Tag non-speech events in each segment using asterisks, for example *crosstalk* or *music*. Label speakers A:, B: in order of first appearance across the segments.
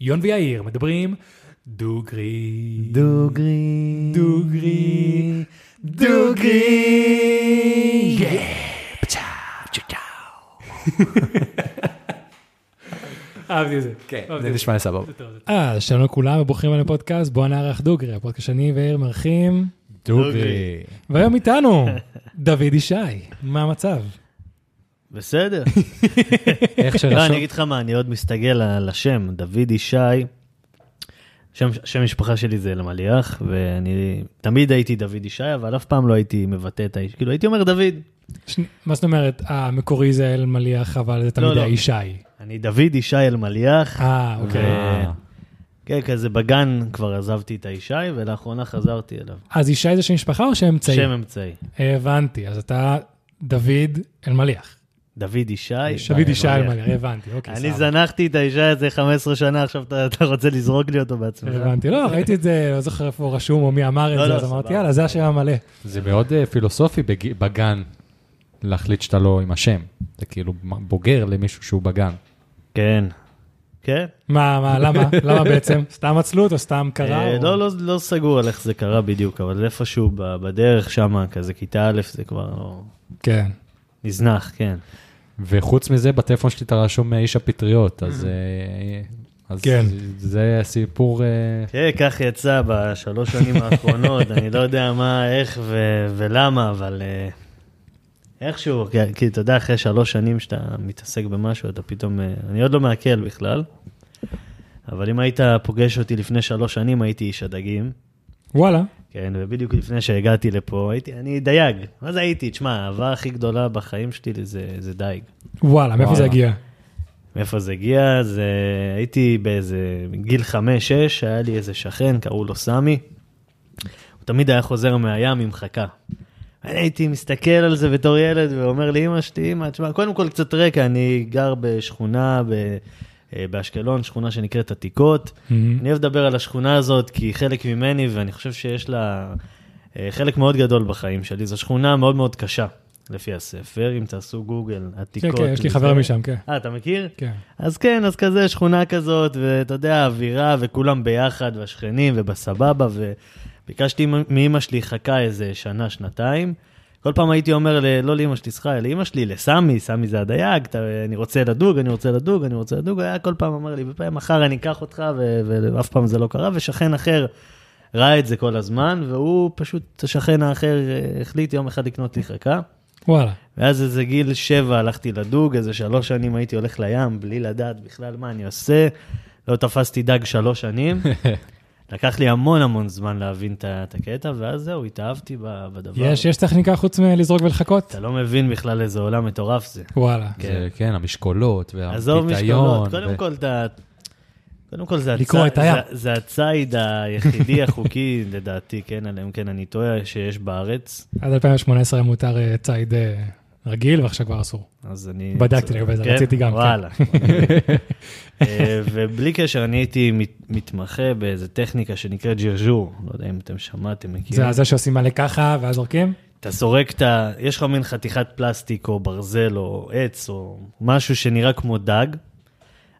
A: יון ויאיר מדברים דוגרי.
B: דוגרי.
A: דוגרי.
B: דוגרי. *laughs*
A: אהבתי את זה.
B: כן, זה נשמע לי סבבה.
A: אה, שלום לכולם וברוכים אלינו לפודקאסט בוא נערך דוגרי, הפודקאסט שאני ויאיר מארחים.
B: דוגרי.
A: והיום איתנו דוד ישי, מה המצב?
C: בסדר.
B: איך
C: לא,
B: שרשום...
C: אני אגיד לך מה, אני עוד מסתגל על השם, דוד ישי. שם, שם משפחה שלי זה אלמליח, ואני תמיד הייתי דוד ישי, אבל אף פעם לא הייתי מבטא את האיש, כאילו הייתי אומר דוד.
A: שני- מה זאת אומרת, המקורי זה אלמליח, אבל זה תמיד
C: לא, לא.
A: היה ישי.
C: אני דוד ישי אלמליח.
A: אה, אוקיי.
C: כן, כזה בגן כבר עזבתי את הישי, ולאחרונה חזרתי אליו.
A: אז ישי זה שם משפחה או שם אמצעי?
C: שם אמצעי.
A: הבנתי, אז אתה דוד אלמליח.
C: דוד ישי.
A: דוד ישי.
C: אלמליח,
A: הבנתי, אוקיי,
C: אני
A: סבבה.
C: זנחתי את הישי הזה 15 שנה, עכשיו אתה אתה רוצה לזרוק לי אותו בעצמך.
A: הבנתי, לא, ראיתי את זה, לא זוכר איפה הוא רשום או מי אמר
C: לא,
A: את זה,
C: לא,
A: אז אמרתי. יאללה, זה השם המלא.
B: זה מאוד אה, פילוסופי בג- בגן, להחליט שאתה לא עם השם. זה כאילו בוגר למישהו שהוא בגן.
C: כן. כן.
A: מה, מה, למה? *laughs* למה בעצם? סתם עצלות או סתם קרה?
C: אה,
A: או-
C: לא, לא, לא סגור על איך זה קרה בדיוק, אבל איפשהו ב- בדרך שם, כזה כיתה א', זה כבר לא...
A: כן.
C: נזנח, כן.
B: וחוץ מזה, בטלפון שלי אתה רשום איש הפטריות, אז... אה, אז
A: כן.
B: זה סיפור... אה,
C: כן, כך יצא בשלוש שנים האחרונות, אני לא יודע מה, איך ו- ולמה, אבל אה, איכשהו, כי- כי אתה יודע, אחרי שלוש שנים שאתה מתעסק במשהו, אתה פתאום, אה, אני עוד לא מעכל בכלל, אבל אם היית פוגש אותי לפני שלוש שנים, הייתי איש הדגים.
A: וואלה.
C: כן, ובדיוק לפני שהגעתי לפה, הייתי, אני דייג. מה זה הייתי? תשמע, האהבה הכי גדולה בחיים שלי זה, זה דייג.
A: וואלה, מאיפה זה. הגיע?
C: מאיפה זה הגיע? זה... הייתי באיזה גיל חמש-שש, היה לי איזה שכן, קראו לו סמי. הוא תמיד היה חוזר מהים עם חכה. אני הייתי מסתכל על זה בתור ילד ואומר לאמא שלי, אמא, תשמע, קודם כל קצת רקע, אני גר בשכונה ב... אה, באשקלון, שכונה שנקראת עתיקות.
A: מהמם.
C: אני אוהב לדבר על השכונה הזאת כי היא חלק ממני, ואני חושב שיש לה אה, חלק מאוד גדול בחיים שלי. זו שכונה מאוד מאוד קשה, לפי הספר, אם תעשו גוגל,
A: כן,
C: עתיקות.
A: כן, יש לי. חבר משם, כן.
C: אה, אתה מכיר?
A: כן.
C: אז כן, אז כזה שכונה כזאת, ואתה יודע, אווירה, וכולם ביחד, והשכנים, ובסבבה, וביקשתי מאמא שלי חכה איזה שנה, שנתיים. כל פעם הייתי אומר, ל- לא לאמא שלי, סליחה, לאמא שלי, לסמי, סמי זה הדייג, אתה, אני רוצה לדוג, אני רוצה לדוג, אני רוצה לדוג, היה כל פעם אומר לי, בפעם מחר אני אקח אותך, ו- ואף פעם זה לא קרה, ושכן אחר ראה את זה כל הזמן, והוא פשוט, השכן האחר אה, החליט יום אחד לקנות לי חכה.
A: וואלה.
C: ואז איזה גיל שבע הלכתי לדוג, איזה שלוש שנים הייתי הולך לים, בלי לדעת בכלל מה אני עושה. לא תפסתי דג שלוש שנים. *laughs* לקח לי המון המון זמן להבין את הקטע, ואז זהו, התאהבתי ב- בדבר.
A: יש, יש טכניקה חוץ מלזרוק ולחכות?
C: אתה לא מבין בכלל איזה עולם מטורף זה.
A: וואלה.
B: זה, כן, המשקולות
C: עזוב
B: והפיתיון.
C: משקולות, קודם כל אתה... קודם כל זה,
A: לקרוא
C: הצ...
A: את הים.
C: זה, זה הציד היחידי *laughs* החוקי, לדעתי, כן, אלא אם כן אני טועה, שיש בארץ.
A: עד 2018 היה מותר אה, ציד אה, רגיל, ועכשיו כבר אסור.
C: אז אני...
A: בדקתי לגבי זה,
C: כן?
A: רציתי גם, כן.
C: וואלה. *laughs* אה, ובלי קשר, אני הייתי מת- מתמחה באיזה טכניקה שנקראת ג'רז'ור. לא יודע אם אתם שמעתם, מכירים.
A: זה זה שעושים מלא ככה, ואז זורקים?
C: אתה סורק את ה... יש לך מין חתיכת פלסטיק או ברזל או עץ או משהו שנראה כמו דג,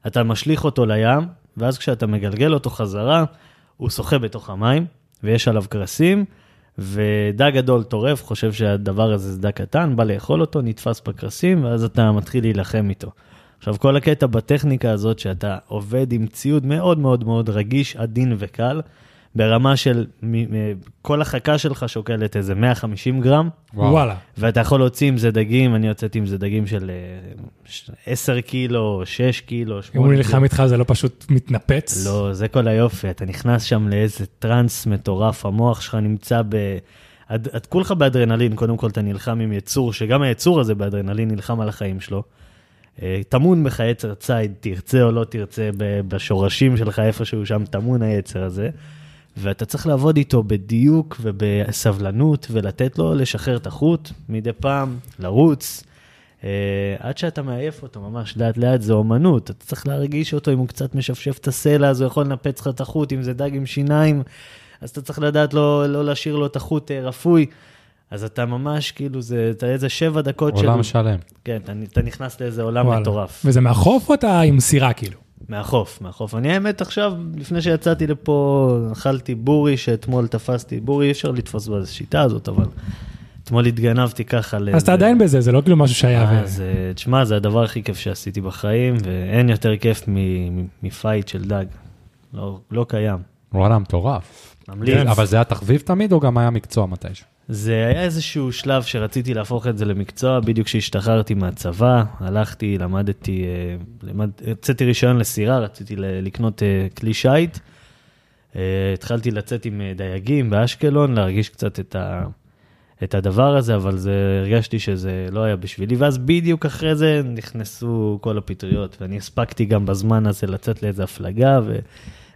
C: אתה משליך אותו לים, ואז כשאתה מגלגל אותו חזרה, הוא שוחה בתוך המים, ויש עליו קרסים, ודג גדול טורף, חושב שהדבר הזה זה דג קטן, בא לאכול אותו, נתפס בקרסים, ואז אתה מתחיל להילחם איתו. עכשיו, כל הקטע בטכניקה הזאת, שאתה עובד עם ציוד מאוד מאוד מאוד רגיש, עדין וקל, ברמה של, כל החכה שלך שוקלת איזה 150 גרם.
A: וואלה.
C: ואתה יכול להוציא עם זה דגים, אני הוצאתי עם זה דגים של אה, ש- 10 קילו, 6 קילו,
A: אם
C: 8
A: הוא
C: קילו.
A: נלחם איתך זה לא פשוט מתנפץ?
C: לא, זה כל היופי, אתה נכנס שם לאיזה טראנס מטורף, המוח שלך נמצא ב... את, כולך באדרנלין, קודם כל אתה נלחם עם יצור, שגם היצור הזה באדרנלין נלחם על החיים שלו. אה, טמון בך יצר ציד, תרצה או לא תרצה, ב- בשורשים שלך איפשהו שם טמון היצר הזה. ואתה צריך לעבוד איתו בדיוק ובסבלנות, ולתת לו לשחרר את החוט מדי פעם, לרוץ, אה, עד שאתה מעייף אותו ממש לאט לאט, זה אומנות, אתה צריך להרגיש אותו, אם הוא קצת משפשף את הסלע, אז הוא יכול לנפץ לך את החוט, אם זה דג עם שיניים, אז אתה צריך לדעת לא, לא להשאיר לו את החוט אה, רפוי. אז אתה ממש, כאילו, זה, אתה איזה שבע דקות
B: עולם שלם.
C: כן, אתה, אתה נכנס לאיזה עולם
A: וואלה.
C: מטורף.
A: וזה מהחוף או אתה עם סירה כאילו?
C: מהחוף, מהחוף. אני האמת עכשיו, לפני שיצאתי לפה, אכלתי בורי שאתמול תפסתי. בורי אי אפשר לתפוס בשיטה הזאת, אבל אתמול התגנבתי ככה.
A: אז
C: לאיזה-
A: אתה עדיין בזה, זה לא כאילו משהו שהיה. ו-
C: אז אה, תשמע, זה הדבר הכי כיף שעשיתי בחיים, ואין יותר כיף מ- מ- מפייט של דג. לא, לא קיים.
B: וואלה, מטורף.
C: ממליץ.
B: אבל זה היה תחביב תמיד, או גם היה מקצוע מתישהו?
C: זה היה איזשהו שלב שרציתי להפוך את זה למקצוע, בדיוק כשהשתחררתי מהצבא, הלכתי, למדתי, אה, למד, הוצאתי רישיון לסירה, רציתי לקנות אה, כלי שיט. אה, התחלתי לצאת עם דייגים באשקלון, להרגיש קצת את, ה, את הדבר הזה, אבל זה, הרגשתי שזה לא היה בשבילי, ואז בדיוק אחרי זה נכנסו כל הפטריות, ואני הספקתי גם בזמן הזה לצאת לאיזו הפלגה, ו...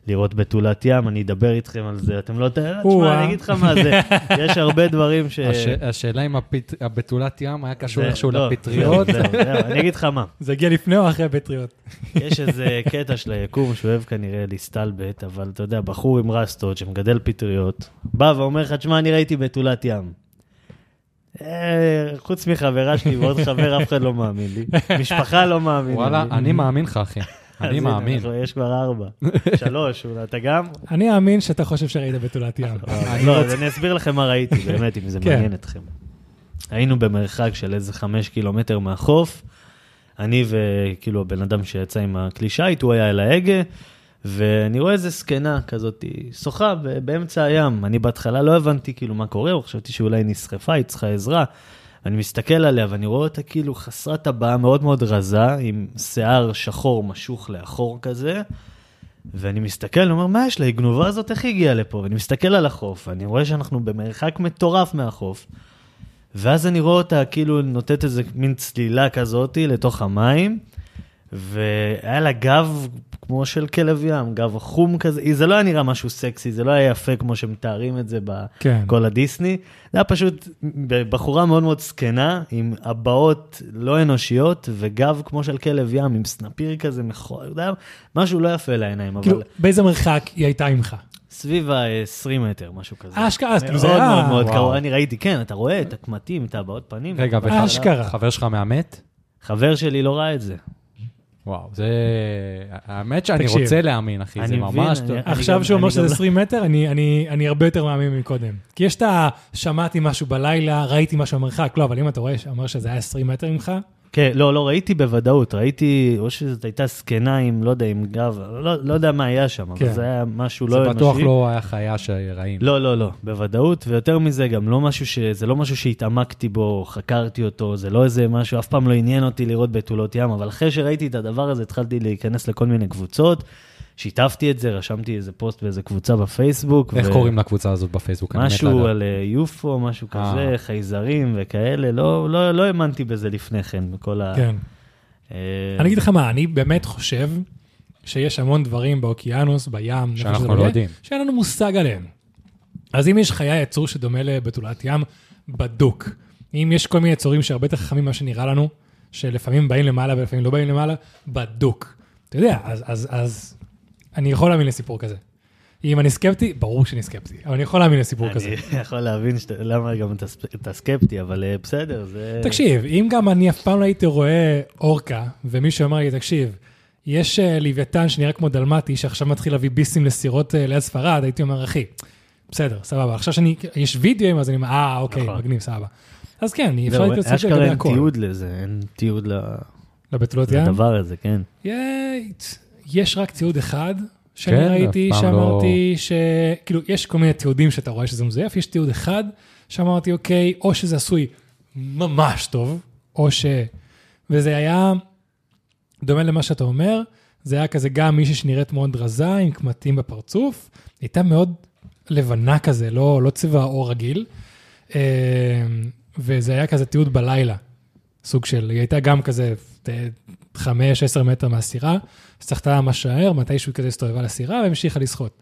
C: לראות בתולת ים, אני אדבר איתכם על זה, אתם לא... תשמע. אני אגיד לך מה זה, *laughs* יש הרבה דברים ש...
B: הש- השאלה אם הפת- הבתולת ים היה קשור איכשהו
C: לא,
B: לפטריות.
C: זהו, זהו, אני אגיד לך מה,
A: זה הגיע לפני או אחרי הפטריות?
C: יש איזה קטע של היקום שהוא אוהב כנראה להסתלבט, אבל אתה יודע, בחור עם רסטות שמגדל פטריות, בא ואומר לך, תשמע, אני ראיתי בתולת ים. אה, חוץ מחברה שלי ועוד חבר, אף אחד לא מאמין לי. משפחה לא מאמין
B: וואלה,
C: לי.
B: אני מאמין לך, אחי. אני מאמין.
C: יש כבר ארבע. *laughs* שלוש, אולי אתה גם?
A: אני אאמין שאתה חושב שראית בתולת ים. *laughs*
C: לא, אז אני אסביר לכם מה ראיתי, *laughs* באמת, אם זה
A: כן.
C: מעניין אתכם. היינו במרחק של איזה חמש קילומטר מהחוף, אני וכאילו הבן אדם שיצא עם הכלי שיט, הוא היה על ההגה, ואני רואה איזה זקנה כזאת, שוחה באמצע הים. אני בהתחלה לא הבנתי כאילו מה קורה, חשבתי שאולי נסחפה, היא צריכה עזרה. אני מסתכל עליה ואני רואה אותה כאילו חסרת טבעה, מאוד מאוד רזה, עם שיער שחור משוך לאחור כזה. ואני מסתכל, אני אומר, מה יש לה? היא גנובה הזאת, איך היא הגיעה לפה? ואני מסתכל על החוף, ואני רואה שאנחנו במרחק מטורף מהחוף. ואז אני רואה אותה כאילו נותנת איזה מין צלילה כזאתי לתוך המים, והיה לה גב כמו של כלב ים, גב חום כזה, זה לא היה נראה משהו סקסי, זה לא היה יפה כמו שמתארים את זה
A: כן.
C: בכל הדיסני, זה היה פשוט בחורה מאוד מאוד זקנה, עם הבעות לא אנושיות, וגב כמו של כלב ים, עם סנפיר כזה מכוער, משהו לא יפה לעיניים, אבל
A: כאילו, באיזה מרחק היא הייתה ממך?
C: סביב ה-20 מטר, משהו כזה.
A: אשכרה, אז כאילו זה היה-
C: מאוד מאוד. קרוב, אני ראיתי, כן, אתה רואה את הקמטים, את הבעות פנים.
B: רגע,
A: אשכרה.
B: חבר שלך מאמת?
C: חבר שלי לא ראה את זה.
B: וואו, זה... האמת שאני
A: תקשיב.
B: רוצה להאמין, אחי, זה
C: מבין,
B: ממש...
C: אני-
B: טוב.
C: אני
A: עכשיו שהוא אומר שזה
C: גם לא-
A: 20 מטר, אני- אני אני הרבה יותר מאמין מקודם. כי יש את ה... שמעתי משהו בלילה, ראיתי משהו במרחק, לא, אבל אם אתה רואה שאומר שזה היה 20 מטר ממך,
C: כן, לא, לא, ראיתי בוודאות, ראיתי, או שזאת הייתה זקנה עם, לא יודע, עם גב, לא, לא יודע מה היה שם,
A: כן.
C: אבל זה היה משהו לא
B: זה
C: אנושי.
B: בטוח לא היה חיה שראינו.
C: לא, לא, לא, בוודאות, ויותר מזה, גם לא משהו ש... זה לא משהו שהתעמקתי בו, חקרתי אותו, זה לא איזה משהו, אף פעם לא עניין אותי לראות בתולות ים, אבל אחרי שראיתי את הדבר הזה, התחלתי להיכנס לכל מיני קבוצות, שיתפתי את זה, רשמתי איזה פוסט באיזה קבוצה בפייסבוק.
B: איך
C: ו-
B: קוראים לקבוצה הזאת בפייסבוק?
C: משהו. על אה, יופו, משהו
B: אה.
C: כזה, חייזרים וכאלה, לא, לא, לא האמנתי בזה לפני כן, בכל ה...
A: כן.
C: אה,
A: אני אגיד לך מה, אני באמת חושב שיש המון דברים באוקיינוס, בים,
B: שאנחנו
A: לא
B: יודעים.
A: שאין לנו מושג עליהם. אז אם יש חיה יצור שדומה לבתולת ים, בדוק. אם יש כל מיני יצורים שהרבה יותר חכמים ממה שנראה לנו, שלפעמים באים למעלה ולפעמים לא באים למעלה, בדוק. אתה יודע, אז, אז, אז אני יכול להאמין לסיפור כזה. אם אני סקפטי, ברור שאני סקפטי, אבל אני יכול להאמין לסיפור כזה.
C: אני *laughs* יכול להבין שאתה- למה גם אתה סקפטי, אבל אה, בסדר, זה...
A: תקשיב, אם גם אני אף פעם לא הייתי רואה אורקה, ומישהו אמר לי, תקשיב, יש אה, לוויתן שנראה כמו דלמטי, שעכשיו מתחיל להביא ביסים לסירות אה, ליד ספרד, הייתי אומר, אחי, בסדר, סבבה. עכשיו שאני, יש וידאוים, אז אני אומר, אה, אוקיי,
C: נכון.
A: מגניב, סבבה. אז כן, אפשר
C: זהו,
A: להתייחס
C: אשכרה
A: לגבי
C: אין. תיעוד לזה, אין תיעוד ל-
A: לבתולות ים?
C: לדבר הזה, כן.
A: יש- יש רק תיעוד אחד שאני
B: כן,
A: ראיתי, שאמרתי ש... כאילו, יש כל מיני תיעודים שאתה רואה שזה מזויף, יש תיעוד אחד שאמרתי, אוקיי, או שזה עשוי ממש טוב, או ש... וזה היה דומה למה שאתה אומר, זה היה כזה גם מישהי שנראית מאוד רזה, עם קמטים בפרצוף, הייתה מאוד לבנה כזה, לא, לא צבע עור רגיל, אה, וזה היה כזה תיעוד בלילה, סוג של, היא הייתה גם כזה אה, חמש, עשר מטר מהסירה, סחטה ממש מהר, מתישהו כזה הסתובבה לסירה והמשיכה לשחות.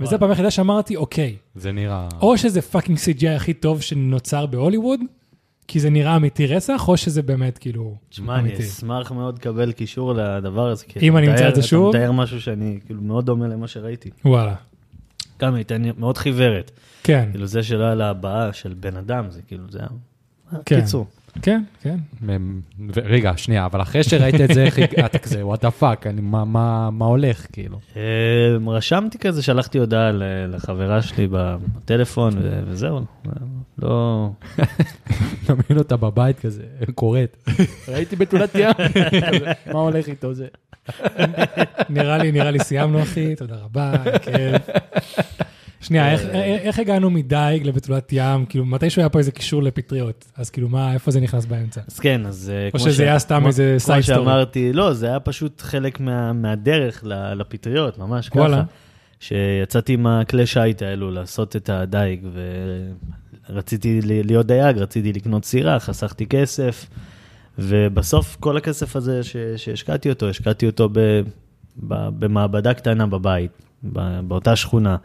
A: וזה. פעם היחידה שאמרתי, אוקיי,
B: זה נראה...
A: או שזה fucking CGI הכי טוב שנוצר בהוליווד, כי זה נראה אמיתי רצח, או שזה באמת כאילו
C: תשמע, אני
A: אמיתי.
C: אשמח מאוד לקבל קישור לדבר הזה. כי
A: אם
C: אתה
A: אני אמצא
C: מתאר-
A: את זה שוב?
C: אתה מתאר משהו שאני כאילו מאוד דומה למה שראיתי.
A: וואלה,
C: גם הייתה מאוד חיוורת.
A: כן.
C: כאילו זה שלא היה לה הבעה של בן אדם, זה כאילו, זה היה...
A: כן.
C: קיצור.
A: כן, כן.
B: רגע, שנייה, אבל אחרי שראית את זה, איך כזה, what the fuck, מה- הולך, כאילו?
C: אה, רשמתי כזה, שלחתי הודעה לחברה שלי בטלפון, וזהו. לא...
B: תמיד אותה בבית כזה, קוראת. ראיתי בתולת ים, *laughs* מה הולך איתו זה?
A: נראה לי, נראה לי סיימנו, אחי, תודה רבה, כן. שנייה, איך- איך הגענו מדייג לבתולת ים? כאילו, מתישהו היה פה איזה קישור לפטריות, אז כאילו, מה, איפה זה נכנס באמצע?
C: אז כן, אז... אה,
A: או
C: כמו
A: שזה היה סתם
C: כמו-
A: איזה
C: כמו
A: side story.
C: שאמרתי, לא, זה היה פשוט חלק מה- מהדרך לפטריות, ממש. ככה. שיצאתי עם הכלי שיט האלו לעשות את הדייג, ורציתי להיות דייג, רציתי לקנות סירה, חסכתי כסף, ובסוף כל הכסף הזה ש- שהשקעתי אותו, השקעתי אותו ב- ב- במעבדה קטנה בבית, באותה שכונה.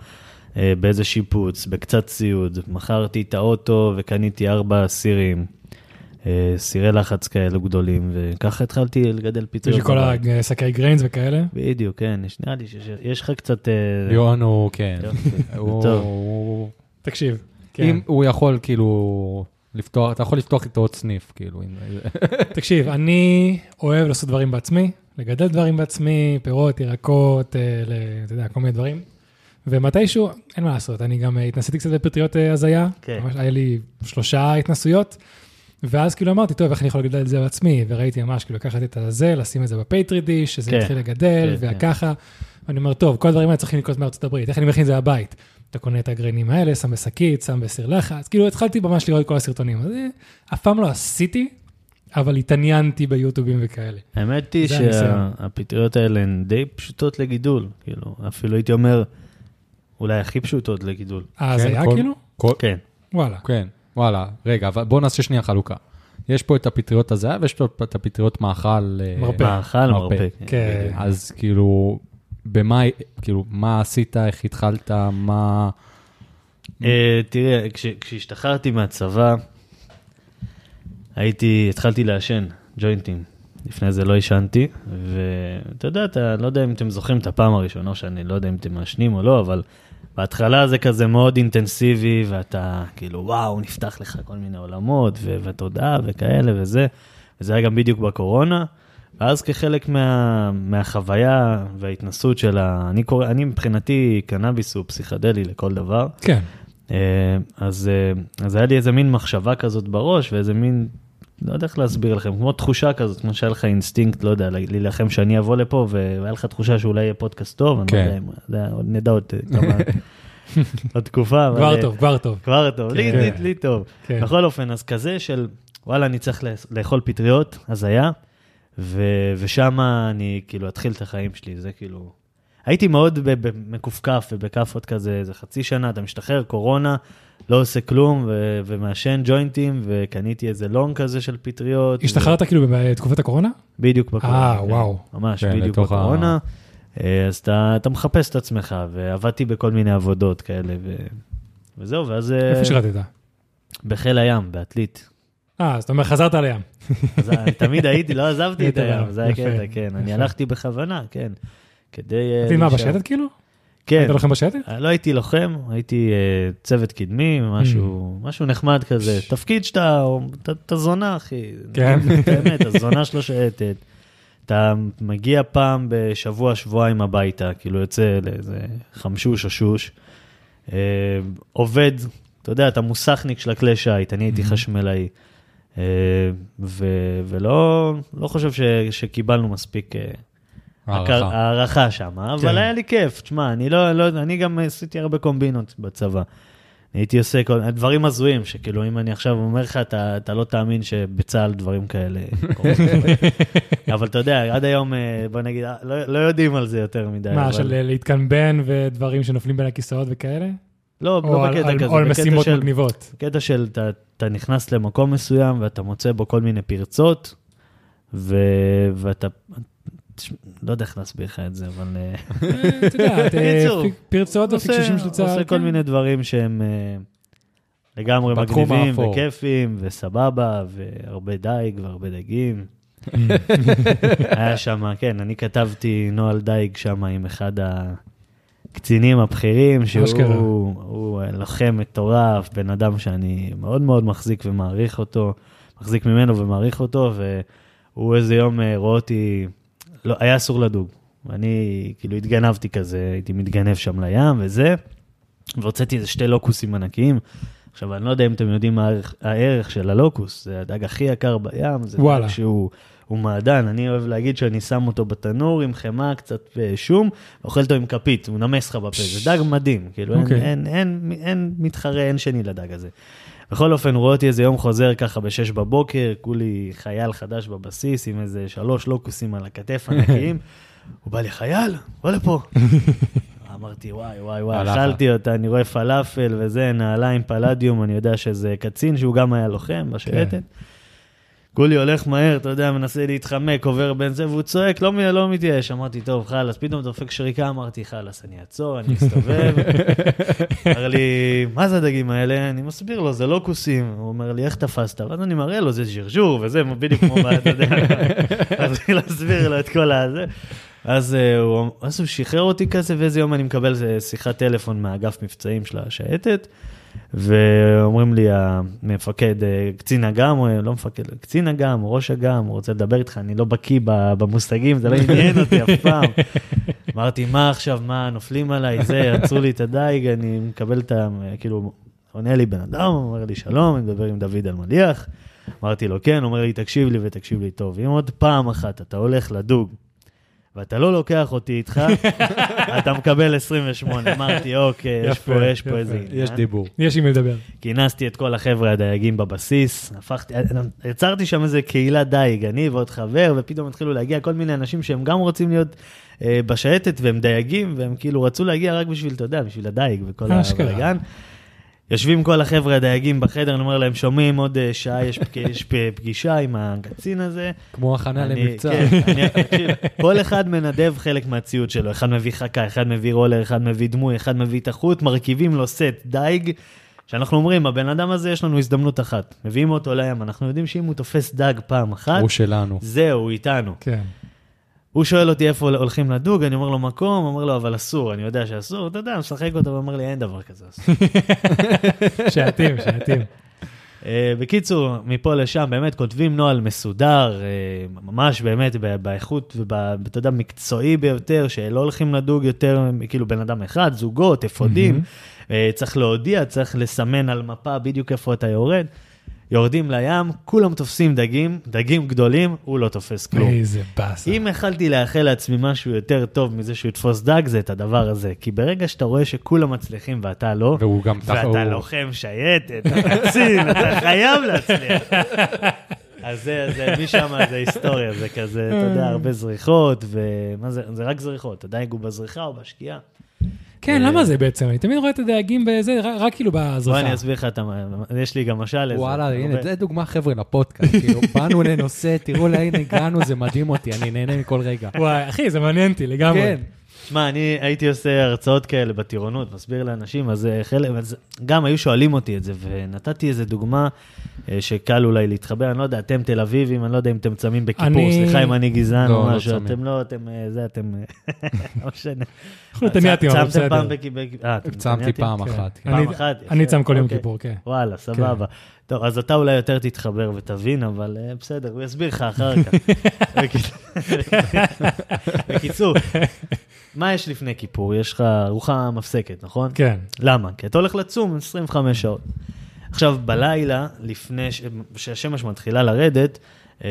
C: אה, באיזה שיפוץ, בקצת ציוד, מכרתי את האוטו וקניתי ארבע סירים, אה, סירי לחץ כאלו גדולים, וככה התחלתי לגדל פטריות.
A: בשביל כל
C: בבית.
A: השקי גריינס וכאלה?
C: בדיוק, כן, יש- נראה לי שיש לך קצת... אה,
B: ליאון הוא, כן. *laughs* הוא-
A: תקשיב. כן.
B: אם הוא יכול, כאילו, לפתוח, אתה יכול לפתוח איתו עוד סניף, כאילו. אם- *laughs*
A: תקשיב, אני אוהב לעשות דברים בעצמי, לגדל דברים בעצמי, פירות, ירקות, אתה יודע, כל מיני דברים. ומתישהו, אין מה לעשות, אני גם אה, התנסיתי קצת בפטריות אה, הזיה,
C: כן.
A: ממש היה לי שלושה התנסויות, ואז כאילו אמרתי, טוב, איך אני יכול לגדל את זה בעצמי? וראיתי ממש, כאילו, לקחת את הזה, לשים את זה ב petri dish, שזה
C: כן.
A: יתחיל לגדל,
C: כן,
A: וככה. ואני אומר, טוב, כל הדברים האלה צריכים לקנות מארצות הברית, איך אני מכין את זה בבית? אתה קונה את הגרעינים האלה, שם בשקית, שם בסיר לחץ, כאילו התחלתי ממש לראות את כל הסרטונים. אז אה, אף פעם לא עשיתי, אבל התעניינתי ביוטיובים וכאלה.
C: האמת היא. שהפטריות האלה הן די פשוטות לגידול, כאילו, אפילו הייתי אומר, אולי הכי פשוטות לגידול.
A: אה, זה
B: כן,
A: היה
B: כל-
A: כאילו?
B: כל-
C: כן,
A: וואלה.
B: כן, וואלה, רגע, אבל בוא נעשה שנייה חלוקה. יש פה את הפטריות הזהב ויש פה את הפטריות מאכל. אה,
A: מרפא.
C: מאכל,
B: מרפא.
C: מרפא.
A: כן.
B: אז כאילו, במה, כאילו, מה עשית, איך התחלת, מה...
C: אה, תראה, כש- כשהשתחררתי מהצבא, הייתי, התחלתי לעשן ג'וינטים. לפני זה לא עישנתי, ואתה יודע, אתה, לא יודע אם אתם זוכרים את הפעם הראשונה, או שאני לא יודע אם אתם מעשנים או לא, אבל בהתחלה זה כזה מאוד אינטנסיבי, ואתה כאילו, וואו, נפתח לך כל מיני עולמות, ו- ותודה, וכאלה וזה, וזה היה גם בדיוק בקורונה. ואז כחלק מה, מהחוויה וההתנסות של ה... אני קורא, אני מבחינתי, קנאביס הוא פסיכדלי לכל דבר.
A: כן.
C: אה, אז, אה, אז היה לי איזה מין מחשבה כזאת בראש, ואיזה מין, לא יודע איך להסביר לכם, כמו תחושה כזאת, כמו שהיה לך אינסטינקט, לא יודע, להילחם שאני אבוא לפה, והיה לך תחושה שאולי יהיה פודקאסט טוב, אני לא
B: כן.
C: יודע, אם- עוד נדע עוד אה, כמה, *laughs* עוד תקופה. אבל,
A: כבר
C: אה,
A: טוב, כבר טוב.
C: כבר טוב, לי,
A: כן.
C: לי, לי טוב.
A: כן.
C: בכל אופן, אז כזה של, וואלה, אני צריך לאכול פטריות, הזיה, ו- ושם אני כאילו אתחיל את החיים שלי, זה כאילו... הייתי מאוד מכופכף ובכאפות כזה, איזה חצי שנה, אתה משתחרר, קורונה, לא עושה כלום, ו- ומעשן ג'וינטים, וקניתי איזה לונג כזה של פטריות.
A: השתחררת כאילו בתקופת הקורונה?
C: ו- בדיוק בקורונה.
A: אה,
C: כן.
A: וואו.
C: ממש,
B: כן,
C: בדיוק
B: לתוך ה-
C: בקורונה. אה, אז אתה, אתה מחפש את עצמך, ועבדתי בכל מיני עבודות כאלה, ו... וזהו, ואז... אה,
A: איפה שירתת?
C: בחיל הים, בעתלית.
A: אה, אז אתה אומר, חזרת לים.
C: אז תמיד הייתי, לא עזבתי את הים, זה היה קטע, כן. אני. הלכתי בכוונה, כן. כדי... אה,
A: תגיד מה. בשייטת כאילו?
C: כן.
A: היית לוחם בשייטת?
C: אה, לא הייתי לוחם, הייתי אה, צוות קדמי, משהו,
A: Mm.
C: משהו נחמד כזה. תפקיד שאתה, אתה- זונה, אחי.
A: כן. *laughs*
C: באמת, הזונה שלו שייטת. אתה מגיע פעם בשבוע, שבועיים הביתה, כאילו יוצא לאיזה חמשוש או שוש, אה, עובד, אתה יודע, אתה מוסכניק של הכלי שיט, אני הייתי
A: Mhm.
C: חשמלאי. אה, ו- ולא לא חושב ש- שקיבלנו מספיק הכר-
B: הערכה.
C: הערכה שם, אבל
A: כן.
C: היה לי כיף. תשמע, אני לא, לא, אני גם עשיתי הרבה קומבינות בצבא. הייתי עושה כל, דברים הזויים, שכאילו אם אני עכשיו אומר לך, אתה, אתה לא תאמין שבצה"ל דברים כאלה קורים. *laughs* אבל אתה יודע, עד היום, אה, בוא נגיד, אה, לא, לא יודעים על זה יותר מדי.
A: מה,
C: אבל...
A: של אה, להתקנבן ודברים שנופלים בין הכיסאות וכאלה?
C: לא, לא
A: על-
C: בקטע
A: על-
C: כזה,
A: או על משימות
C: של,
A: מגניבות.
C: בקטע של אתה, אתה נכנס למקום מסוים ואתה מוצא בו כל מיני פרצות, ו, ואתה, לא יודע איך להסביר לך את זה, אבל... אה,
A: אה, אתה יודע, *laughs* פרצות ופיקשושים של צה"ל.
C: עושה כל
A: כן.
C: מיני דברים שהם אה, לגמרי מגניבים. וכיפים וסבבה, והרבה דייג והרבה דגים. *laughs* היה שם, כן, אני כתבתי נוהל דייג שם עם אחד הקצינים הבכירים, שהוא לוחם מטורף, בן אדם שאני מאוד מאוד מחזיק ומעריך אותו. מחזיק ממנו ומעריך אותו, והוא איזה יום אה, רואה אותי, לא, היה אסור לדוג. אני כאילו התגנבתי כזה, הייתי מתגנב שם לים וזה, והוצאתי איזה שתי לוקוסים ענקיים. עכשיו, אני לא יודע אם אתם יודעים מה הערך, הערך של הלוקוס, זה הדג הכי יקר בים, זה
A: וואלה.
C: דג שהוא הוא מעדן, אני אוהב להגיד שאני שם אותו בתנור עם חמאה, קצת אה, שום, אוכל אותו עם כפית, הוא נמס לך בפה, זה דג מדהים, כאילו אין,
A: אוקיי.
C: אין, אין, אין, אין מתחרה, אין שני לדג הזה. בכל אופן, רואה אותי איזה יום חוזר ככה בשש בבוקר, כולי חייל חדש בבסיס עם איזה שלוש לוקוסים על הכתף *laughs* ענקיים. הוא בא לי, חייל, בוא לפה. *laughs* אמרתי, וואי, וואי, וואי. אכלתי אותה, אני רואה פלאפל וזה, נעליים פלדיום, אני יודע שזה קצין שהוא גם היה לוחם בשייטת. כולי הולך מהר, אתה יודע, מנסה להתחמק, עובר בין זה, והוא צועק, לא, לא מתייאש. אמרתי, טוב, חלאס, פתאום דופק שריקה, אמרתי, חלאס, אני אעצור, אני אסתובב. *laughs* אומר לי, מה זה הדגים האלה? אני מסביר לו, זה לוקוסים. הוא אומר לי, איך תפסת? ואז אני מראה לו, זה ז'רז'ור, וזה בדיוק כמו, ב- אתה יודע, *laughs* מתחיל להסביר לו את כל הזה. אז אה, הוא, אז הוא שחרר אותי כזה, ואיזה יום אני מקבל אה, שיחת טלפון מהאגף מבצעים של השייטת, ואומרים לי, המפקד, אה, קצין אג"ם, או לא מפקד, קצין אג"ם, ראש אג"ם, רוצה לדבר איתך, אני לא בקיא במושגים, זה לא עניין אותי אף פעם. אמרתי, מה עכשיו, מה, נופלים עליי, זה, עצרו לי את הדייג, אני מקבל את ה... כאילו, עונה לי בן אדם, אומר לי, שלום, אני מדבר עם דוד אלמליח. אמרתי לו, כן, אומר לי, תקשיב לי ותקשיב לי טוב. אם עוד פעם אחת אתה הולך לדוג, ואתה לא לוקח אותי איתך, *laughs* אתה מקבל 28. אמרתי, אוקיי, יש פה, יש פה. איזה.
B: יש דיבור.
A: יש עם מי לדבר.
C: כינסתי את כל החבר'ה הדייגים בבסיס, הפכתי, יצרתי שם איזה קהילת דייג, אני ועוד חבר, ופתאום התחילו להגיע כל מיני אנשים שהם גם רוצים להיות אה, בשייטת, והם דייגים, והם כאילו רצו להגיע רק בשביל, אתה יודע, בשביל הדייג וכל
A: אשכרה.
C: יושבים כל החבר'ה הדייגים בחדר, אני אומר להם, שומעים עוד אה, שעה, יש, יש פגישה עם הקצין הזה.
B: כמו הכנה למבצע.
C: כן, אני- תקשיב, כל אחד מנדב חלק מהציוד שלו, אחד מביא חכה, אחד מביא רולר, אחד מביא דמוי, אחד מביא את החוט, מרכיבים לו סט דייג, שאנחנו אומרים, הבן אדם הזה יש לנו הזדמנות אחת, מביאים אותו לים, אנחנו יודעים שאם הוא תופס דג פעם אחת,
B: הוא שלנו.
C: זהו, הוא איתנו.
A: כן.
C: הוא שואל אותי איפה הולכים לדוג, אני אומר לו מקום, אומר לו, אבל אסור, אני יודע שאסור, אתה יודע, משחק אותו, ואומר לי, אין דבר כזה אסור. *laughs*
A: שעתים, שעתים.
C: אה, בקיצור, מפה לשם באמת כותבים נוהל מסודר, אה, ממש באמת באיכות ואתה יודע, מקצועי ביותר, שלא הולכים לדוג יותר, כאילו בן אדם אחד, זוגות, אפודים, אה, צריך להודיע, צריך לסמן על מפה בדיוק איפה אתה יורד. יורדים לים, כולם תופסים דגים, דגים גדולים, הוא לא תופס כלום.
A: איזה באסה.
C: אם יכלתי לאחל לעצמי משהו יותר טוב מזה שהוא יתפוס דג, זה את הדבר הזה. כי ברגע שאתה רואה שכולם מצליחים ואתה לא,
B: והוא גם
C: ואתה
B: הוא-
C: לוחם שייטת, אתה קצין, אתה חייב להצליח. אז זה, זה, משם זה היסטוריה, זה כזה, אתה יודע, הרבה זריחות, ומה זה, זה רק זריחות, הדייג הוא בזריחה או בשקיעה.
A: כן,
C: אה,
A: למה זה בעצם? אני תמיד רואה את הדייגים בזה, רק- כאילו
C: בוא
A: בזריחה.
C: אני אסביר לך, את ה- יש לי גם משל לזה.
B: וואלה, הנה, זה דוגמה חבר'ה לפודקאסט, כאילו, *laughs* באנו לנושא, תראו לאן הגענו, זה מדהים אותי, אני נהנה מכל רגע.
A: וואי, אחי, זה מעניין אותי לגמרי.
B: כן,
C: שמע, אני הייתי עושה הרצאות כאלה בטירונות, מסביר לאנשים, אז אה, חלק, אז גם היו שואלים אותי את זה, ונתתי איזה דוגמה אה, שקל אולי להתחבר, אני לא יודע, אתם תל אביבים, אני לא יודע אם אתם צמים בכיפור,
A: אני-
C: סליחה אם אני גזען
B: לא,
C: או
B: לא
C: משהו,
B: צמים.
C: אתם לא, אתם, אה, זה, אתם, *laughs* לא משנה.
A: להיות הניאטים, אבל
C: צמתם פעם
A: בסדר.
C: בכיפור? אה, אתם
B: צמתי? פעם
A: כן.
B: אחת.
A: אני-
C: פעם אחת?
A: אני צם כל יום
C: אוקיי.
A: כיפור, כן.
C: וואלה, סבבה. טוב, אז אתה אולי יותר תתחבר ותבין, אבל אה, בסדר, הוא יסביר לך אחר כך. *laughs* *laughs* בקיצור- מה יש לפני כיפור? יש לך ארוחה מפסקת, נכון?
A: כן.
C: למה? כי אתה הולך לצום 25 שעות. עכשיו, בלילה, לפני שהשמש מתחילה לרדת, אה,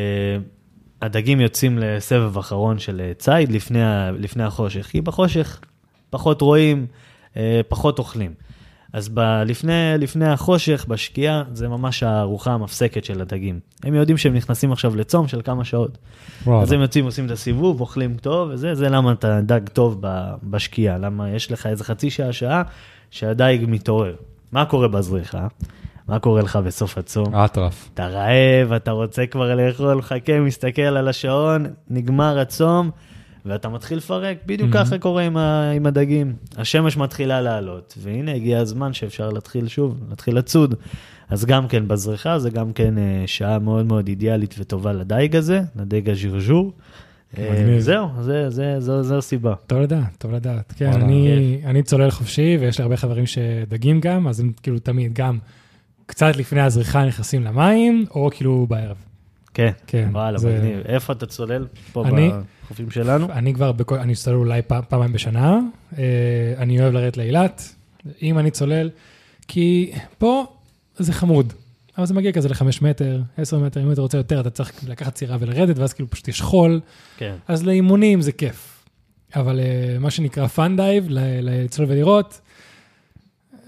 C: הדגים יוצאים לסבב אחרון של אה, ציד לפני, החושך, כי בחושך פחות רואים, פחות אוכלים. אז ב- לפני, לפני החושך, בשקיעה, זה ממש הארוחה המפסקת של הדגים. הם יודעים שהם נכנסים עכשיו לצום של כמה שעות. אז הם יוצאים, עושים את הסיבוב, אוכלים טוב, וזה זה למה אתה דג טוב ב- בשקיעה, למה יש לך איזה חצי שעה, שעה, שהדייג מתעורר. מה קורה בזריחה? מה קורה לך בסוף הצום?
B: אטרף.
C: אתה רעב, אתה רוצה כבר לאכול, חכה, מסתכל על השעון, נגמר הצום, ואתה מתחיל לפרק. בדיוק
A: Mhm.
C: ככה קורה עם, ה, עם הדגים. השמש מתחילה לעלות, והנה הגיע הזמן שאפשר להתחיל שוב, להתחיל לצוד. אז גם כן בזריחה, זה גם כן אה, שעה מאוד מאוד אידיאלית וטובה לדייג הזה, לדייג הז'רז'ור. אה. זהו, זה, זה, זו, זו הסיבה.
A: טוב לדעת, טוב לדעת. כן, אני, אני צולל חופשי, ויש לי הרבה חברים שדגים גם, אז הם כאילו תמיד גם קצת לפני הזריחה נכנסים למים, או כאילו בערב.
C: כן,
A: כן,
C: וואלה,
A: זה-
C: מגניב. איפה אתה צולל? פה
A: אני-
C: בחופים שלנו?
A: אני כבר, בכל, אני צולל אולי פעם, פעמיים בשנה, אה, אני אוהב לרדת לאילת, אם אני צולל, כי פה זה חמוד, אבל זה מגיע כזה לחמש מטר, עשר מטר, אם אתה רוצה יותר, אתה צריך לקחת סירה ולרדת, ואז כאילו פשוט יש חול,
C: כן.
A: אז לאימונים זה כיף. אבל אה, מה שנקרא fun dive, ל- לצלול ולראות, אה,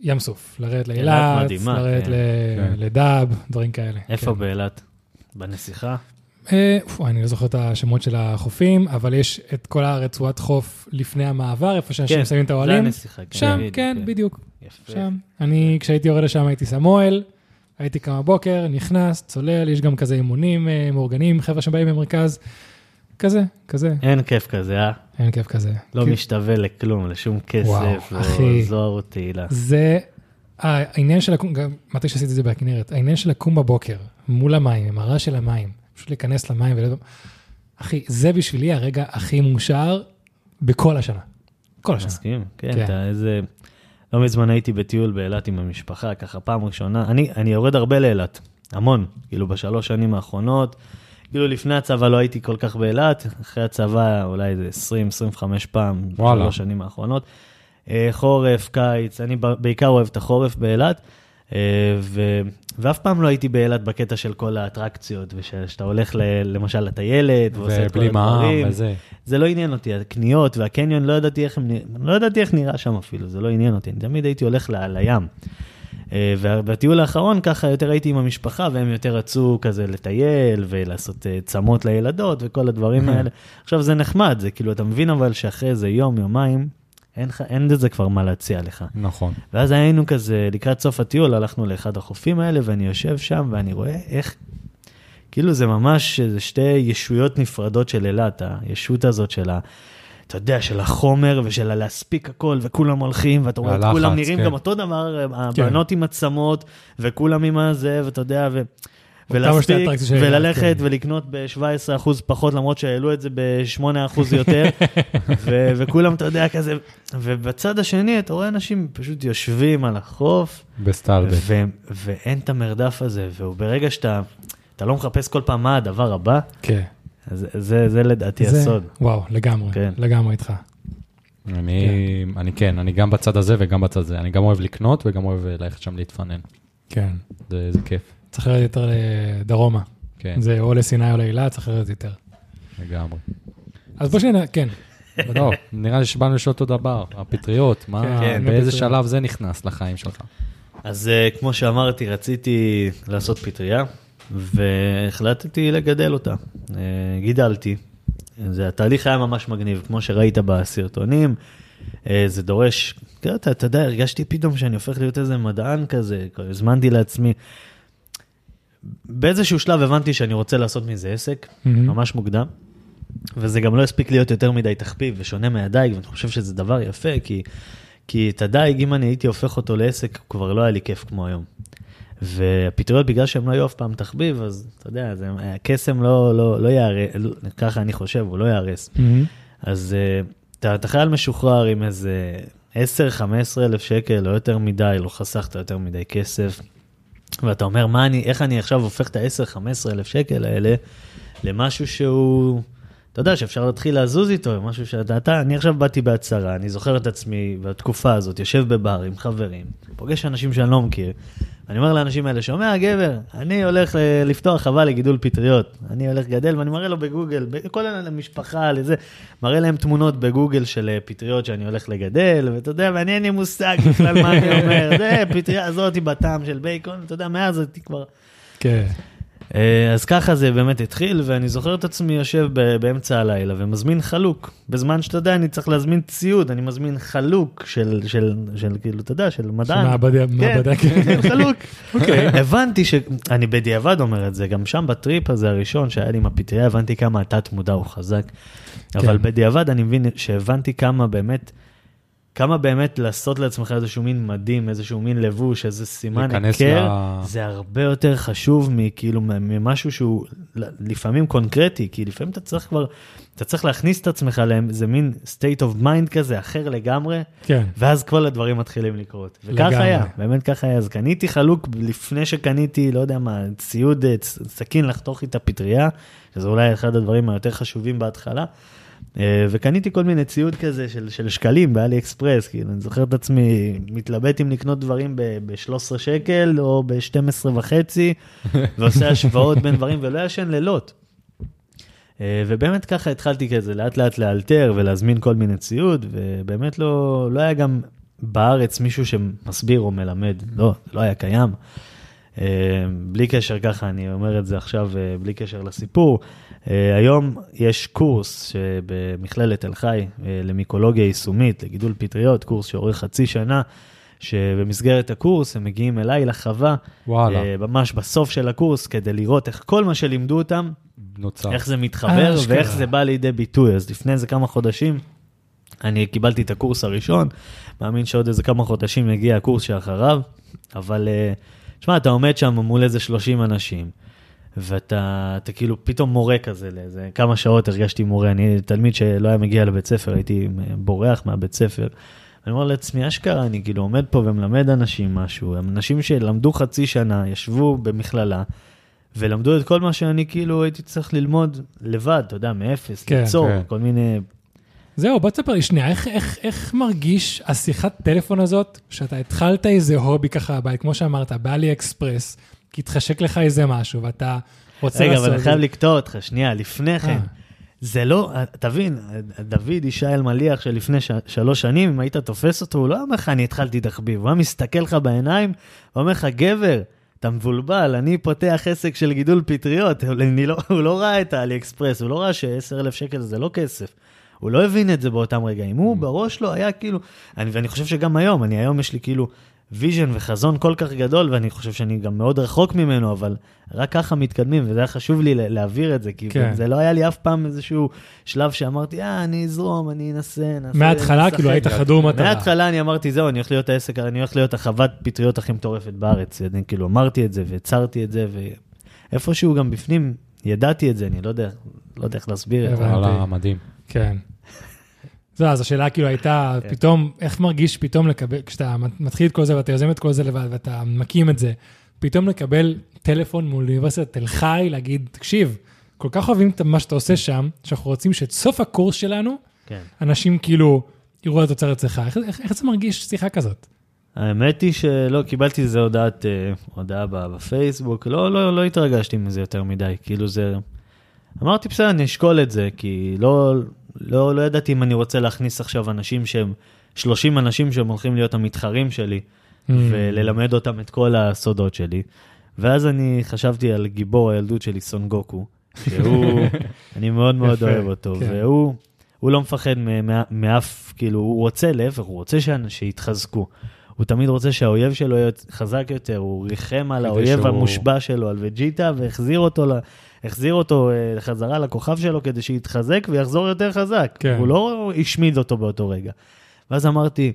A: ים סוף, לרדת
C: אילת
A: לאילת, לרדת
C: כן.
A: ל-
B: כן.
A: לדהב, דברים כאלה.
C: איפה
A: כן.
C: באילת? בנסיכה?
A: אה, אני לא זוכר את השמות של החופים, אבל יש את כל הרצועת חוף לפני המעבר, איפה שאנשים
C: כן,
A: שמים את
C: זה
A: האוהלים.
C: הנסיכה. כן,
A: שם,
C: בדיוק,
A: כן, בדיוק,
C: יפה.
A: שם. אני, כשהייתי יורד לשם הייתי שם אוהל, הייתי קם בבוקר, נכנס, צולל, יש גם כזה אימונים אה, מאורגנים, חבר'ה שבאים במרכז, כזה, כזה,
C: אין כיף כזה, אה?
A: אין כיף כזה.
C: לא
A: כי-
C: משתווה לכלום, לשום כסף,
A: וואו,
C: או
A: אחי.
C: זוהר או תהילה.
A: זה העניין של לקום, גם מתי שעשיתי את זה בכנרת, העניין של לקום בבוקר מול המים, עם הרעש של המים, פשוט להיכנס למים ולא... אחי, זה בשבילי הרגע הכי מאושר בכל השנה. כל השנה.
C: מסכים? כן,
A: כן.
C: אתה איזה... לא מזמן הייתי בטיול באילת עם המשפחה, ככה פעם ראשונה. אני, אני יורד הרבה לאילת, המון, כאילו בשלוש שנים האחרונות. כאילו לפני הצבא לא הייתי כל כך באילת, אחרי הצבא אולי איזה 20-25 פעם,
B: וואלה.
C: בשלוש שנים האחרונות. אה, חורף, קיץ, אני בעיקר אוהב את החורף באילת, אה. ואף פעם לא הייתי באילת בקטע של כל האטרקציות, ושאתה הולך ל... למשל לטיילת, ועושה את כל
B: ובלי מע"מ
C: הדברים.
B: וזה.
C: זה לא עניין אותי, הקניות והקניון, לא ידעתי איך, הם, לא ידעתי איך נראה שם אפילו, זה לא עניין אותי, אני תמיד הייתי הולך ל, לים. אה, ובטיול האחרון ככה יותר הייתי עם המשפחה, והם יותר רצו כזה לטייל ולעשות אה, צמות לילדות וכל הדברים *laughs* האלה. עכשיו זה נחמד, זה כאילו, אתה מבין אבל שאחרי איזה יום, יומיים, אין, לך- אין לזה כבר מה להציע לך.
B: נכון.
C: ואז היינו כזה, לקראת סוף הטיול, הלכנו לאחד החופים האלה, ואני יושב שם ואני רואה איך, כאילו זה ממש איזה שתי ישויות נפרדות של אילת, הישות הזאת של ה... אתה יודע, של החומר ושל הלהספיק הכל, וכולם הולכים, ואתה רואה את כולם נראים
B: כן.
C: גם אותו דבר, הבנות עם עצמות, וכולם עם הזה, ואתה יודע, ו... ולהספיק, וללכת
A: כן.
C: ולקנות ב-17% פחות, למרות שהעלו את זה ב-8% יותר, *laughs* ו- וכולם, אתה יודע, כזה, ובצד השני, אתה רואה אנשים פשוט יושבים על החוף,
B: בסטלבט.
C: ו- ואין את המרדף הזה, וברגע שאתה, אתה לא מחפש כל פעם מה הדבר הבא,
A: כן.
C: אז זה, זה לדעתי
A: זה-
C: הסוד.
A: וואו, לגמרי,
C: כן.
A: לגמרי איתך.
B: אני, אני כן, אני גם בצד הזה וגם בצד הזה. אני גם אוהב לקנות וגם אוהב ללכת שם להתפנן.
A: כן.
B: זה זה כיף.
A: צריך לרדת יותר לדרומה.
B: כן,
A: זה או לסיני או לאילת, צריך לרדת יותר.
B: לגמרי.
A: אז בוא שניה, כן.
B: לא, נראה לי שבאנו לשאול אותו דבר, הפטריות, מה,
A: כן,
B: באיזה
A: הפטריות.
B: שלב זה נכנס לחיים שלך?
C: אז uh, כמו שאמרתי, רציתי לעשות פטריה, והחלטתי לגדל אותה. Uh, גידלתי. זה, התהליך היה ממש מגניב, כמו שראית בסרטונים. Uh, זה דורש, אתה, אתה יודע, הרגשתי פתאום שאני הופך להיות איזה מדען כזה, הזמנתי לעצמי. באיזשהו שלב הבנתי שאני רוצה לעשות מזה עסק,
A: מהמם.
C: ממש מוקדם, וזה גם לא הספיק להיות יותר מדי תחביב ושונה מהדייג, ואני חושב שזה דבר יפה, כי, כי את הדייג, אם אני הייתי הופך אותו לעסק, כבר לא היה לי כיף כמו היום. והפטריות, בגלל שהם לא היו אף פעם תחביב, אז אתה יודע, זה, הקסם לא, לא, לא יהרס, ככה אני חושב, הוא לא יהרס.
A: מהמם.
C: אז אה, אתה, אתה חייל משוחרר עם איזה 10-15 אלף שקל, לא יותר מדי, לא חסכת יותר מדי כסף. ואתה אומר, מה אני, איך אני עכשיו הופך את ה-10-15 אלף שקל האלה למשהו שהוא, אתה יודע, שאפשר להתחיל לזוז איתו, משהו שאתה, אתה, אני עכשיו באתי בהצהרה, אני זוכר את עצמי בתקופה הזאת, יושב בבר עם חברים, פוגש אנשים שאני לא מכיר, אני אומר לאנשים האלה, שומע גבר, אני הולך לפתוח חווה לגידול פטריות, אני הולך לגדל, ואני מראה לו בגוגל, כל המשפחה, לזה, מראה להם תמונות בגוגל של אה, פטריות שאני הולך לגדל, ואתה יודע, ואני אין לי מושג בכלל מה אני אומר, *laughs* זה פטריה הזאת בטעם של בייקון, אתה יודע, מאז הייתי כבר...
A: כן.
C: אה, אז ככה זה באמת התחיל, ואני זוכר את עצמי יושב ב- באמצע הלילה ומזמין חלוק. בזמן שאתה יודע, אני צריך להזמין ציוד, אני מזמין חלוק של, של, של כאילו, אתה יודע, של מדען.
A: מעבדה, מעבדה, *laughs* כן.
C: כן, חלוק. אוקיי. הבנתי ש... אני בדיעבד אומר את זה, גם שם בטריפ הזה הראשון שהיה לי עם הפטריה, הבנתי כמה התת מודע הוא חזק. אבל
A: כן.
C: בדיעבד אני מבין שהבנתי כמה באמת כמה באמת לעשות לעצמך איזשהו מין מדים, איזשהו מין לבוש, איזה סימן היכר,
B: ל-
C: זה הרבה יותר חשוב מכאילו ממשהו שהוא לפעמים קונקרטי, כי לפעמים אתה צריך כבר, אתה צריך להכניס את עצמך לאיזה מין state of mind כזה, אחר לגמרי,
A: כן.
C: ואז כל הדברים מתחילים לקרות. וכך
A: לגמרי.
C: היה, באמת ככה היה. אז קניתי חלוק לפני שקניתי, לא יודע מה, ציוד, אה, צ- סכין לחתוך איתה פטריה, שזה אולי אחד הדברים היותר חשובים בהתחלה. אה, וקניתי כל מיני ציוד כזה של, של שקלים באלי אקספרס, כאילו, אני זוכר את עצמי מתלבט אם לקנות דברים ב-13 שקל או ב-12 וחצי, *laughs* ועושה השוואות בין דברים ולא ישן לילות. אה, ובאמת ככה התחלתי כזה לאט לאט לאלתר ולהזמין כל מיני ציוד, ובאמת לא, לא היה גם בארץ מישהו שמסביר או מלמד, לא, לא היה קיים. אה, בלי קשר ככה, אני אומר את זה עכשיו בלי קשר לסיפור. אה, היום יש קורס במכללת תל חי אה, למיקולוגיה יישומית, לגידול פטריות, קורס שאורך חצי שנה, שבמסגרת הקורס הם מגיעים אליי לחווה,
B: וואלה,
C: אה, ממש בסוף של הקורס, כדי לראות איך כל מה שלימדו אותם,
B: נוצר.
C: איך זה מתחבר
A: אשכרה.
C: ואיך זה בא לידי ביטוי. אז לפני איזה כמה חודשים, אני קיבלתי את הקורס הראשון, מאמין שעוד איזה כמה חודשים יגיע הקורס שאחריו, אבל אה, שמע, אתה עומד שם מול איזה 30 אנשים, ואתה אתה כאילו פתאום מורה כזה לאיזה כמה שעות הרגשתי מורה. אני תלמיד שלא היה מגיע לבית ספר, הייתי בורח מהבית ספר. אני אומר לעצמי, אשכרה, אני כאילו עומד פה ומלמד אנשים משהו, הם אנשים שלמדו חצי שנה, ישבו במכללה, ולמדו את כל מה שאני כאילו הייתי צריך ללמוד לבד, אתה יודע, מאפס,
A: כן,
C: ליצור,
B: כן.
C: כל מיני...
A: זהו, בוא תספר לי שנייה, איך, איך, איך מרגיש השיחת טלפון הזאת, שאתה התחלת איזה הובי ככה בבית, כמו שאמרת, באלי אקספרס, כי התחשק לך איזה משהו, ואתה רוצה
C: רגע,
A: לעשות
C: אבל אני חייב. לקטוע אותך, שנייה, לפני כן.
A: אה.
C: זה לא, תבין, דוד ישי אלמליח שלפני ש... שלוש שנים, אם היית תופס אותו, הוא לא אומר לך, אני התחלתי תחביב, הוא היה מסתכל לך בעיניים, ואומר לך, גבר, אתה מבולבל, אני פותח עסק של גידול פטריות, לא, הוא לא ראה את העלי אקספרס, הוא לא ראה ש-10,000 שקל זה לא כסף. הוא לא הבין את זה באותם רגעים, הוא בראש לו היה כאילו, אני, ואני חושב שגם היום, אני היום יש לי כאילו vision וחזון כל כך גדול, ואני חושב שאני גם מאוד רחוק ממנו, אבל רק ככה מתקדמים, וזה היה חשוב לי להעביר את זה, כי
A: כן.
C: זה לא היה לי אף פעם איזשהו שלב שאמרתי, אה, אני אזרום, אני אנסה, ננסה,
A: מההתחלה,
C: נשחק."
A: כאילו, היית חדור מטרה.
C: מההתחלה אני אמרתי, זהו, אני הולך להיות העסק, אני הולך להיות החוות פטריות הכי מטורפת בארץ. אני כאילו אמרתי את זה והצהרתי את זה, ואיפשהו גם בפנים ידעתי את זה, אני לא יודע, לא יודע איך להסביר את זה.
B: וואלה, מדהים.
A: כן. זהו, אז השאלה כאילו הייתה,
C: כן.
A: פתאום, איך מרגיש פתאום לקבל, כשאתה מתחיל את כל זה ואתה יוזם את כל זה לבד ואתה מקים את זה, פתאום לקבל טלפון מול אוניברסיטת תל חי, להגיד, תקשיב, כל כך אוהבים את מה שאתה עושה שם, שאנחנו רוצים שאת סוף הקורס שלנו,
C: כן.
A: אנשים כאילו יראו את התוצרת אצלך. איך, איך, איך זה מרגיש שיחה כזאת?
C: האמת היא שלא, קיבלתי איזה הודעת, אה, הודעה בפייסבוק, לא, לא, לא התרגשתי מזה יותר מדי, כאילו זה... אמרתי, בסדר, אני אשקול את זה, כי לא, לא, לא ידעתי אם אני רוצה להכניס עכשיו אנשים שהם, 30 אנשים שהם הולכים להיות המתחרים שלי,
A: Mm.
C: וללמד אותם את כל הסודות שלי. ואז אני חשבתי על גיבור הילדות שלי, סון גוקו, שהוא, *laughs* אני מאוד מאוד
A: יפה,
C: אוהב אותו,
A: כן.
C: והוא הוא לא מפחד מאף, כאילו, הוא רוצה, להפך, הוא רוצה שיתחזקו. הוא תמיד רוצה שהאויב שלו יהיה חזק יותר, הוא ריחם על האויב
B: שהוא-
C: המושבע שלו, על וג'יטה, והחזיר אותו, החזיר אותו אה, חזרה לכוכב שלו כדי שיתחזק ויחזור יותר חזק.
A: כן.
C: הוא לא השמיד אותו באותו רגע. ואז אמרתי,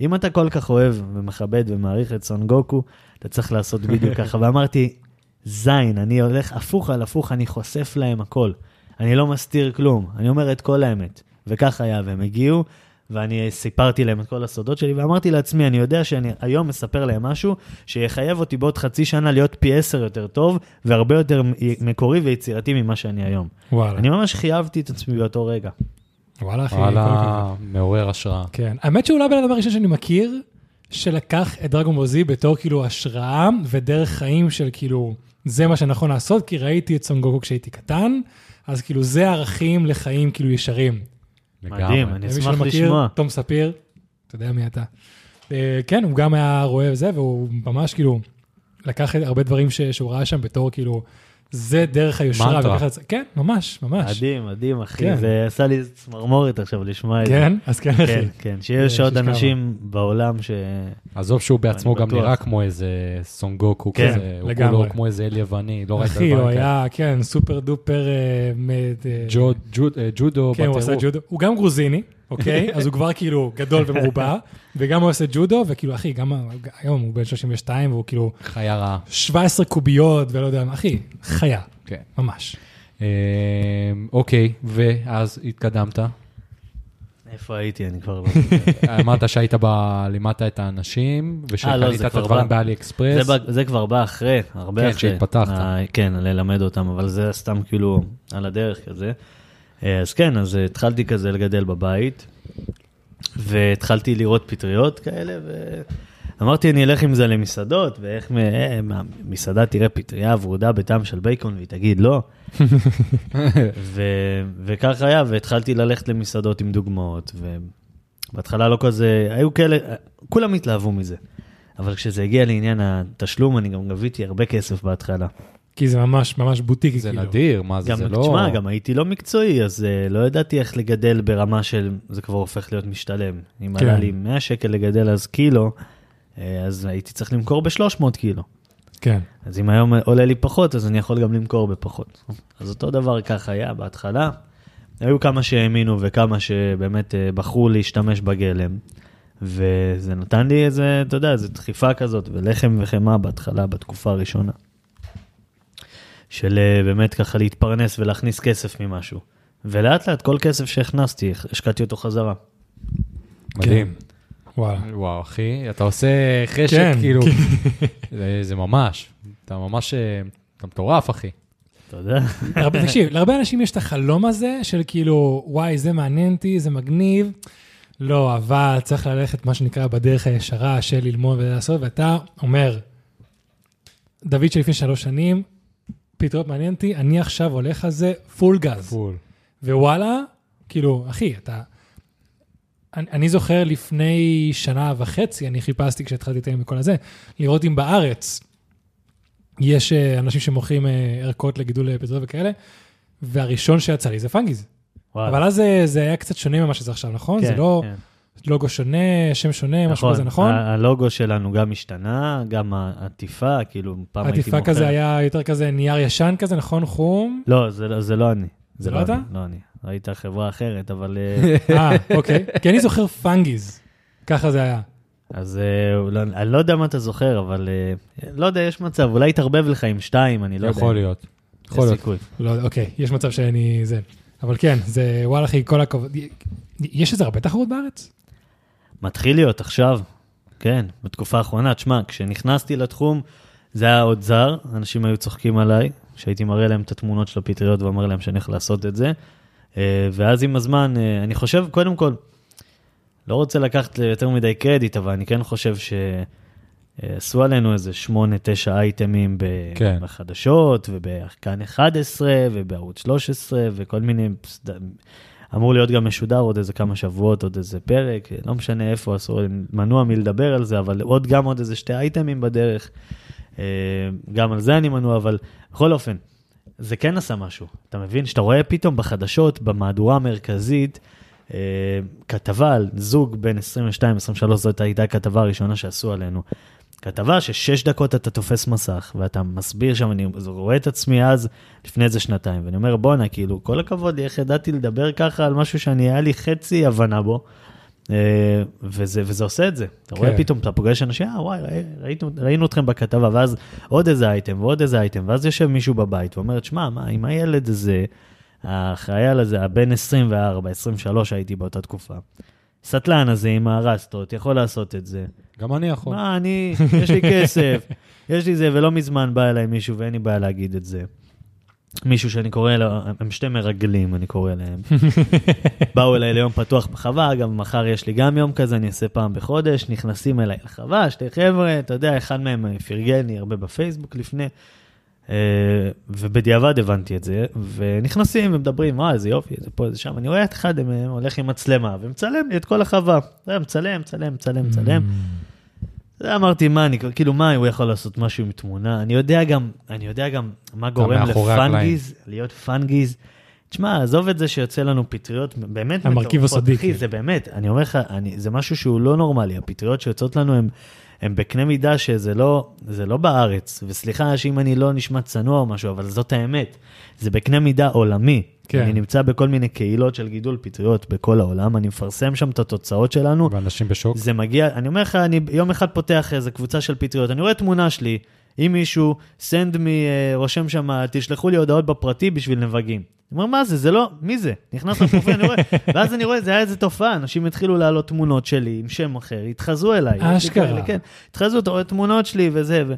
C: אם אתה כל כך אוהב ומכבד ומעריך את סון גוקו, אתה צריך לעשות בדיוק *laughs* ככה. ואמרתי, זין, אני הולך הפוך על הפוך, אני חושף להם הכל. אני לא מסתיר כלום, אני אומר את כל האמת. וכך היה, והם הגיעו, ואני סיפרתי להם את כל הסודות שלי, ואמרתי לעצמי, אני יודע שאני היום מספר להם משהו שיחייב אותי בעוד חצי שנה להיות פי עשר יותר טוב, והרבה יותר מקורי ויצירתי ממה שאני היום.
A: וואלה,
C: אני ממש חייבתי את עצמי באותו רגע.
A: וואלה, אחי.
B: וואלה, מעורר השראה.
A: כן, האמת שאולי הבן אדם הראשון שאני מכיר, שלקח את דרגון בוזי בתור כאילו השראה ודרך חיים של כאילו, זה מה שנכון לעשות, כי ראיתי את סונגוקו כשהייתי קטן, אז כאילו זה ערכים לחיים כאילו ישרים.
B: לגמרי.
C: מדהים, אני אשמח
A: שלא מכיר,
C: לשמוע.
A: תום ספיר, אתה יודע מי אתה. אה, כן, הוא גם היה רואה זה, והוא ממש כאילו לקח הרבה דברים שהוא ראה שם בתור כאילו, זה דרך היושרה.
B: מנטרה.
A: וככה כן, ממש, ממש.
C: מדהים, מדהים, אחי.
A: כן.
C: זה עשה לי צמרמורת עכשיו לשמוע את זה.
A: כן, אז כן, אחי.
C: כן, כן, שיש
A: אה,
C: עוד
A: שיש כמה.
C: אנשים בעולם ש...
B: עזוב שהוא בעצמו גם
C: בטוח.
B: נראה כמו איזה סונגוקו
A: כן,
B: כזה, הוא
A: לגמרי.
B: כולו כמו איזה אל יווני, לא ראית
A: אחי, הוא
B: דברים כאלה.
A: היה, כן, סופר דופר... אה, אה,
B: ג'ו- ג'ו- ג'ודו
A: כן, הוא עשה
B: בטירוף.
A: ג'ודו. הוא גם גרוזיני, אוקיי? אז הוא כבר כאילו גדול ומרובע, וגם הוא עושה ג'ודו, וכאילו, אחי, גם היום הוא בן 32, והוא כאילו
B: חיה רעה.
A: 17 קוביות, ולא יודע מה, אחי, חיה,
B: כן.
A: ממש.
B: אה, אוקיי, ואז התקדמת.
C: איפה הייתי? אני כבר לא... *laughs*
B: אמרת שהיית ב... לימדת את האנשים,
C: אה, לא,
B: ושקנית את הדברים
C: בא.
B: באלי אקספרס.
C: זה, כבר בא אחרי, הרבה
B: כן,
C: אחרי.
B: שהתפתחת.
C: אה, כן, ללמד אותם, אבל זה סתם כאילו על הדרך כזה. אה, אז כן, אז התחלתי כזה לגדל בבית, והתחלתי לראות פטריות כאלה, ואמרתי, אני אלך עם זה למסעדות, ואיך, מ- אה, מסעדה תראה פטריה ורודה בטעם של בייקון, והיא תגיד לא. *laughs* ו, וכך היה, והתחלתי ללכת למסעדות עם דוגמאות, ובהתחלה לא כזה, היו כאלה, כולם התלהבו מזה. אבל כשזה הגיע לעניין התשלום, אני גם גביתי הרבה כסף בהתחלה.
A: כי זה ממש ממש בוטיקי,
B: זה
A: כאילו.
B: נדיר, מה זה,
C: גם,
B: זה לא...
C: תשמע, גם הייתי לא מקצועי, אז uh, לא ידעתי איך לגדל ברמה של, זה כבר הופך להיות משתלם. אם
A: כן.
C: עלה לי 100 שקל לגדל אז קילו, uh, אז הייתי צריך למכור ב-300 קילו.
A: כן.
C: אז אם היום עולה לי פחות, אז אני יכול גם למכור בפחות. אז אותו דבר כך היה בהתחלה. היו כמה שהאמינו וכמה שבאמת אה, בחרו להשתמש בגלם, וזה נתן לי איזה, אתה יודע, איזו דחיפה כזאת, ולחם וחמאה בהתחלה, בתקופה הראשונה. של אה, באמת ככה להתפרנס ולהכניס כסף ממשהו. ולאט לאט כל כסף שהכנסתי, השקעתי אותו חזרה.
B: מדהים.
A: וואלה.
B: וואו, אחי, אתה עושה חשק,
A: כן,
B: כאילו, *laughs* זה- זה ממש, אתה ממש, אה, אתה מטורף, אחי.
C: אתה יודע? *laughs*
A: הרבה- תקשיב, להרבה אנשים יש את החלום הזה של כאילו, וואי, זה מעניין אותי, זה מגניב. לא, אבל צריך ללכת, מה שנקרא, בדרך הישרה של ללמוד ולעשות, ואתה אומר, דוד שלפני שלוש שנים, פתאום מעניין אותי, אני עכשיו הולך על זה פול גז.
B: פול.
A: ווואלה, כאילו, אחי, אתה... אני, אני זוכר לפני שנה וחצי, אני חיפשתי כשהתחלתי לתאם וכל הזה, לראות אם בארץ יש אה, אנשים שמוכרים אה, ערכות לגידול אה, פטריות וכאלה, והראשון שיצא לי זה פנגיז.
C: וואלה.
A: אבל אז זה, זה היה קצת שונה ממה שזה עכשיו, נכון? זה
C: כן,
A: לא
C: כן.
A: לוגו שונה, שם שונה, משהו כזה, נכון?
C: הלוגו שלנו גם השתנה, גם העטיפה, כאילו, פעם הייתי מוכר.
A: העטיפה כזה היה יותר כזה נייר ישן כזה, נכון? חום?
C: לא, זה, לא- זה לא אני.
A: זה לא אתה?
C: אני, לא אני. ראית חברה אחרת, אבל... אה, *laughs*
A: אה, אוקיי. כי אני זוכר פנגיז. ככה זה היה.
C: אז אה, לא, אני לא יודע מה אתה זוכר, אבל אה, לא יודע, יש מצב, אולי יתערבב לך עם שתיים, אני לא יודע.
B: יכול להיות. יכול להיות.
C: סיכוי.
A: לא, אוקיי, יש מצב שאני זה. אבל כן, זה וואלה אחי, כל הכבוד. יש איזה הרבה תחרות בארץ?
C: מתחיל להיות עכשיו, כן, בתקופה האחרונה. תשמע, כשנכנסתי לתחום, זה היה עוד זר, אנשים היו צוחקים עליי, שהייתי מראה להם את התמונות של הפטריות ואומר להם שאני הולך לעשות את זה. אה, ואז עם הזמן, אה, אני חושב, קודם כל, לא רוצה לקחת יותר מדי קרדיט, אבל אני כן חושב שעשו עלינו איזה שמונה, תשע אייטמים ב-
B: כן.
C: בחדשות, ובכאן 11, ובערוץ 13, וכל מיני... אמור להיות גם משודר עוד איזה כמה שבועות, עוד איזה פרק, לא משנה איפה, אסור, מנוע מלדבר על זה, אבל עוד גם עוד איזה שתי אייטמים בדרך. אה, גם על זה אני מנוע, אבל בכל אופן, זה כן עשה משהו. אתה מבין? שאתה רואה פתאום בחדשות, במהדורה המרכזית, אה, כתבה על זוג בין 22-23, זאת הייתה הכתבה הראשונה שעשו עלינו. כתבה ששש דקות אתה תופס מסך, ואתה מסביר שם, אני רואה את עצמי אז, לפני איזה שנתיים, ואני אומר, בואנה, כאילו, כל הכבוד לי, איך ידעתי לדבר ככה על משהו שאני, היה לי חצי הבנה בו, אה, וזה, וזה עושה את זה. אתה רואה
A: כן.
C: פתאום, אתה פוגש אנשים, אה, וואי, ראי- ראינו, ראינו אתכם בכתבה, ואז עוד איזה אייטם ועוד איזה אייטם, ואז יושב מישהו בבית ואומר, שמע, מה, עם הילד הזה, החייל הזה, הבן 24, 23 הייתי באותה תקופה. סטלן הזה עם הרסטות, יכול לעשות את זה.
B: גם אני יכול.
C: מה, אני, יש לי כסף, *laughs* יש לי זה, ולא מזמן בא אליי מישהו, ואין לי בעיה להגיד את זה. מישהו שאני קורא לו, הם שתי מרגלים, אני קורא להם. *laughs* באו אליי ליום פתוח בחווה, אגב, מחר יש לי גם יום כזה, אני אעשה פעם בחודש, נכנסים אליי לחווה, שתי חבר'ה, אתה יודע, אחד מהם פרגן לי הרבה בפייסבוק לפני, ובדיעבד הבנתי את זה, ונכנסים ומדברים, וואי, איזה יופי, איזה פה, איזה שם, אני רואה את אחד, הם אה, הולך עם מצלמה, ומצלם לי את כל החווה. זה מצלם, מצלם, מצלם, מצלם. זה אמרתי, מה, אני, כאילו, מה, הוא יכול לעשות משהו עם תמונה? אני יודע גם, אני יודע גם מה גורם לפנגיז, להיות פנגיז. תשמע, עזוב את זה שיוצא לנו פטריות, באמת
A: המרכיב הסודי,
C: אחי,
A: כאילו.
C: זה באמת, אני אומר לך, זה משהו שהוא לא נורמלי, הפטריות שיוצאות לנו הן הם בקנה מידה שזה לא, זה לא בארץ, וסליחה שאם אני לא נשמע צנוע או משהו, אבל זאת האמת, זה בקנה מידה עולמי.
A: כן.
C: אני נמצא בכל מיני קהילות של גידול פטריות בכל העולם, אני מפרסם שם את התוצאות שלנו.
B: ואנשים בשוק.
C: זה מגיע, אני אומר לך, אני יום אחד פותח איזה קבוצה של פטריות, אני רואה תמונה שלי עם מישהו, send me, אה, רושם שם, תשלחו לי הודעות בפרטי בשביל נבגים. אני אומר, מה זה? זה לא, מי זה? נכנס לפרופיל, אני רואה, *laughs* ואז אני רואה, זה היה איזה תופעה, אנשים התחילו להעלות תמונות שלי עם שם אחר, התחזו אליי.
A: אשכרה.
C: כן, התחזו, אתה רואה תמונות שלי וזה, ו...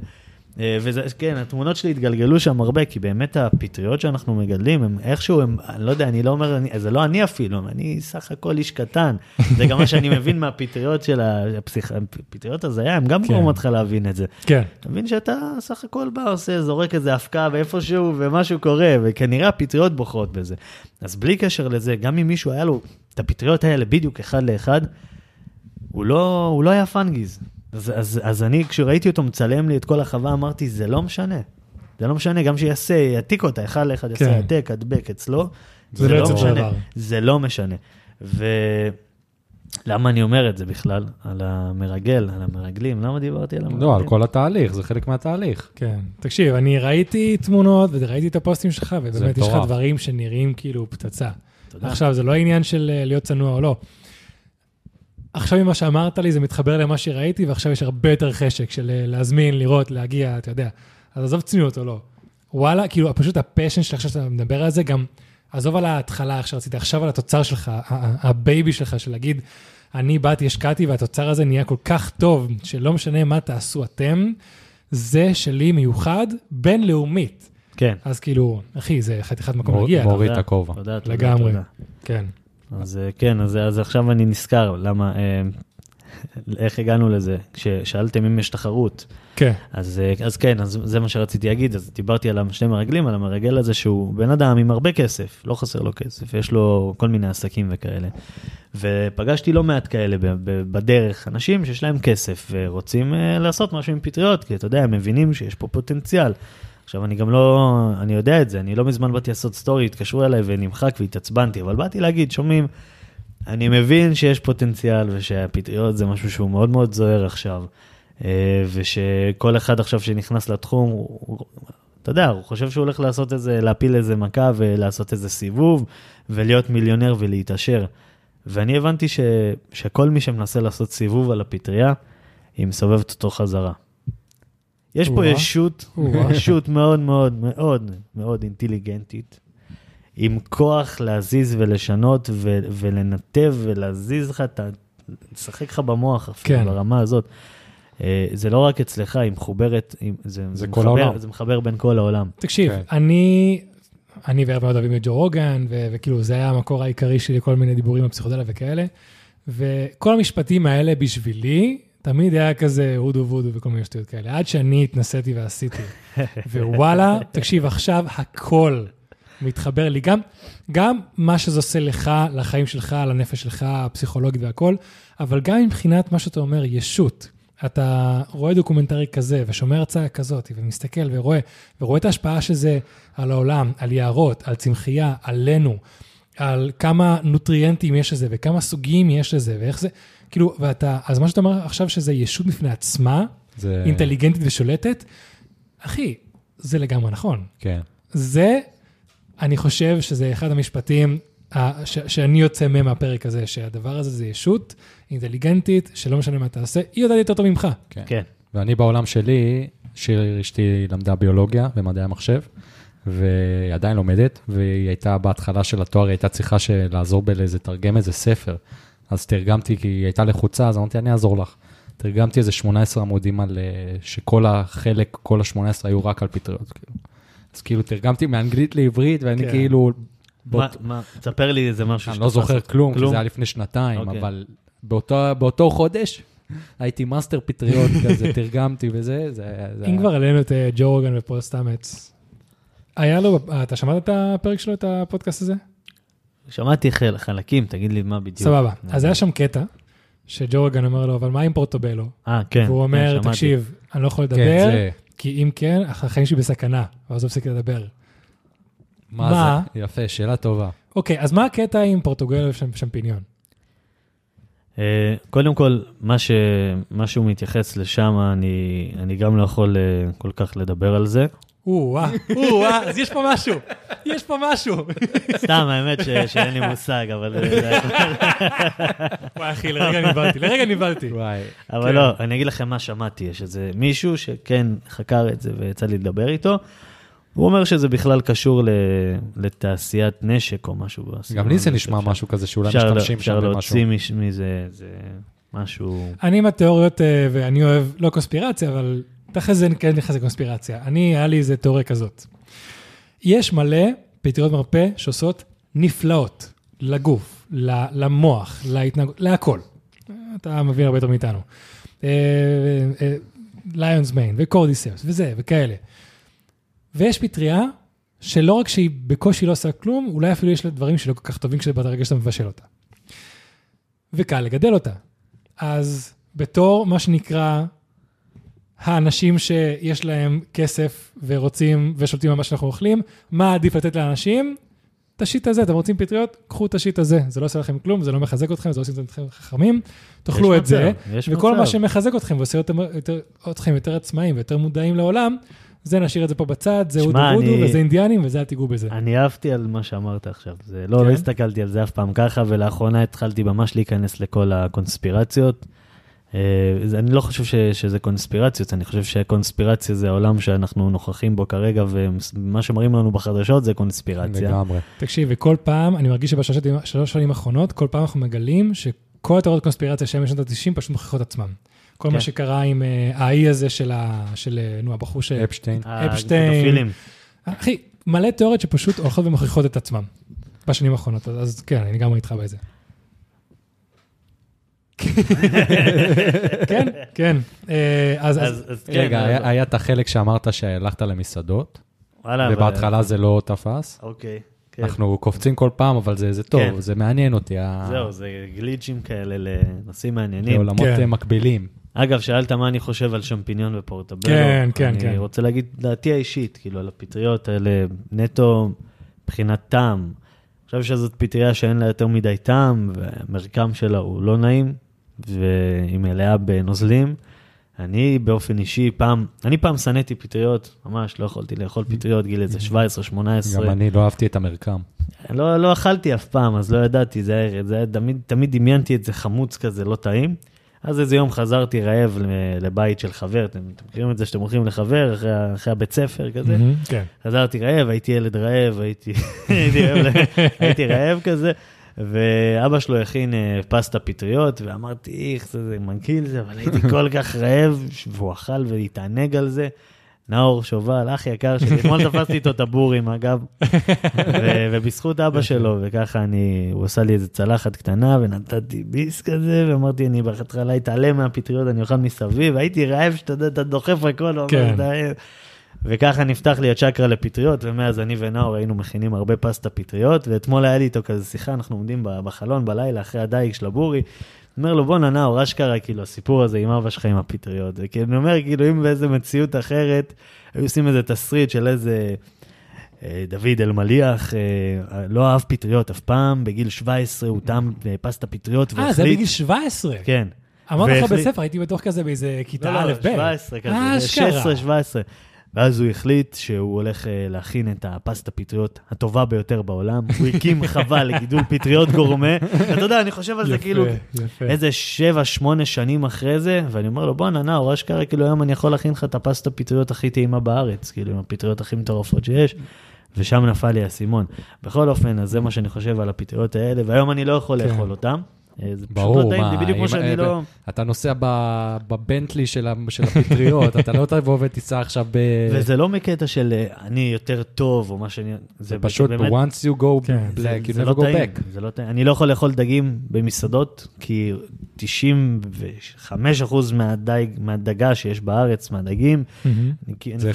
C: אה, וזה, כן, התמונות שלי התגלגלו שם הרבה, כי באמת הפטריות שאנחנו מגדלים, הם איכשהו, הם, אני לא יודע, אני לא אומר, אני, זה לא אני אפילו, אני סך הכל איש קטן. זה גם מה שאני מבין מהפטריות של הפסיכ... הפטריות הזיה, הם גם
A: כן.
C: גורמות לך להבין את זה.
A: כן.
C: אתה מבין שאתה סך הכל בא, עושה, זורק איזה הפקעה ואיפשהו, ומשהו קורה, וכנראה הפטריות בוחרות בזה. אז בלי קשר לזה, גם אם מישהו היה לו את הפטריות האלה בדיוק אחד לאחד, הוא לא, הוא לא היה פאנגיז. אז, אז, אז אני, כשראיתי אותו מצלם לי את כל החווה, אמרתי, זה לא משנה. זה לא משנה, גם שיעשה, יעתיק אותה, אחד לאחד, יעשה
A: כן.
C: העתק, הדבק אצלו,
A: זה לא יוצא אותו
C: משנה.
A: דבר.
C: זה לא משנה. ולמה אני אומר את זה בכלל? על המרגל, על המרגלים, למה דיברתי על המרגלים?
B: לא, על כל התהליך, זה חלק מהתהליך.
A: כן. תקשיב, אני ראיתי תמונות וראיתי את הפוסטים שלך, ובאמת יש לך. דברים שנראים כאילו פצצה.
C: תודה.
A: עכשיו, זה לא עניין של אה, להיות צנוע או לא. עכשיו ממה שאמרת לי, זה מתחבר למה שראיתי, ועכשיו יש הרבה יותר חשק של אה, להזמין, לראות, להגיע, אתה יודע. אז עזוב צניעות או לא. וואלה, כאילו, פשוט הפשן שלך, עכשיו שאתה מדבר על זה, גם, עזוב על ההתחלה, איך שרצית, עכשיו על התוצר שלך, ה baby שלך, של להגיד, אני באתי, השקעתי, והתוצר הזה נהיה כל כך טוב, שלא משנה מה תעשו אתם, זה שלי מיוחד, בינלאומית.
C: כן.
A: אז כאילו, אחי, זה חתיכת מקום להגיע.
B: מוריד את הכובע.
C: תודה, תודה.
A: לגמרי.
C: תודה.
A: כן.
C: אז אה, כן, אז, אז עכשיו אני נזכר, למה, אה, איך הגענו לזה? כששאלתם אם יש תחרות.
A: כן.
C: אז, אה, אז כן, אז זה מה שרציתי להגיד, אז דיברתי על שני מרגלים, על המרגל הזה שהוא בן אדם עם הרבה כסף, לא חסר לו כסף, יש לו כל מיני עסקים וכאלה. ופגשתי לא מעט כאלה בדרך, אנשים שיש להם כסף ורוצים לעשות משהו עם פטריות, כי אתה יודע, הם מבינים שיש פה פוטנציאל. עכשיו, אני גם לא, אני יודע את זה, אני לא מזמן באתי לעשות סטורי, התקשרו אליי ונמחק והתעצבנתי, אבל באתי להגיד, שומעים, אני מבין שיש פוטנציאל ושהפטריות זה משהו שהוא מאוד מאוד זוהר עכשיו, אה, ושכל אחד עכשיו שנכנס לתחום, אתה יודע, הוא חושב שהוא הולך לעשות איזה, להפיל איזה מכה ולעשות איזה סיבוב, ולהיות מיליונר ולהתעשר. ואני הבנתי ש, שכל מי שמנסה לעשות סיבוב על הפטריה, היא מסובבת אותו חזרה. יש פה. ישות. *laughs* ישות מאוד מאוד מאוד מאוד אינטליגנטית, עם כוח להזיז ולשנות ו- ולנתב ולהזיז לך את ה... לשחק לך במוח אפילו
A: כן.
C: ברמה הזאת. אה, זה לא רק אצלך, היא מחוברת, היא- זה,
B: זה
C: מחבר,
B: כל העולם.
C: זה מחבר בין כל העולם.
A: תקשיב,
B: כן.
A: אני, אני וערב מאוד אוהבים את ג'ו רוגן, ו- וכאילו זה היה המקור העיקרי שלי לכל מיני דיבורים על פסיכודליה וכאלה, וכל המשפטים האלה בשבילי, תמיד היה כזה וודו וודו וכל מיני שטויות כאלה, עד שאני התנסיתי ועשיתי. ווואלה, תקשיב, עכשיו הכל מתחבר לי, גם, גם מה שזה עושה לך, לחיים שלך, לנפש שלך, הפסיכולוגית והכל, אבל גם מבחינת מה שאתה אומר, ישות. אתה רואה דוקומנטרי כזה, ושומע הרצאה כזאת, ומסתכל ורואה, ורואה את ההשפעה של זה על העולם, על יערות, על צמחייה, עלינו, על כמה נוטריאנטים יש לזה, וכמה סוגים יש לזה, ואיך זה, כאילו, ואתה, אז מה שאתה אומר עכשיו שזה ישות בפני עצמה,
B: זה...
A: אינטליגנטית ושולטת, אחי, זה לגמרי נכון.
B: כן.
A: זה, אני חושב שזה אחד המשפטים ה- ש- שאני יוצא מהם מהפרק הזה, שהדבר הזה זה ישות אינטליגנטית, שלא משנה מה תעשה, היא יודעת יותר טוב ממך.
B: כן.
C: כן.
B: ואני בעולם שלי, שיר אשתי למדה ביולוגיה ומדעי המחשב, והיא עדיין לומדת, והיא הייתה בהתחלה של התואר, היא הייתה צריכה של- לעזור בלאיזה, תרגם איזה ספר. אז תרגמתי, כי היא הייתה לחוצה, אז אמרתי, אני אעזור לך. תרגמתי איזה 18 עמודים על, אה, שכל החלק, כל ה-18 היו רק על פטריות, כאילו. אז כאילו תרגמתי מאנגלית לעברית, ואני
A: כן.
B: כאילו,
C: מה,
B: באות-
C: מה, תספר לי איזה משהו
B: אני לא זוכר כלום, כי
C: כלום?
B: זה היה לפני שנתיים,
C: אוקיי.
B: אבל באותו, באותו חודש הייתי master פטריות *laughs* כזה, תרגמתי וזה, זה היה... זה
A: אם
B: היה-
A: כבר העלינו את אה, ג'ו רוגן ופול סטאמטס, היה לו, אה, אתה שמעת את הפרק שלו, את הפודקאסט הזה?
C: שמעתי חל, חלקים, תגיד לי מה בדיוק.
A: סבבה. אז היה שם קטע, שג'ו רוגן אומר לו, אבל מה עם פורטובלו?
C: אה, כן.
A: והוא
C: כן,
A: אומר,
C: שמעתי.
A: תקשיב, אני לא יכול
B: כן,
A: לדבר,
B: זה...
A: כי אם כן, החיים שלי בסכנה, ואז הוא הפסיק לדבר.
B: מה
A: מה?
B: זה? יפה, שאלה טובה.
A: אוקיי, אז מה הקטע עם פורטוגל ושמפיניון?
C: אה, קודם כל, מה, ש... מה שהוא מתייחס לשם, אני, אני גם לא יכול אה, כל כך לדבר על זה.
A: או-אה, או-אה, אז יש פה משהו, יש פה משהו.
C: סתם, האמת ש... שאין לי מושג, אבל... זה-
A: וואי, אחי, לרגע נבהלתי, לרגע נבהלתי.
B: וואי.
C: אבל
A: כן.
C: לא, אני אגיד לכם מה שמעתי, יש איזה מישהו שכן חקר את זה ויצא לי לדבר איתו. הוא אומר שזה בכלל קשור ל... לתעשיית נשק או משהו.
B: גם לי זה נשמע משהו כזה שאולי
C: אפשר-
B: משתמשים
C: אפשר
B: שם במשהו.
C: להוציא מש- מזה איזה משהו...
A: אני עם התיאוריות, אה, ואני אוהב, לא קונספירציה, אבל תכף זה כן נכנס לקונספירציה. אני, היה לי איזה תיאוריה כזאת. יש מלא פטריות מרפא שעושות נפלאות לגוף, למוח, להתנהגות, להכל. אתה מבין הרבה יותר מאיתנו. ליונס מיין וקורדיספס וזה וכאלה. ויש פטריה שלא רק שהיא בקושי לא עושה כלום, אולי אפילו יש לה דברים שלא כל כך טובים כשברגע שאתה מבשל אותה. וקל לגדל אותה. אז בתור מה שנקרא האנשים שיש להם כסף ורוצים ושולטים על מה שאנחנו אוכלים, מה עדיף לתת לאנשים? את השיט הזה, אתם רוצים פטריות? קחו את השיט הזה, זה לא עושה לכם כלום, זה לא מחזק אתכם, זה לא עושה אתכם חכמים, תאכלו את זה,
C: מצב, יש
A: וכל
C: מצב.
A: מה שמחזק אתכם ועושה יותר, יותר, אתכם יותר עצמאיים ויותר מודעים לעולם, זה נשאיר את זה פה בצד, זה הודו וודו וזה אינדיאנים וזה אל תיגעו בזה.
C: אני אהבתי על מה שאמרת עכשיו. זה לא,
A: כן?
C: לא הסתכלתי על זה אף פעם ככה, ולאחרונה התחלתי ממש להיכנס לכל הקונספירציות. זה- אני לא חושב ש, שזה קונספירציות, אני חושב שקונספירציה זה העולם שאנחנו נוכחים בו כרגע, ומה שמראים לנו בחדשות זה קונספירציה.
B: לגמרי.
A: תקשיב, וכל פעם, אני מרגיש שבשלוש שנים האחרונות, כל פעם אנחנו מגלים שכל התיאוריות קונספירציה שהן בשנות ה-90 פשוט מוכיחות עצמם. כל
C: כן.
A: מה שקרה עם אה, האי הזה של, ה, של אה, נו, הבחור ש...
B: אפשטיין.
A: אפשטיין.
C: הפדופילים.
A: אחי, מלא תיאוריות שפשוט הולכות ומוכיחות את עצמם בשנים האחרונות, אז- אז כן, אני לגמרי איתך בזה. כן, כן. אה, אז,
C: כן,
B: רגע, היה- את החלק שאמרת שהלכת למסעדות, ובהתחלה זה לא תפס.
C: אוקיי, כן.
B: אנחנו קופצים כל פעם, אבל זה זה טוב,
C: כן.
B: זה מעניין אותי.
C: זהו, זה גליצ'ים כאלה לנושאים מעניינים.
B: לעולמות
A: כן.
B: אה, מקבילים.
C: אגב, שאלת מה אני חושב על שמפיניון ופורטבלו.
A: כן, כן,
C: אני
A: כן.
C: רוצה להגיד דעתי האישית, כאילו, על הפטריות האלה, נטו מבחינת טעם. אני חושב שזאת פטריה שאין לה יותר מדי טעם, והמרקם שלה הוא לא נעים, והיא מלאה בנוזלים. אני באופן אישי, פעם, אני פעם שנאתי פטריות, ממש לא יכולתי לאכול פטריות, גיל איזה 17, 18.
B: גם אני לא אהבתי את המרקם.
C: לא, לא אכלתי אף פעם, אז לא ידעתי, זה היה, זה היה תמיד, תמיד דמיינתי את זה חמוץ כזה, לא טעים. אז איזה יום חזרתי רעב לבית של חבר, אתם, אתם מכירים את זה שאתם הולכים לחבר אחרי, אחרי הבית ספר כזה?
A: כן.
C: חזרתי רעב, הייתי ילד רעב, הייתי, *laughs* הייתי, רעב, הייתי רעב כזה, ואבא שלו הכין אה, פסטה פטריות, ואמרתי, איך זה, זה מגעיל זה, אבל הייתי כל כך רעב, והוא אכל והתענג על זה. נאור שובל, אח יקר שלי, אתמול *laughs* תפסתי איתו את הבורים, אגב, ו- ובזכות אבא שלו, וככה אני, הוא עשה לי איזה צלחת קטנה, ונתתי ביס כזה, ואמרתי, אני בהתחלה אתעלם מהפטריות, אני אוכל מסביב, הייתי רעב, שאתה יודע, אתה דוחף הכל,
A: כן.
C: "די." וככה נפתח לי הצ'קרה לפטריות, ומאז אני ונאור היינו מכינים הרבה פסטה פטריות, ואתמול היה לי איתו כזה שיחה, אנחנו עומדים ב- בחלון בלילה אחרי הדייג של הבורי, אומר לו, בואנה נאור, אשכרה, כאילו, הסיפור הזה עם אבא שלך עם הפטריות. וכי אני אומר, כאילו, אם באיזה מציאות אחרת, היו עושים איזה תסריט של איזה אה, דוד אלמליח, אה, לא אהב פטריות אף פעם, בגיל 17 הוא טעם אה, פסטה פטריות,
A: אה, זה בגיל 17.
C: כן.
A: אמרת לך
C: והחליט-
A: בספר, הייתי בטוח כזה באיזה כיתה
C: לא,
A: א',
C: לא,
A: ב'.
C: 17 כזה,
A: אה, אשכרה.
C: 16, 17. ואז הוא החליט שהוא הולך אה, להכין את הפסטה פטריות הטובה ביותר בעולם. הוא הקים *laughs* חווה לגידול פטריות גורמה. אתה יודע, אני חושב על זה
A: יפה,
C: כאילו
A: יפה.
C: איזה 7-8 שנים אחרי זה, ואני אומר לו, בואנה, נאור, אשכרה, כאילו היום אני יכול להכין לך את הפסטה פטריות הכי טעימה בארץ, כאילו עם הפטריות הכי מטורפות שיש. ושם נפל לי האסימון. בכל אופן, אז זה מה שאני חושב על הפטריות האלה, והיום אני לא יכול
A: כן.
C: לאכול אותם. אה, זה פשוט
B: ברור,
C: לא טעים לי, בדיוק כמו שאני
B: אה,
C: לא...
B: אתה נוסע בבנטלי של הפטריות, אתה לא תבוא ותיסע עכשיו ב...
C: וזה לא מקטע של אה, אני יותר טוב, או מה שאני...
B: זה פשוט, once you go
A: כן,
B: black, you never
C: לא
B: go back.
C: זה לא טעים. אני לא יכול לאכול דגים במסעדות, כי 95% מהדג, מהדגה שיש בארץ, מהדגים,
B: זה.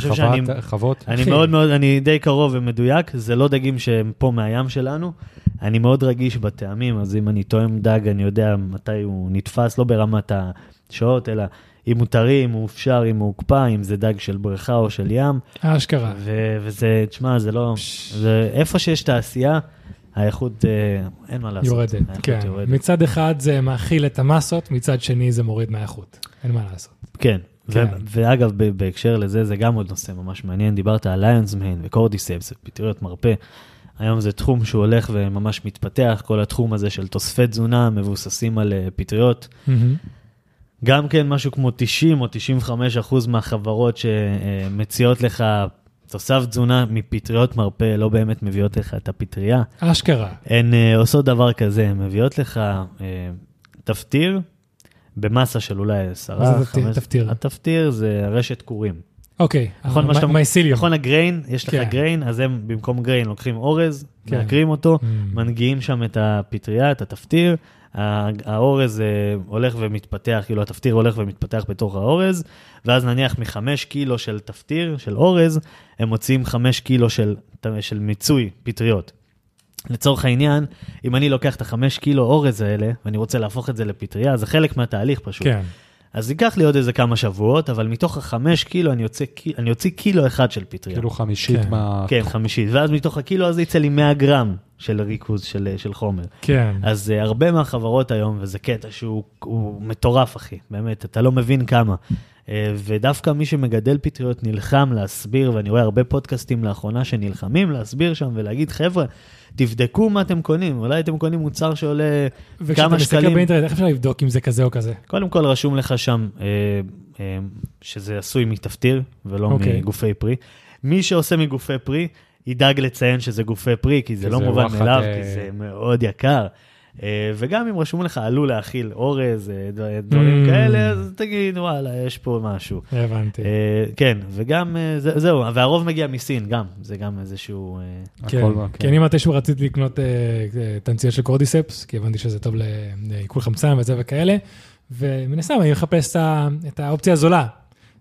B: חוות.
C: אני. מאוד מאוד, אני די קרוב ומדויק, זה לא דגים שהם פה מהים שלנו. אני מאוד רגיש בטעמים, אז אם אני טועם דג, אני יודע מתי הוא נתפס, לא ברמת השעות, אלא אם הוא טרי, אם הוא הופשר, אם הוא הוקפא, אם זה דג של בריכה או של ים.
A: אשכרה.
C: ו- וזה, תשמע, זה לא... זה, איפה שיש תעשייה, האיכות, אה, אין מה לעשות.
A: יורדת, כן.
C: יורדת.
A: מצד אחד זה מאכיל את המסות, מצד שני זה מוריד מהאיכות. אין מה לעשות.
C: כן. ו-
A: כן.
C: ואגב, ב- בהקשר לזה, זה גם עוד נושא ממש מעניין. דיברת על ליונס מיין וקורדיספס, פטריות מרפא. היום זה תחום שהוא הולך וממש מתפתח, כל התחום הזה של תוספי תזונה מבוססים על אה, פטריות. גם כן משהו כמו 90 או 95 אחוז מהחברות שמציעות לך תוסף תזונה מפטריות מרפא, לא באמת מביאות לך את הפטריה.
A: אשכרה.
C: הן אה, עושות דבר כזה, הן מביאות לך אה, תפטיר במסה של אולי 10,
A: מה זה תפטיר?
C: התפטיר זה רשת קורים.
A: אוקיי.
C: נכון, מה שאתה-
A: מייסיליום.
C: נכון הגריין, יש לך
A: כן.
C: גריין, אז הם במקום גריין לוקחים אורז,
A: כן.
C: מעקרים אותו,
A: Mm.
C: מנגיעים שם את הפטריה, את התפטיר, האורז אה, הולך ומתפתח, כאילו התפטיר הולך ומתפתח בתוך האורז, ואז נניח מחמש קילו של תפטיר, של אורז, הם מוציאים חמש קילו של, של מיצוי פטריות. לצורך העניין, אם אני לוקח את החמש קילו אורז האלה, ואני רוצה להפוך את זה לפטריה, זה חלק מהתהליך פשוט.
A: כן.
C: אז ייקח לי עוד איזה כמה שבועות, אבל מתוך החמש קילו אני יוצא, אני אוציא קילו אחד של פטריה.
B: כאילו חמישית
A: כן.
B: מה...
C: כן, חמישית. ואז מתוך הקילו הזה יצא לי 100 גרם של ריכוז של, של חומר.
A: כן.
C: אז uh, הרבה מהחברות היום, וזה קטע שהוא הוא מטורף, אחי, באמת, אתה לא מבין כמה. Uh, ודווקא מי שמגדל פטריות נלחם להסביר, ואני רואה הרבה פודקאסטים לאחרונה שנלחמים להסביר שם ולהגיד, חבר'ה, תבדקו מה אתם קונים, אולי אתם קונים מוצר שעולה
A: וכשאתה
C: כמה
A: מסתכל
C: שקלים.
A: באינטרנט, איך אפשר לבדוק אם זה כזה או כזה?
C: קודם כל רשום לך שם אה, אה, שזה עשוי מתפטיר ולא
A: אוקיי.
C: מגופי פרי. מי שעושה מגופי פרי, ידאג לציין שזה גופי פרי, כי זה לא מובן מאליו,
B: אה,
C: כי זה מאוד יקר. אה, וגם אם רשום לך עלול להכיל אורז, אה, ד- דברים
A: Mm.
C: כאלה, אז תגיד, וואלה, יש פה משהו.
A: הבנתי.
C: אה, כן, וגם, אה, זה- זהו, והרוב מגיע מסין, גם, זה גם איזשהו... אה,
A: כן,
B: מה-
A: כי אני מתישהו רציתי לקנות אה, אה, תנציה של קורדיספס, כי הבנתי שזה טוב לעיכול חמצן וזה וכאלה, ומן הסתם אני מחפש את האופציה הזולה.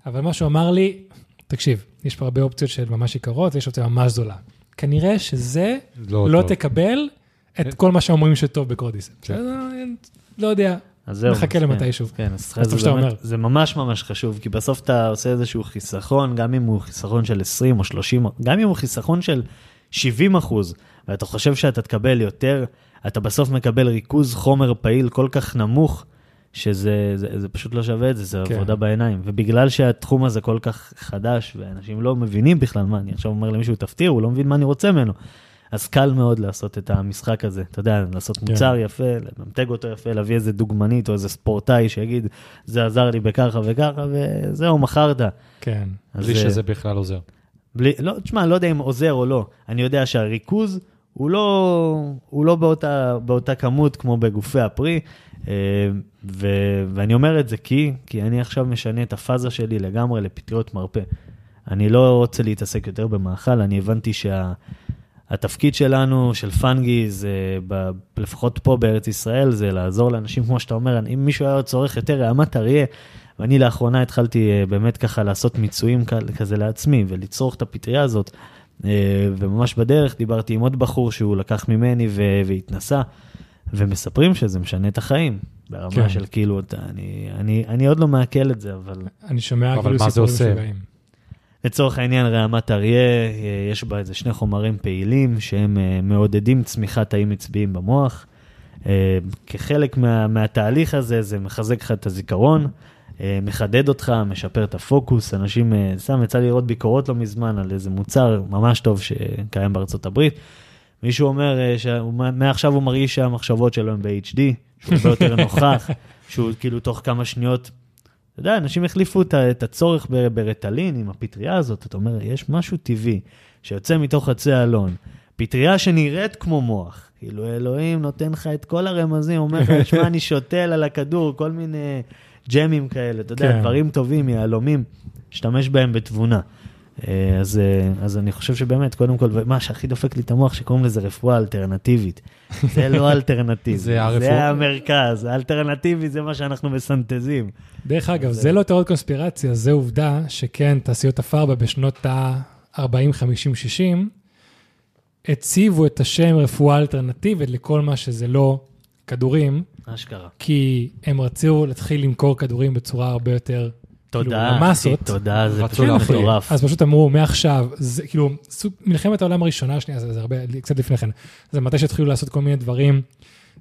A: אבל מה שהוא אמר לי, תקשיב, יש פה הרבה אופציות של ממש יקרות, ויש אופציה ממש זולה. כנראה שזה
B: לא
A: לא. תקבל את כל מה שאומרים שטוב בקורדיספס.
B: כן.
A: אה, לא יודע. נחכה
C: כן,
A: למתישהו.
C: כן, אז. זה ממש ממש חשוב, כי בסוף אתה עושה איזשהו חיסכון, גם אם הוא חיסכון של 20 או 30, גם אם הוא חיסכון של 70 אחוז, ואתה חושב שאתה תקבל יותר, אתה בסוף מקבל ריכוז חומר פעיל כל כך נמוך, שזה זה, זה פשוט לא שווה את זה, זה
A: כן.
C: עבודה בעיניים. ובגלל שהתחום הזה כל כך חדש, ואנשים לא מבינים בכלל מה, אני עכשיו אומר למישהו תפתיר, הוא לא מבין מה אני רוצה ממנו. אז קל מאוד לעשות את המשחק הזה, אתה יודע, לעשות
A: כן.
C: מוצר יפה, לממתג אותו יפה, להביא איזה דוגמנית או איזה ספורטאי שיגיד, זה עזר לי בככה וככה, וזהו, מכרת.
A: כן.
C: אז,
B: בלי
C: אה,
B: שזה בכלל עוזר.
C: בלי, לא, תשמע, לא יודע אם עוזר או לא. אני יודע שהריכוז הוא לא, הוא לא באותה, באותה כמות כמו בגופי הפרי, אה, ו, ואני אומר את זה כי, כי אני עכשיו משנה את הפאזה שלי לגמרי לפטריות מרפא. אני לא רוצה להתעסק יותר במאכל, אני הבנתי שהתפקיד שלנו, של פאנגיז, אה, ב, לפחות פה בארץ ישראל, זה לעזור לאנשים, כמו שאתה אומר, אם מישהו היה צורך יותר רעמת אריה, ואני לאחרונה התחלתי אה, באמת ככה לעשות מיצויים כזה לעצמי ולצרוך את הפטריה הזאת. אה, וממש בדרך דיברתי עם עוד בחור שהוא לקח ממני והתנסה, ומספרים שזה משנה את החיים. ברמה
A: כן.
C: של כאילו, אתה, אני, אני, אני עוד לא מעכל את זה, אבל
A: אני שומע
B: אבל
A: כאילו
B: מה זה
A: סיפורים
B: עושה?
A: משוגעים.
C: לצורך העניין, רעמת אריה, אה, יש בה איזה שני חומרים פעילים שהם אה, מעודדים צמיחת תאים עצביים במוח. אה, כחלק מה, מהתהליך הזה, זה מחזק לך את הזיכרון, מחדד אותך, משפר את הפוקוס. אנשים, סתם יצא לי לראות ביקורות לא מזמן על איזה מוצר ממש טוב שקיים בארצות הברית. מישהו אומר שמעכשיו הוא מרגיש שהמחשבות שלו הן ב-HD, שהוא הרבה יותר נוכח, *laughs* שהוא כאילו תוך כמה שניות אתה יודע, אנשים החליפו את הצורך ברטלין עם הפטריה הזאת. אתה אומר, יש משהו טבעי שיוצא מתוך עצי אלון, פטריה שנראית כמו מוח. כאילו, אלוהים נותן לך את כל הרמזים, אומר לך, שמע, אני שותל על הכדור, כל מיני ג'מים כאלה, אתה יודע,
A: כן.
C: דברים טובים, יהלומים, השתמש בהם בתבונה. אה, אז, אה, אז אני חושב שבאמת, קודם כל, מה שהכי דופק לי את המוח, שקוראים לזה רפואה אלטרנטיבית. זה לא *laughs* אלטרנטיבי,
B: זה
C: זה המרכז, האלטרנטיבי זה מה שאנחנו מסנטזים.
A: דרך אגב, זה לא תיאוריות קונספירציה, זה עובדה שכן, תעשיות הפרבה בשנות ה-40, 50, 60, הציבו את השם רפואה אלטרנטיבית לכל מה שזה לא כדורים,
C: אשכרה.
A: כי הם רצו להתחיל למכור כדורים בצורה הרבה יותר
C: תודה, אחי,
A: למסות.
C: תודה, זה פשוט. מטורף.
A: אז פשוט אמרו, מעכשיו, זה כאילו, סוג, מלחמת העולם הראשונה, שנייה, זה, זה הרבה, קצת לפני כן, זה מתי שהתחילו לעשות כל מיני דברים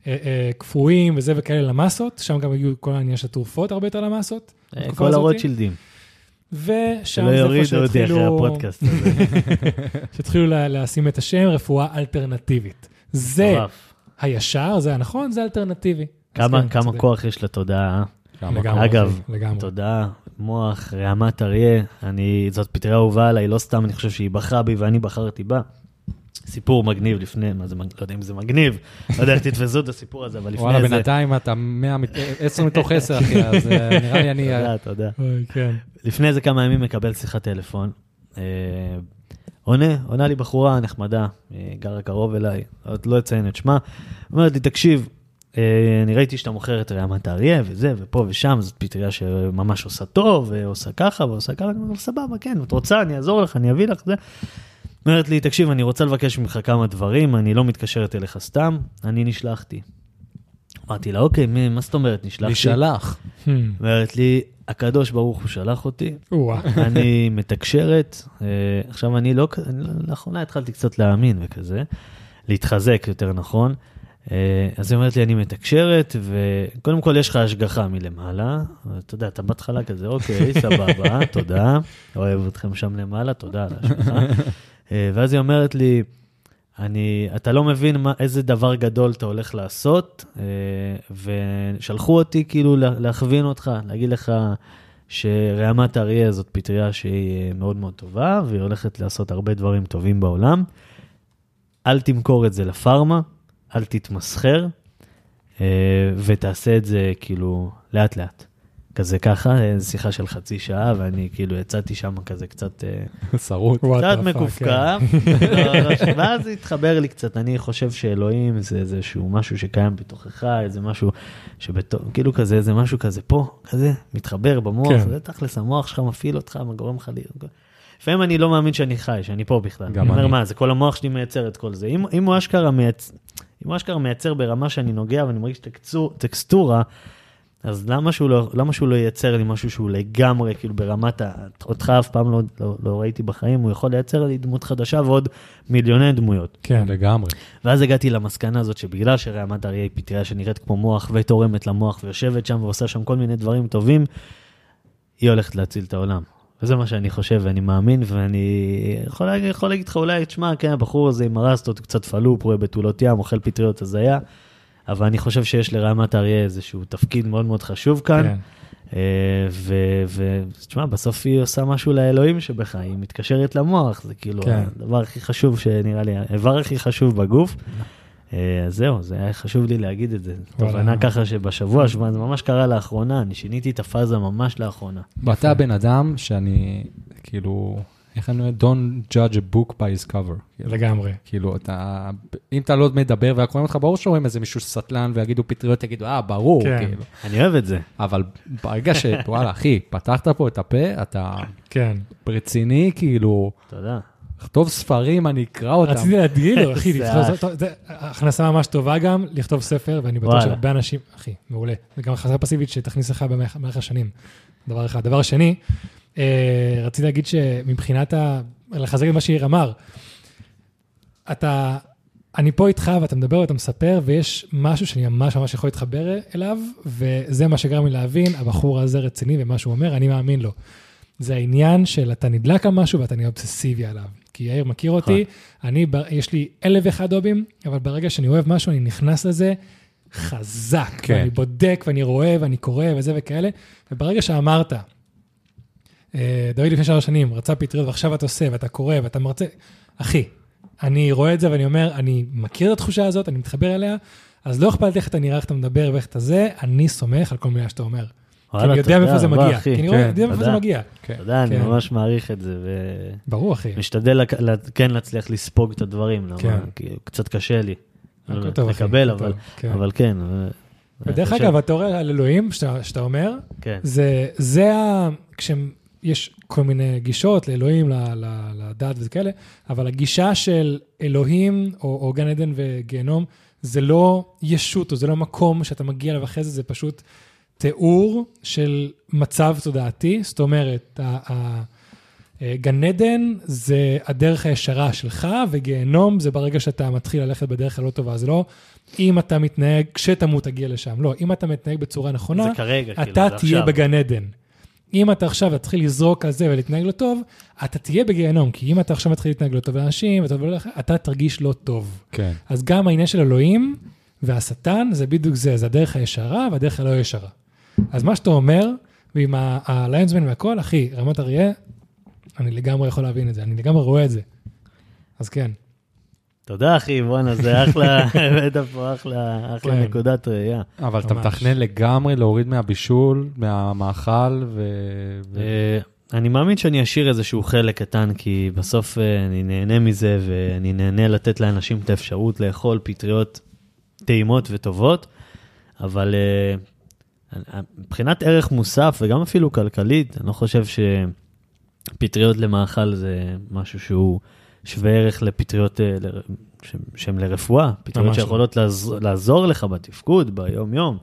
A: אה, אה, קפואים וזה וכאלה למסות, שם גם הגיעו כל העניין של התרופות הרבה יותר למסות.
C: אה, כל. הרוטשילדים.
A: ושם זה איפה
C: יורידו אותי אחרי
A: שהתחילו,
C: הפודקאסט הזה. *laughs*
A: שהתחילו לה- לשים את השם רפואה אלטרנטיבית. זה. הישר, זה הנכון, זה אלטרנטיבי.
C: כמה
A: כן,
C: כמה. כוח יש לתודעה, אה?
A: לגמרי,
C: אגב,
A: לגמרי.
C: תודעה, מוח, רעמת אריה, אני, זאת פטריה אהובה עליי, לא סתם אני חושב שהיא בחרה בי ואני בחרתי בה. סיפור מגניב לפני, מה זה, לא יודע אם זה מגניב, לא יודע איך תתפסו את הסיפור הזה, אבל לפני
B: וואלה,
C: זה...
B: בינתיים אתה 100, 10 מתוך 10, אחי, אז אה, נראה לי אני...
C: תודה, תודה.
A: אוי, כן.
C: לפני איזה כמה ימים מקבל שיחת טלפון. אה, עונה, עונה לי בחורה נחמדה, אה, גרה קרוב אליי, לא אציין את שמה. אומרת לי, תקשיב, אה, אני ראיתי שאתה מוכר את רעמת האריה וזה, ופה ושם, זאת פטריה שממש עושה טוב, ועושה ככה ועושה ככה, אני אומר, סבבה, כן, את רוצה, אני אעזור לך, אני אביא לך זה. אומרת לי, תקשיב, אני רוצה לבקש ממך כמה דברים, אני לא מתקשרת אליך סתם, אני נשלחתי. אמרתי לה, אוקיי, מי- מה זאת אומרת נשלחתי?
B: נשלח.
A: Hmm.
C: אומרת לי, הקדוש ברוך הוא שלח אותי. אני מתקשרת, אה, עכשיו אני לא, אני לא- לאחרונה התחלתי קצת להאמין וכזה, להתחזק יותר נכון. אה, אז היא אומרת לי, אני מתקשרת, וקודם כל יש לך השגחה מלמעלה, אתה יודע, אתה בהתחלה כזה, אוקיי, סבבה, *laughs* תודה, אוהב אתכם שם למעלה, תודה על ההשגחה. אה, ואז היא אומרת לי, אני, אתה לא מבין מה, איזה דבר גדול אתה הולך לעשות, אה, ושלחו אותי כאילו לה- להכווין אותך, להגיד לך שרעמת אריה זאת פטריה שהיא מאוד מאוד טובה, והיא הולכת לעשות הרבה דברים טובים בעולם. אל תמכור את זה לפארמה, אל תתמסחר, אה, ותעשה את זה כאילו לאט-לאט. כזה ככה, אה, שיחה של חצי שעה, ואני כאילו יצאתי שם כזה קצת... אה, *laughs*
B: שרוט.
C: קצת
A: the fuck,
C: מקופקף, לא, לא, ואז התחבר לי קצת, אני חושב שאלוהים זה איזשהו משהו שקיים בתוכך, איזה משהו שבתוך, כאילו כזה, איזה משהו כזה פה, כזה, מתחבר במוח,
A: כן.
C: זה תכלס, המוח שלך מפעיל אותך, מה גורם לך להיות. לפעמים אני לא מאמין שאני חי, שאני פה בכלל.
B: גם
C: אני אומר,
B: אני.
C: מה, זה כל המוח שלי מייצר את כל זה. אם, אם הוא אשכרה מייצר, אם הוא אשכרה מייצר ברמה שאני נוגע ואני מרגיש טקסטור, טקסטורה, אז למה שהוא, לא, למה שהוא לא ייצר לי משהו שהוא לגמרי, כאילו ברמת ה... אותך אף פעם לא, לא, לא ראיתי בחיים, הוא יכול לייצר לי דמות חדשה ועוד מיליוני דמויות.
A: כן.
B: לגמרי.
C: ואז הגעתי למסקנה הזאת שבגלל שרעמת אריה היא פטריה שנראית כמו מוח ותורמת למוח ויושבת שם ועושה שם כל מיני דברים טובים, היא הולכת להציל את העולם. וזה מה שאני חושב ואני מאמין ואני יכול, יכול להגיד לך אולי, תשמע, כן, הבחור הזה עם הרסטות, קצת פלופ, רואה בתולות ים, אוכל פטריות הזיה, אבל אני חושב שיש לרעמת אריה איזשהו תפקיד מאוד מאוד חשוב כאן.
A: כן.
C: ותשמע, בסוף היא עושה משהו לאלוהים שבך, היא מתקשרת למוח, זה כאילו
A: כן.
C: הדבר הכי חשוב שנראה לי, האיבר הכי חשוב בגוף. אה, אז זהו, זה היה חשוב לי להגיד את זה. תובנה ככה שבשבוע, שבוע, זה ממש קרה לאחרונה, אני שיניתי את הפאזה ממש לאחרונה.
B: ואתה הבן אדם שאני, כאילו, איך אני אומר? Don't judge a book by his cover. כאילו,
A: לגמרי.
B: כאילו, אתה, אם אתה לא מדבר וקוראים אותך, ברור שרואים איזה מישהו סטלן ויגידו פטריות, יגידו, אה, ברור,
A: כן.
B: כאילו.
C: אני אוהב את זה.
B: אבל ברגע ש... וואלה, אחי, פתחת פה את הפה, אתה
A: כן.
B: רציני, כאילו,
C: תודה.
B: לכתוב ספרים, אני אקרא אותם.
A: רציתי להגיד לו, אחי, *laughs*
C: זה
A: הכנסה ממש טובה גם, לכתוב ספר, ואני בטוח. שהרבה אנשים, אחי, מעולה. זה גם הכנסה פסיבית שתכניס לך במהלך במהלך השנים. דבר אחד. דבר שני, אה, רציתי להגיד שמבחינת ה... לחזק את מה שיאיר אמר, אתה, אני פה איתך ואתה מדבר ואתה מספר, ויש משהו שאני ממש ממש יכול להתחבר אליו, וזה מה שגרם לי להבין, הבחור הזה רציני ומה שהוא אומר, אני מאמין לו. זה העניין של אתה נדלק על משהו ואתה נהיה אובססיבי עליו. כי יאיר מכיר אותי, אני, ב- יש לי אלף ואחד הובים, אבל ברגע שאני אוהב משהו, אני נכנס לזה חזק.
B: כן.
A: ואני בודק ואני רואה ואני קורא וזה וכאלה, וברגע שאמרת, אה, דוד לפני שלוש שנים רצה פטריות ועכשיו אתה עושה ואתה קורא ואתה מרצה, אחי, אני רואה את זה ואני אומר, אני מכיר את התחושה הזאת, אני מתחבר אליה, אז לא אכפת לי איך אתה נראה, איך אתה מדבר ואיך אתה זה, אני סומך על כל מילה שאתה אומר. כי אני יודע
C: תודה
A: מאיפה זה מגיע. כי אני רואה-
B: כן,
A: יודע מאיפה זה
C: תודה.
A: מגיע.
B: כן.
C: אתה יודע, אני
A: כן.
C: ממש מעריך את זה,
A: ברור, אחי.
C: לה- כן להצליח לספוג את הדברים, למה
A: כן.
C: קצת קשה לי. לקבל, אבל
A: כן.
C: כן.
A: ודרך
C: אני
A: אגב, התיאוריה על אלוהים שאתה אומר,
C: כן.
A: זה, זה ה... כשיש כל מיני גישות לאלוהים, ל- ל- לדת וכאלה, אבל הגישה של אלוהים או, או גן עדן וגיהנום, זה לא ישות או זה לא מקום שאתה מגיע אליו אחרי זה, זה פשוט תיאור של מצב תודעתי, זאת אומרת, אה, גן עדן זה הדרך הישרה שלך, וגיהנום זה ברגע שאתה מתחיל ללכת בדרך הלא טובה. זה לא אם אתה מתנהג, כשתמות תגיע לשם. לא, אם אתה מתנהג בצורה נכונה,
C: זה כרגע, כאילו,
A: אתה
C: זה
A: תהיה
C: עכשיו.
A: בגן עדן. אם אתה עכשיו תתחיל לזרוק על זה ולהתנהג לא טוב, אתה תהיה בגיהנום, כי אם אתה עכשיו מתחיל להתנהג לא טוב לאנשים, ואתה, אתה תרגיש לא טוב.
B: כן.
A: אז גם העניין של אלוהים והשטן זה בדיוק זה, זה הדרך הישרה והדרך הלא ישרה. אז מה שאתה אומר, ועם הליונסמן והכל, אחי, רמת אריה, אני לגמרי יכול להבין את זה, אני לגמרי רואה את זה. אז כן.
C: תודה, אחי, בואנה, זה אחלה, *laughs* הבאת פה אחלה, אחלה
A: כן.
C: נקודת ראייה.
B: אבל אתה
A: ממש.
B: מתכנן לגמרי להוריד מהבישול, מהמאכל, ו... ו-
C: אה, אני מאמין שאני אשאיר איזשהו חלק קטן, כי בסוף אה, אני נהנה מזה, ואני נהנה לתת לאנשים את האפשרות לאכול פטריות טעימות וטובות, אבל אה, מבחינת ערך מוסף, וגם אפילו כלכלית, אני לא חושב שפטריות למאכל זה משהו שהוא שווה ערך לפטריות אה, שהן- לרפואה, פטריות
A: לא.
C: שיכולות לעזור, לעזור לך בתפקוד, ביום-יום.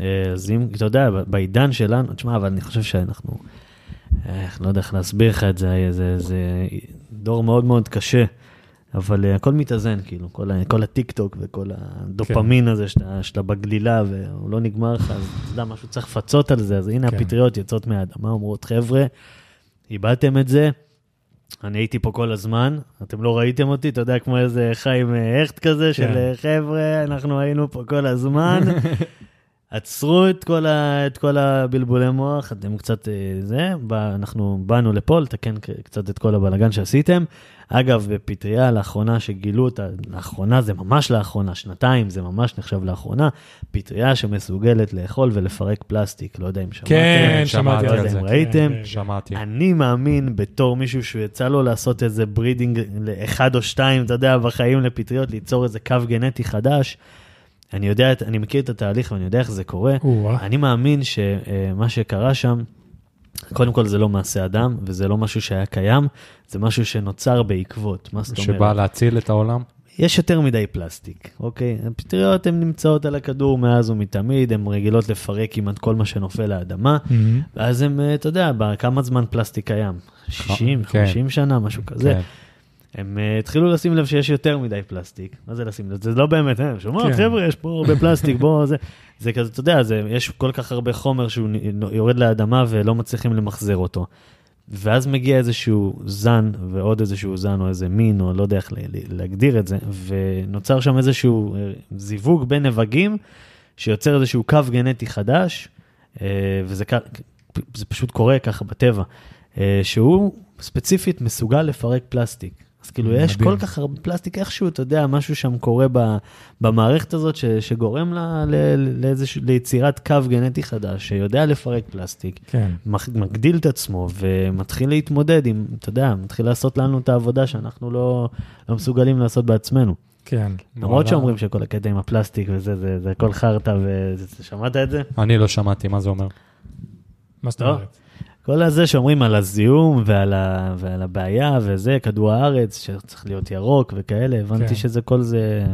C: אה, אז אם, אתה יודע, בעידן שלנו, תשמע, אבל אני חושב שאנחנו, אה, לא יודע איך להסביר לך את זה, זה, זה דור מאוד מאוד קשה, אבל אה, הכל מתאזן, כאילו, כל, ה- כל הטיק טוק וכל הדופמין הזה שאתה, שאתה בגלילה והוא לא נגמר לך, אז אתה יודע, משהו צריך לפצות על זה, אז הנה
A: כן.
C: הפטריות יוצאות מהאדמה, אומרות, חבר'ה, איבדתם את זה, אני הייתי פה כל הזמן, אתם לא ראיתם אותי, אתה יודע, כמו איזה חיים אה, הכט כזה, של
A: כן.
C: אה, חבר'ה, אנחנו היינו פה כל הזמן. *laughs* עצרו את כל, ה, את כל הבלבולי מוח, אתם קצת אה, זה, אנחנו באנו לפה לתקן קצת את כל הבלאגן שעשיתם. אגב, בפטריה לאחרונה שגילו אותה, לאחרונה זה ממש לאחרונה, שנתיים זה ממש נחשב לאחרונה, פטריה שמסוגלת לאכול ולפרק פלסטיק, לא יודע אם שמעתם.
A: כן,
B: שמעתי על זה.
A: זה.
C: ראיתם?
A: כן, כן.
B: שמעתי.
C: אני מאמין בתור מישהו שיצא לו לעשות איזה breeding לאחד או שתיים, אתה יודע, בחיים לפטריות, ליצור איזה קו גנטי חדש. אני יודע, אני מכיר את התהליך ואני יודע איך זה קורה. אני מאמין שמה שקרה שם, קודם כל זה לא מעשה אדם, וזה לא משהו שהיה קיים, זה משהו שנוצר בעקבות. מה זאת אומרת?
B: שבא להציל את העולם?
C: יש יותר מדי פלסטיק, אוקיי? הפטריות הן נמצאות על הכדור מאז ומתמיד, הן רגילות לפרק כמעט כל מה שנופל לאדמה,
A: מהמם.
C: ואז הם, אה, אתה יודע, בכמה זמן פלסטיק קיים? 60,
B: כן.
C: 50 שנה, משהו כזה.
B: כן.
C: הם uh, התחילו לשים לב שיש יותר מדי פלסטיק. מה זה לשים לב? זה לא באמת, אה, שומע,
A: כן.
C: חבר'ה, יש פה הרבה פלסטיק, בוא, זה... זה כזה, אתה יודע, זה, יש כל כך הרבה חומר שהוא יורד לאדמה ולא מצליחים למחזר אותו. ואז מגיע איזשהו זן ועוד איזשהו זן או איזה מין, או לא יודע איך להגדיר את זה, ונוצר שם איזשהו אה, זיווג בין נבגים, שיוצר איזשהו קו גנטי חדש, אה, וזה פשוט קורה ככה בטבע, אה, שהוא ספציפית מסוגל לפרק פלסטיק. אז כאילו, יש
A: מדהים.
C: כל כך הרבה פלסטיק, איכשהו, אתה יודע, משהו שם קורה ב, במערכת הזאת, ש, שגורם לה, ל, לאיזשהו, ליצירת קו גנטי חדש, שיודע לפרק פלסטיק,
A: כן.
C: מגדיל את עצמו, ומתחיל להתמודד עם, אתה יודע, מתחיל לעשות לנו את העבודה שאנחנו לא, לא מסוגלים לעשות בעצמנו.
A: כן.
C: למרות. שאומרים שכל הקטע עם הפלסטיק וזה, זה, זה הכל חרטא, ושמעת את זה?
B: אני לא שמעתי, מה זה אומר?
A: מה זאת
C: לא.
A: אומרת?
C: כל הזה שאומרים על הזיהום ועל, ה, ועל הבעיה וזה, כדור הארץ, שצריך להיות ירוק וכאלה, הבנתי
A: כן.
C: שזה כל זה,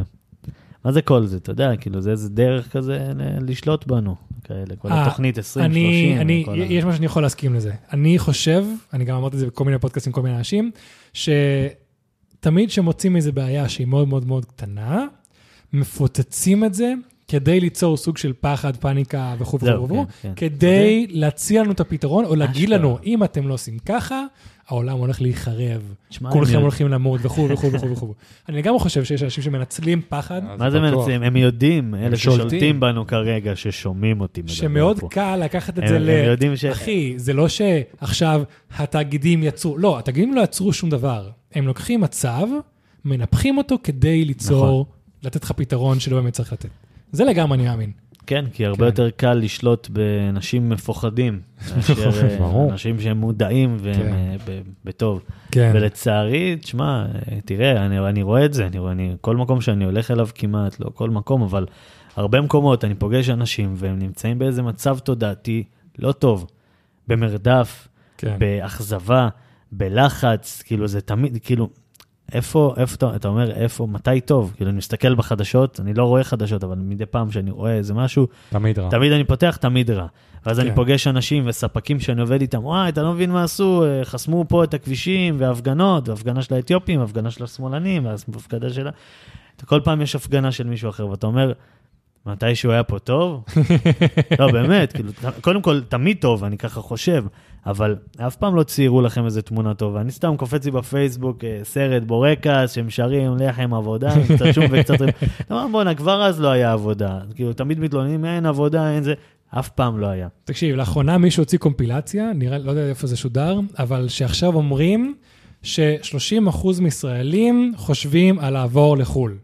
C: מה זה כל זה, אתה יודע, כאילו זה איזה דרך כזה לשלוט בנו, כאלה, כל
A: אה,
C: התוכנית 20,
A: אני,
C: 30.
A: אני,
C: וכל
A: יש משהו שאני יכול להסכים לזה. אני חושב, אני גם אמרתי את זה בכל מיני פודקאסטים, כל מיני אנשים, שתמיד כשמוצאים איזו בעיה שהיא מאוד מאוד מאוד קטנה, מפוצצים את זה כדי ליצור סוג של פחד, פאניקה וכו' וכו'
C: כן, כן.
A: כדי להציע לנו את הפתרון, או להגיד
C: אשכרה.
A: לנו, אם אתם לא עושים ככה, העולם הולך להיחרב, כולכם
C: אני-
A: הולכים למות וכו' וכו' וכו' וכו'. *laughs* אני לגמרי חושב שיש אנשים שמנצלים פחד,
C: מה זה. מנצלים? הם יודעים, אלה
B: שולטים.
C: ששולטים בנו כרגע, ששומעים אותי מדבר
A: שמאוד
C: פה.
A: קל לקחת את
C: הם-
A: זה
C: הם
A: ל...
C: יודעים ש-
A: אחי, זה לא שעכשיו התאגידים יצרו, לא, התאגידים לא יצרו שום דבר. הם לוקחים מצב, מנפחים אותו כדי ליצור,
C: נכון.
A: לתת לך פתרון שלא באמת צריך לתת. זה לגמרי אני מאמין.
C: כן, כי הרבה
A: כן.
C: יותר קל לשלוט באנשים מפוחדים, *laughs* מאשר אה. אנשים שהם מודעים והם
A: כן.
C: אה, בטוב.
A: כן.
C: ולצערי, תשמע, אה, תראה, אני, אני רואה את זה, אני, רואה- אני, כל מקום שאני הולך אליו כמעט, לא כל מקום, אבל הרבה מקומות אני פוגש אנשים והם נמצאים באיזה מצב תודעתי לא טוב, במרדף,
A: כן.
C: באכזבה, בלחץ, כאילו זה תמיד, כאילו, איפה, איפה אתה, אתה אומר, איפה, מתי טוב? כאילו, אני מסתכל בחדשות, אני לא רואה חדשות, אבל מדי פעם שאני רואה איזה משהו,
B: תמיד רע.
C: תמיד אני פותח, תמיד רע. ואז
A: כן.
C: אני פוגש אנשים וספקים שאני עובד איתם, וואי, אתה לא מבין מה עשו, אה, חסמו פה את הכבישים, והפגנות, והפגנה של האתיופים, הפגנה של השמאלנים, ואז הפגנה של ה... כל פעם יש הפגנה של מישהו אחר, ואתה אומר, מתי שהוא היה פה טוב? *laughs* לא, באמת, כאילו, קודם כל, תמיד טוב, אני ככה חושב, אבל אף פעם לא ציירו לכם איזה תמונה טובה. אני סתם קופץ לי בפייסבוק אה, סרט בורקס, שהם שרים לחם עבודה, עם קצת שום וקצת... ריב." *laughs* אתה אומר, בואנה, כבר אז לא היה עבודה. כאילו, תמיד מתלוננים, אין עבודה, אין זה. אף פעם לא היה.
A: תקשיב, לאחרונה מישהו הוציא קומפילציה, נראה, לא יודע איפה זה שודר, אבל שעכשיו אומרים ש-30% מישראלים חושבים על לעבור לחו"ל.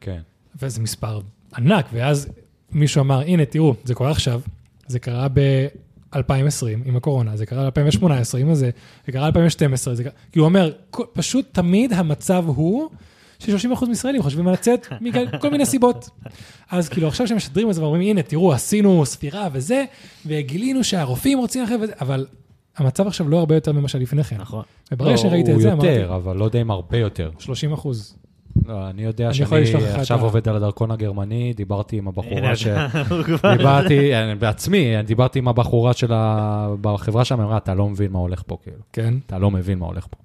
B: כן.
A: וזה מספר ענק, ואז מישהו אמר, הנה, תראו, זה קורה עכשיו, זה קרה ב-2020 עם הקורונה, זה קרה ב-2018 עם הזה, זה קרה ב-2012, זה קרה... כאילו, הוא אומר, פשוט תמיד המצב הוא ש-30% מישראלים חושבים על לצאת בגלל כל מיני סיבות. אז כאילו, עכשיו שמשדרים את זה ואומרים, הנה, תראו, עשינו ספירה וזה, וגילינו שהרופאים רוצים אחרי וזה, אבל המצב עכשיו לא הרבה יותר ממה שלפני כן.
C: נכון.
A: וברגע שראיתי את
B: הוא
A: זה,
B: יותר,
A: אמרתי,
B: אבל לא יודע אם הרבה יותר.
A: 30 אחוז.
B: לא, אני יודע
A: אני
B: שאני עכשיו
A: ה-
B: עובד על הדרכון הגרמני, דיברתי עם הבחורה ש... *laughs* דיברתי, אני בעצמי, אני דיברתי עם הבחורה של ה... בחברה שם, אמרה, אתה לא מבין מה הולך פה, כאילו.
A: כן.
B: אתה לא מבין מה הולך פה.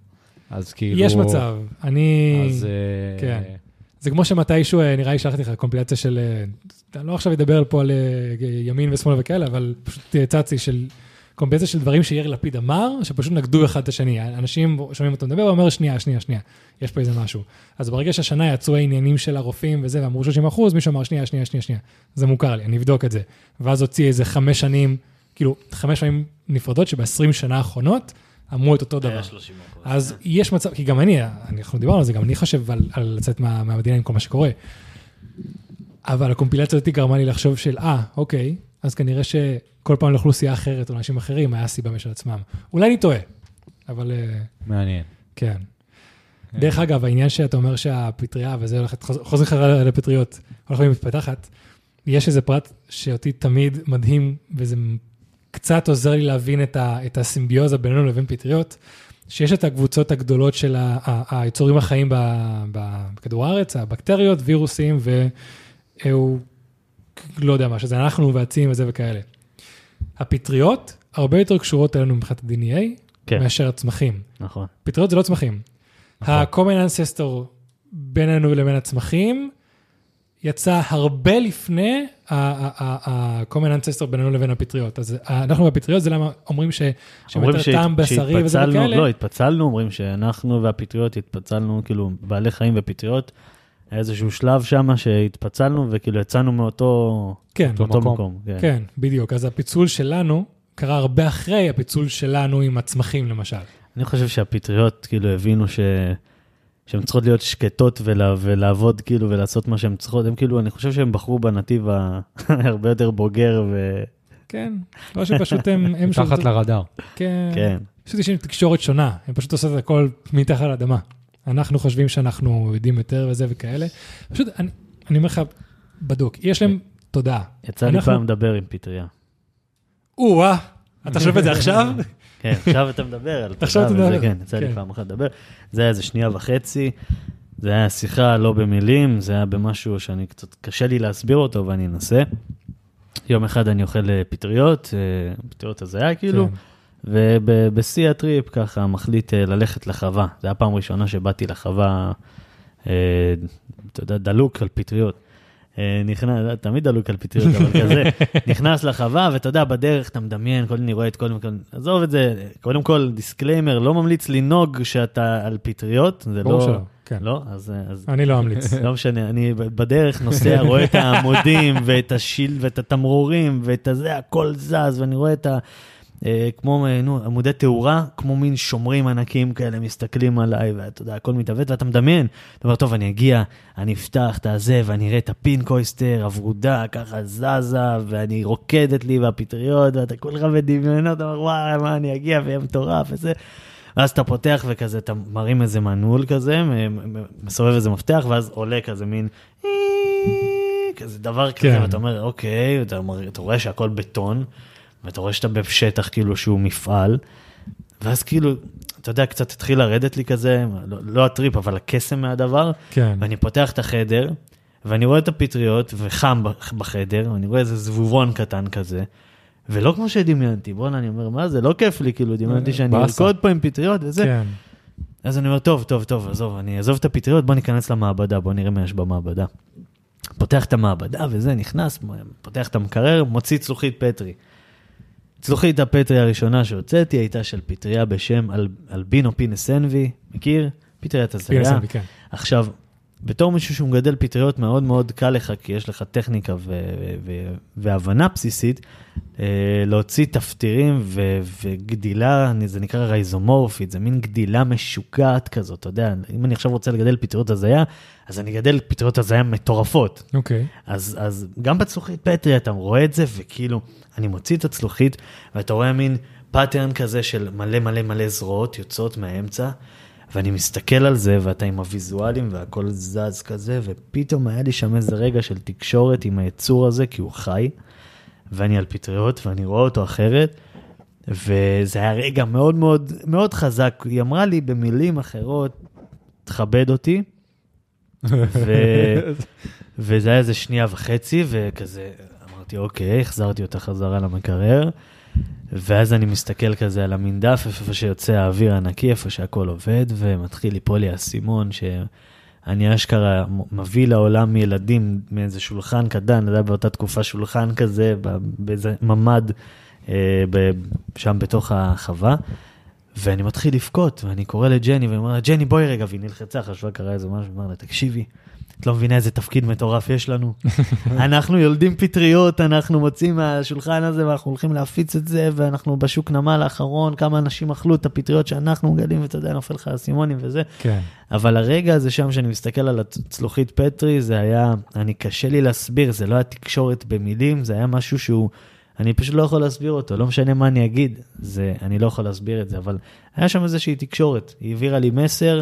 B: אז כאילו...
A: יש מצב. אני...
B: אז... אה,
A: כן. זה כמו שמתישהו, אה, נראה לי שלחתי לך קומפילציה של, אה, אני לא עכשיו אדבר פה על ימין ושמאל וכאלה, אבל פשוט צצתי של קומפילציה של דברים שיאיר לפיד אמר, שפשוט נגדו אחד את השני. אנשים שומעים אותו מדבר, הוא אומר, שנייה, שנייה, שנייה, יש פה איזה משהו. אז ברגע שהשנה יצאו העניינים של הרופאים וזה, ואמרו 30 אחוז, מישהו אמר, שנייה, שנייה, שנייה, שנייה, זה מוכר לי, אני אבדוק את זה. ואז הוציא איזה חמש שנים, כאילו, חמש שנים נפרדות, שב-20 שנה האחרונות אמרו את אותו דבר.
C: היה 30 אחוז.
A: אז יש מצב, כי גם אני, אנחנו דיברנו על זה, גם אני חושב על, על לצאת מה, מהמדינה עם כל מה שקורה. אבל הקומפילציה הזאת גרמה לי לחשוב של, אה, אוקיי, אז כנראה שכל פעם לאוכלוסייה אחרת או לאנשים אחרים היה סיבה משל עצמם. אולי אני טועה, אבל אה,
B: מעניין.
A: כן. דרך אגב, העניין שאתה אומר שהפטריה וזה הולכת, חוז- חוזרים לך לפטריות, הולכת ומתפתחת, יש איזה פרט שאותי תמיד מדהים, וזה קצת עוזר לי להבין את, ה, את הסימביוזה בינינו לבין פטריות, שיש את הקבוצות הגדולות של ה- ה- היצורים החיים בכדור הארץ, הבקטריות, וירוסים והוא, לא יודע מה, שזה אנחנו ועצים וזה וכאלה. הפטריות הרבה יותר קשורות אלינו מבחינת ה-DNA
C: כן,
A: מאשר הצמחים.
C: נכון.
A: פטריות זה לא צמחים.
B: נכון.
A: ה-common ancestor בינינו לבין הצמחים יצא הרבה לפני ה-common ancestor בינינו לבין הפטריות. אז אנחנו והפטריות זה למה אומרים ש-
C: אומרים
A: שיותר טעם בשרי וזה וכאלה.
C: לא, התפצלנו, אומרים שאנחנו והפטריות התפצלנו, כאילו, בעלי חיים ופטריות. היה איזשהו שלב שם שהתפצלנו וכאילו יצאנו מאותו
A: כן,
C: מאותו
B: מקום.
C: מקום. כן.
A: כן, בדיוק. אז הפיצול שלנו קרה הרבה אחרי הפיצול שלנו עם הצמחים למשל.
C: אני חושב שהפטריות כאילו הבינו ש... שהן צריכות להיות שקטות ולה... ולעבוד כאילו ולעשות מה שהן צריכות, הם כאילו, אני חושב שהם בחרו בנתיב *laughs* הרבה יותר בוגר ו...
A: כן, או שפשוט הם... הם
B: מתחת לרדאר.
A: כן.
C: כן.
A: פשוט יש להם תקשורת שונה, הם פשוט עושות את הכל מתחת לאדמה. אנחנו חושבים שאנחנו יודעים יותר וזה וכאלה. פשוט, אני, אני אומר לך, בדוק, יש להם תודעה.
C: יצא לי
A: אנחנו-
C: פעם לדבר עם פטריה.
A: או-אה, אתה שואל את זה עכשיו? *laughs*
C: כן, עכשיו אתה מדבר על תודה וזה. כן, יצא לי
A: כן.
C: פעם אחת לדבר. זה היה איזה שנייה וחצי, זה היה שיחה לא במילים, זה היה במשהו שאני קצת, קשה לי להסביר אותו ואני אנסה. יום אחד אני אוכל אה, פטריות, אה, פטריות הזיה כאילו,
A: כן.
C: ובשיא הטריפ ככה מחליט אה, ללכת לחווה. זו הייתה הפעם הראשונה שבאתי לחווה, אה, אתה יודע, דלוק על פטריות. אה, נכנס, תמיד דלוק על פטריות, אבל כזה, *laughs* נכנס לחווה, ואתה יודע, בדרך אתה מדמיין, כל אני רואה את כל, עזוב את זה, קודם כל, disclaimer, לא ממליץ לנהוג שאתה על פטריות, זה
A: ברור
C: לא...
A: שלא, כן.
C: לא? אז, אז
A: אני לא אמליץ. *laughs*
C: לא משנה, אני בדרך נוסע, רואה את העמודים ואת השילד ואת התמרורים ואת הזה, הכל זז, ואני רואה את ה... אה, כמו, אה, נו, עמודי תאורה, כמו מין שומרים ענקים כאלה, מסתכלים עליי, ואתה יודע, הכל מתעוות, ואתה מדמיין. אתה אומר, טוב, אני אגיע, אני אפתח את הזה, ואני אראה את ה pink oyster, הוורודה, ככה זזה, והיא רוקדת לי, והפטריות, ואתה כולך בדמיונות, אתה אומר, וואי, מה, אני אגיע, ויהיה מטורף, וזה. ואז אתה פותח וכזה, אתה מרים איזה מנעול כזה, מסובב איזה מפתח, ואז עולה כזה מין... כזה דבר כזה,
A: כן.
C: ואתה אומר, אוקיי, אתה, אתה רואה שהכל בטון, ואתה רואה שאתה בשטח כאילו שהוא מפעל, ואז כאילו, אתה יודע, קצת התחיל לרדת לי כזה, לא, לא הטריפ, אבל הקסם מהדבר,
A: כן.
C: ואני פותח את החדר, ואני רואה את הפטריות, וחם בח- בחדר, ואני רואה איזה זבובון קטן כזה, ולא כמו שדמיינתי, בואנה, אני אומר, מה זה, לא כיף לי, כאילו, דמיינתי שאני. ארקוד פה עם פטריות וזה.
A: כן.
C: אז אני אומר, טוב, טוב, טוב, עזוב, אני אעזוב את הפטריות, בוא ניכנס למעבדה, בוא נראה מה יש במעבדה. פותח את המעבדה וזה, נכנס, פותח את המקרר, מוציא צלוחית פטרי. צלוחית הפטרי הראשונה שהוצאתי הייתה של פטריה בשם אל, אלבינו פינס אנבי, מכיר? פטריית הזיה.
A: פינס אנבי, כן.
C: עכשיו, בתור מישהו שהוא מגדל פטריות, מאוד מאוד קל לך, כי יש לך טכניקה ו- ו- והבנה בסיסית, אה, להוציא תפטירים ו- וגדילה, זה נקרא רייזומורפית, זה מין גדילה משוגעת כזאת, אתה יודע, אם אני עכשיו רוצה לגדל פטריות הזיה, אז אני אגדל פטריות הזיה מטורפות.
A: אוקיי.
C: אז, אז גם בצלוחית פטרי אתה רואה את זה, וכאילו, אני מוציא את הצלוחית, ואתה רואה מין pattern כזה של מלא מלא מלא זרועות יוצאות מהאמצע, ואני מסתכל על זה, ואתה עם הוויזואלים, והכל זז כזה, ופתאום היה לי שם איזה רגע של תקשורת עם היצור הזה, כי הוא חי, ואני על פטריות, ואני רואה אותו אחרת, וזה היה רגע מאוד מאוד מאוד חזק. היא אמרה לי במילים אחרות, תכבד אותי, *laughs* ו... וזה היה איזה שנייה וחצי, וכזה, אמרתי, אוקיי, החזרתי אותה חזרה למקרר, ואז אני מסתכל כזה על המנדף, איפה שיוצא האוויר הנקי, איפה שהכל עובד, ומתחיל ליפול לי האסימון, שאני אשכרה מביא לעולם ילדים מאיזה שולחן קטן, אתה יודע, באותה תקופה שולחן כזה, באיזה ממ"ד, אה, שם בתוך החווה. ואני מתחיל לבכות, ואני קורא לג'ני, ואני אומר לה, ג'ני, בואי רגע, והיא נלחצה, חשבה קרה איזה משהו, ואומר לה, תקשיבי, את לא מבינה איזה תפקיד מטורף יש לנו. *laughs* אנחנו יולדים פטריות, אנחנו מוצאים מהשולחן הזה, ואנחנו הולכים להפיץ את זה, ואנחנו בשוק נמל האחרון, כמה אנשים אכלו את הפטריות שאנחנו מגדלים, ואתה יודע, נופל לך האסימונים וזה.
A: כן.
C: אבל הרגע הזה שם, שאני מסתכל על הצלוחית פטרי, זה היה, אני קשה לי להסביר, זה לא היה תקשורת במילים, זה היה משהו שהוא, אני פשוט לא יכול להסביר אותו, לא משנה מה אני אגיד, זה, אני לא יכול להסביר את זה, אבל היה שם איזושהי תקשורת, היא העבירה לי מסר,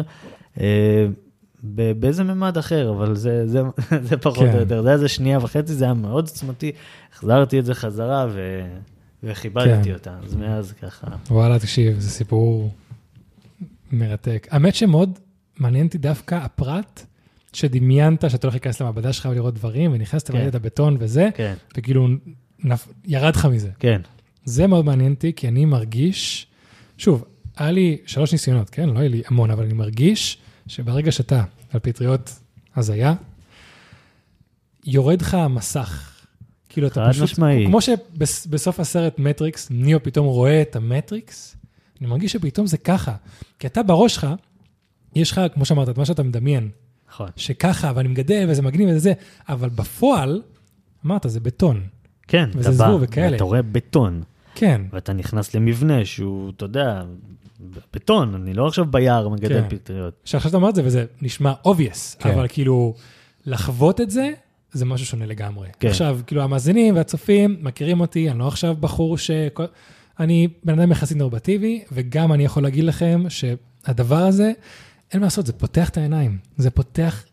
C: אה, באיזה ממד אחר, אבל זה, זה, *laughs* זה פחות
A: כן.
C: או יותר, זה היה איזה שנייה וחצי, זה היה מאוד עוצמתי, החזרתי את זה חזרה ו, וכיבדתי
A: כן.
C: אותה, אז מאז ככה,
A: וואלה, תקשיב, זה סיפור מרתק. האמת שמאוד מעניין אותי דווקא הפרט שדמיינת שאתה הולך להיכנס למעבדה שלך ולראות דברים, ונכנסת
C: כן.
A: את הבטון וזה,
C: כן,
A: וכאילו נפ... ירד לך מזה.
C: כן,
A: זה מאוד מעניין אותי, כי אני מרגיש, שוב, היה לי שלוש ניסיונות, כן? לא היה לי המון, אבל אני מרגיש שברגע שאתה על פטריות הזיה, יורד לך המסך. כאילו אתה
C: חד
A: פשוט,
C: משמעי.
A: כמו שבסוף הסרט מטריקס, ניאו פתאום רואה את המטריקס, אני מרגיש שפתאום זה ככה. כי אתה בראש שלך, יש לך, כמו שאמרת, את מה שאתה מדמיין,
C: נכון.
A: שככה, ואני מגדל, וזה מגניב וזה זה, אבל בפועל, אמרת, זה בטון.
C: כן,
A: וזה
C: אתה בא,
A: זבוב וכאלה.
C: ואתה רואה בטון.
A: כן,
C: ואתה נכנס למבנה שהוא, אתה יודע, בטון, אני לא עכשיו ביער מגדל
A: כן.
C: פטריות.
A: שעכשיו אתה אומר את זה וזה נשמע obvious,
B: כן.
A: אבל כאילו, לחוות את זה, זה משהו שונה לגמרי.
C: כן.
A: עכשיו, כאילו, המאזינים והצופים מכירים אותי, אני לא עכשיו בחור ש... אני בן אדם יחסית נורמטיבי, וגם אני יכול להגיד לכם שהדבר הזה, אין מה לעשות, זה פותח את העיניים. זה פותח,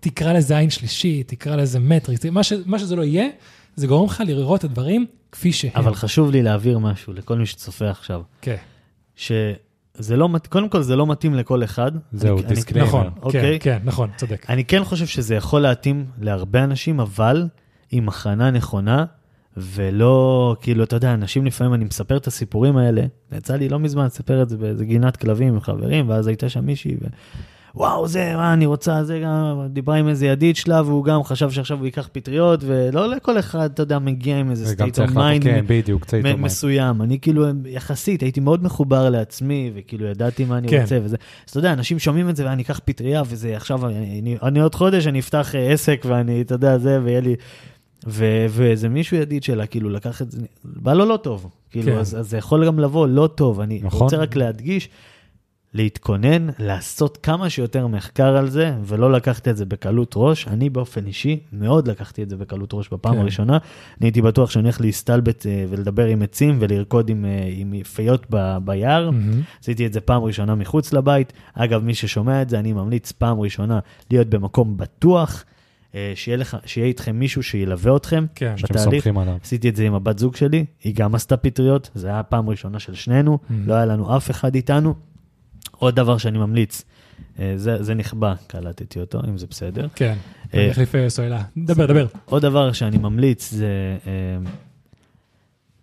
A: תקרא לזה עין שלישית, תקרא לזה מטריקס, מה, ש... מה שזה לא יהיה, זה גורם לך לראות את הדברים כפי שהם.
C: אבל חשוב לי להעביר משהו לכל מי שצופה עכשיו,
A: כן,
C: שזה לא, קודם כל זה לא מתאים לכל אחד.
B: זהו,
C: אני- אני-
B: disclaimer.
A: נכון,
C: אוקיי.
A: כן, כן, נכון, צודק.
C: אני כן חושב שזה יכול להתאים להרבה אנשים, אבל עם הכנה נכונה, ולא, כאילו, אתה יודע, אנשים לפעמים, אני מספר את הסיפורים האלה, יצא לי לא מזמן לספר את זה באיזה גינת כלבים עם חברים, ואז הייתה שם מישהי, ו... וואו, זה, מה, אני רוצה, זה גם, דיברה עם איזה ידיד שלה, והוא גם חשב שעכשיו הוא ייקח פטריות, ולא לכל אחד, אתה יודע, מגיע עם איזה
B: וגם
C: state
B: צריך
C: of
B: לעבור,
C: mind
B: כן, בדיוק, state of
C: מ-
B: mind.
C: מסוים. אני כאילו, יחסית, הייתי מאוד מחובר לעצמי, וכאילו ידעתי מה אני
A: כן.
C: רוצה, וזה. אז אתה יודע, אנשים שומעים את זה, ואני אקח פטריה, וזה עכשיו, אני, אני, אני עוד חודש, אני אפתח אה, עסק, ואני, אתה יודע, זה, ויהיה לי... ו- ואיזה מישהו ידיד שלה, כאילו, לקח את זה, בא לו לא טוב. כאילו,
A: כן.
C: אז, אז זה יכול גם לבוא לא טוב. אני
B: נכון.
C: רוצה רק להדגיש, להתכונן, לעשות כמה שיותר מחקר על זה, ולא לקחת את זה בקלות ראש. אני באופן אישי מאוד לקחתי את זה בקלות ראש בפעם
A: כן.
C: הראשונה. אני הייתי בטוח שאני הולך להסתלבט אה, ולדבר עם עצים ולרקוד עם, אה, עם פיות ב- ביער.
A: מהמם.
C: עשיתי את זה פעם ראשונה מחוץ לבית. אגב, מי ששומע את זה, אני ממליץ פעם ראשונה להיות במקום בטוח. אה, שיהיה, לך, שיהיה איתכם מישהו שילווה אתכם
A: כן.
B: שאתם
C: בתהליך.
B: סומכים עליו.
C: עשיתי את זה עם הבת זוג שלי, היא גם עשתה פטריות, זה היה הפעם הראשונה של שנינו,
A: Mm.
C: לא היה לנו אף אחד איתנו. עוד דבר שאני ממליץ, אה, זה, זה נכבה, קלטתי אותו, אם זה בסדר.
A: כן.
C: אה,
A: אני החליף אה, סוללה. דבר, דבר.
C: עוד דבר שאני ממליץ זה אה,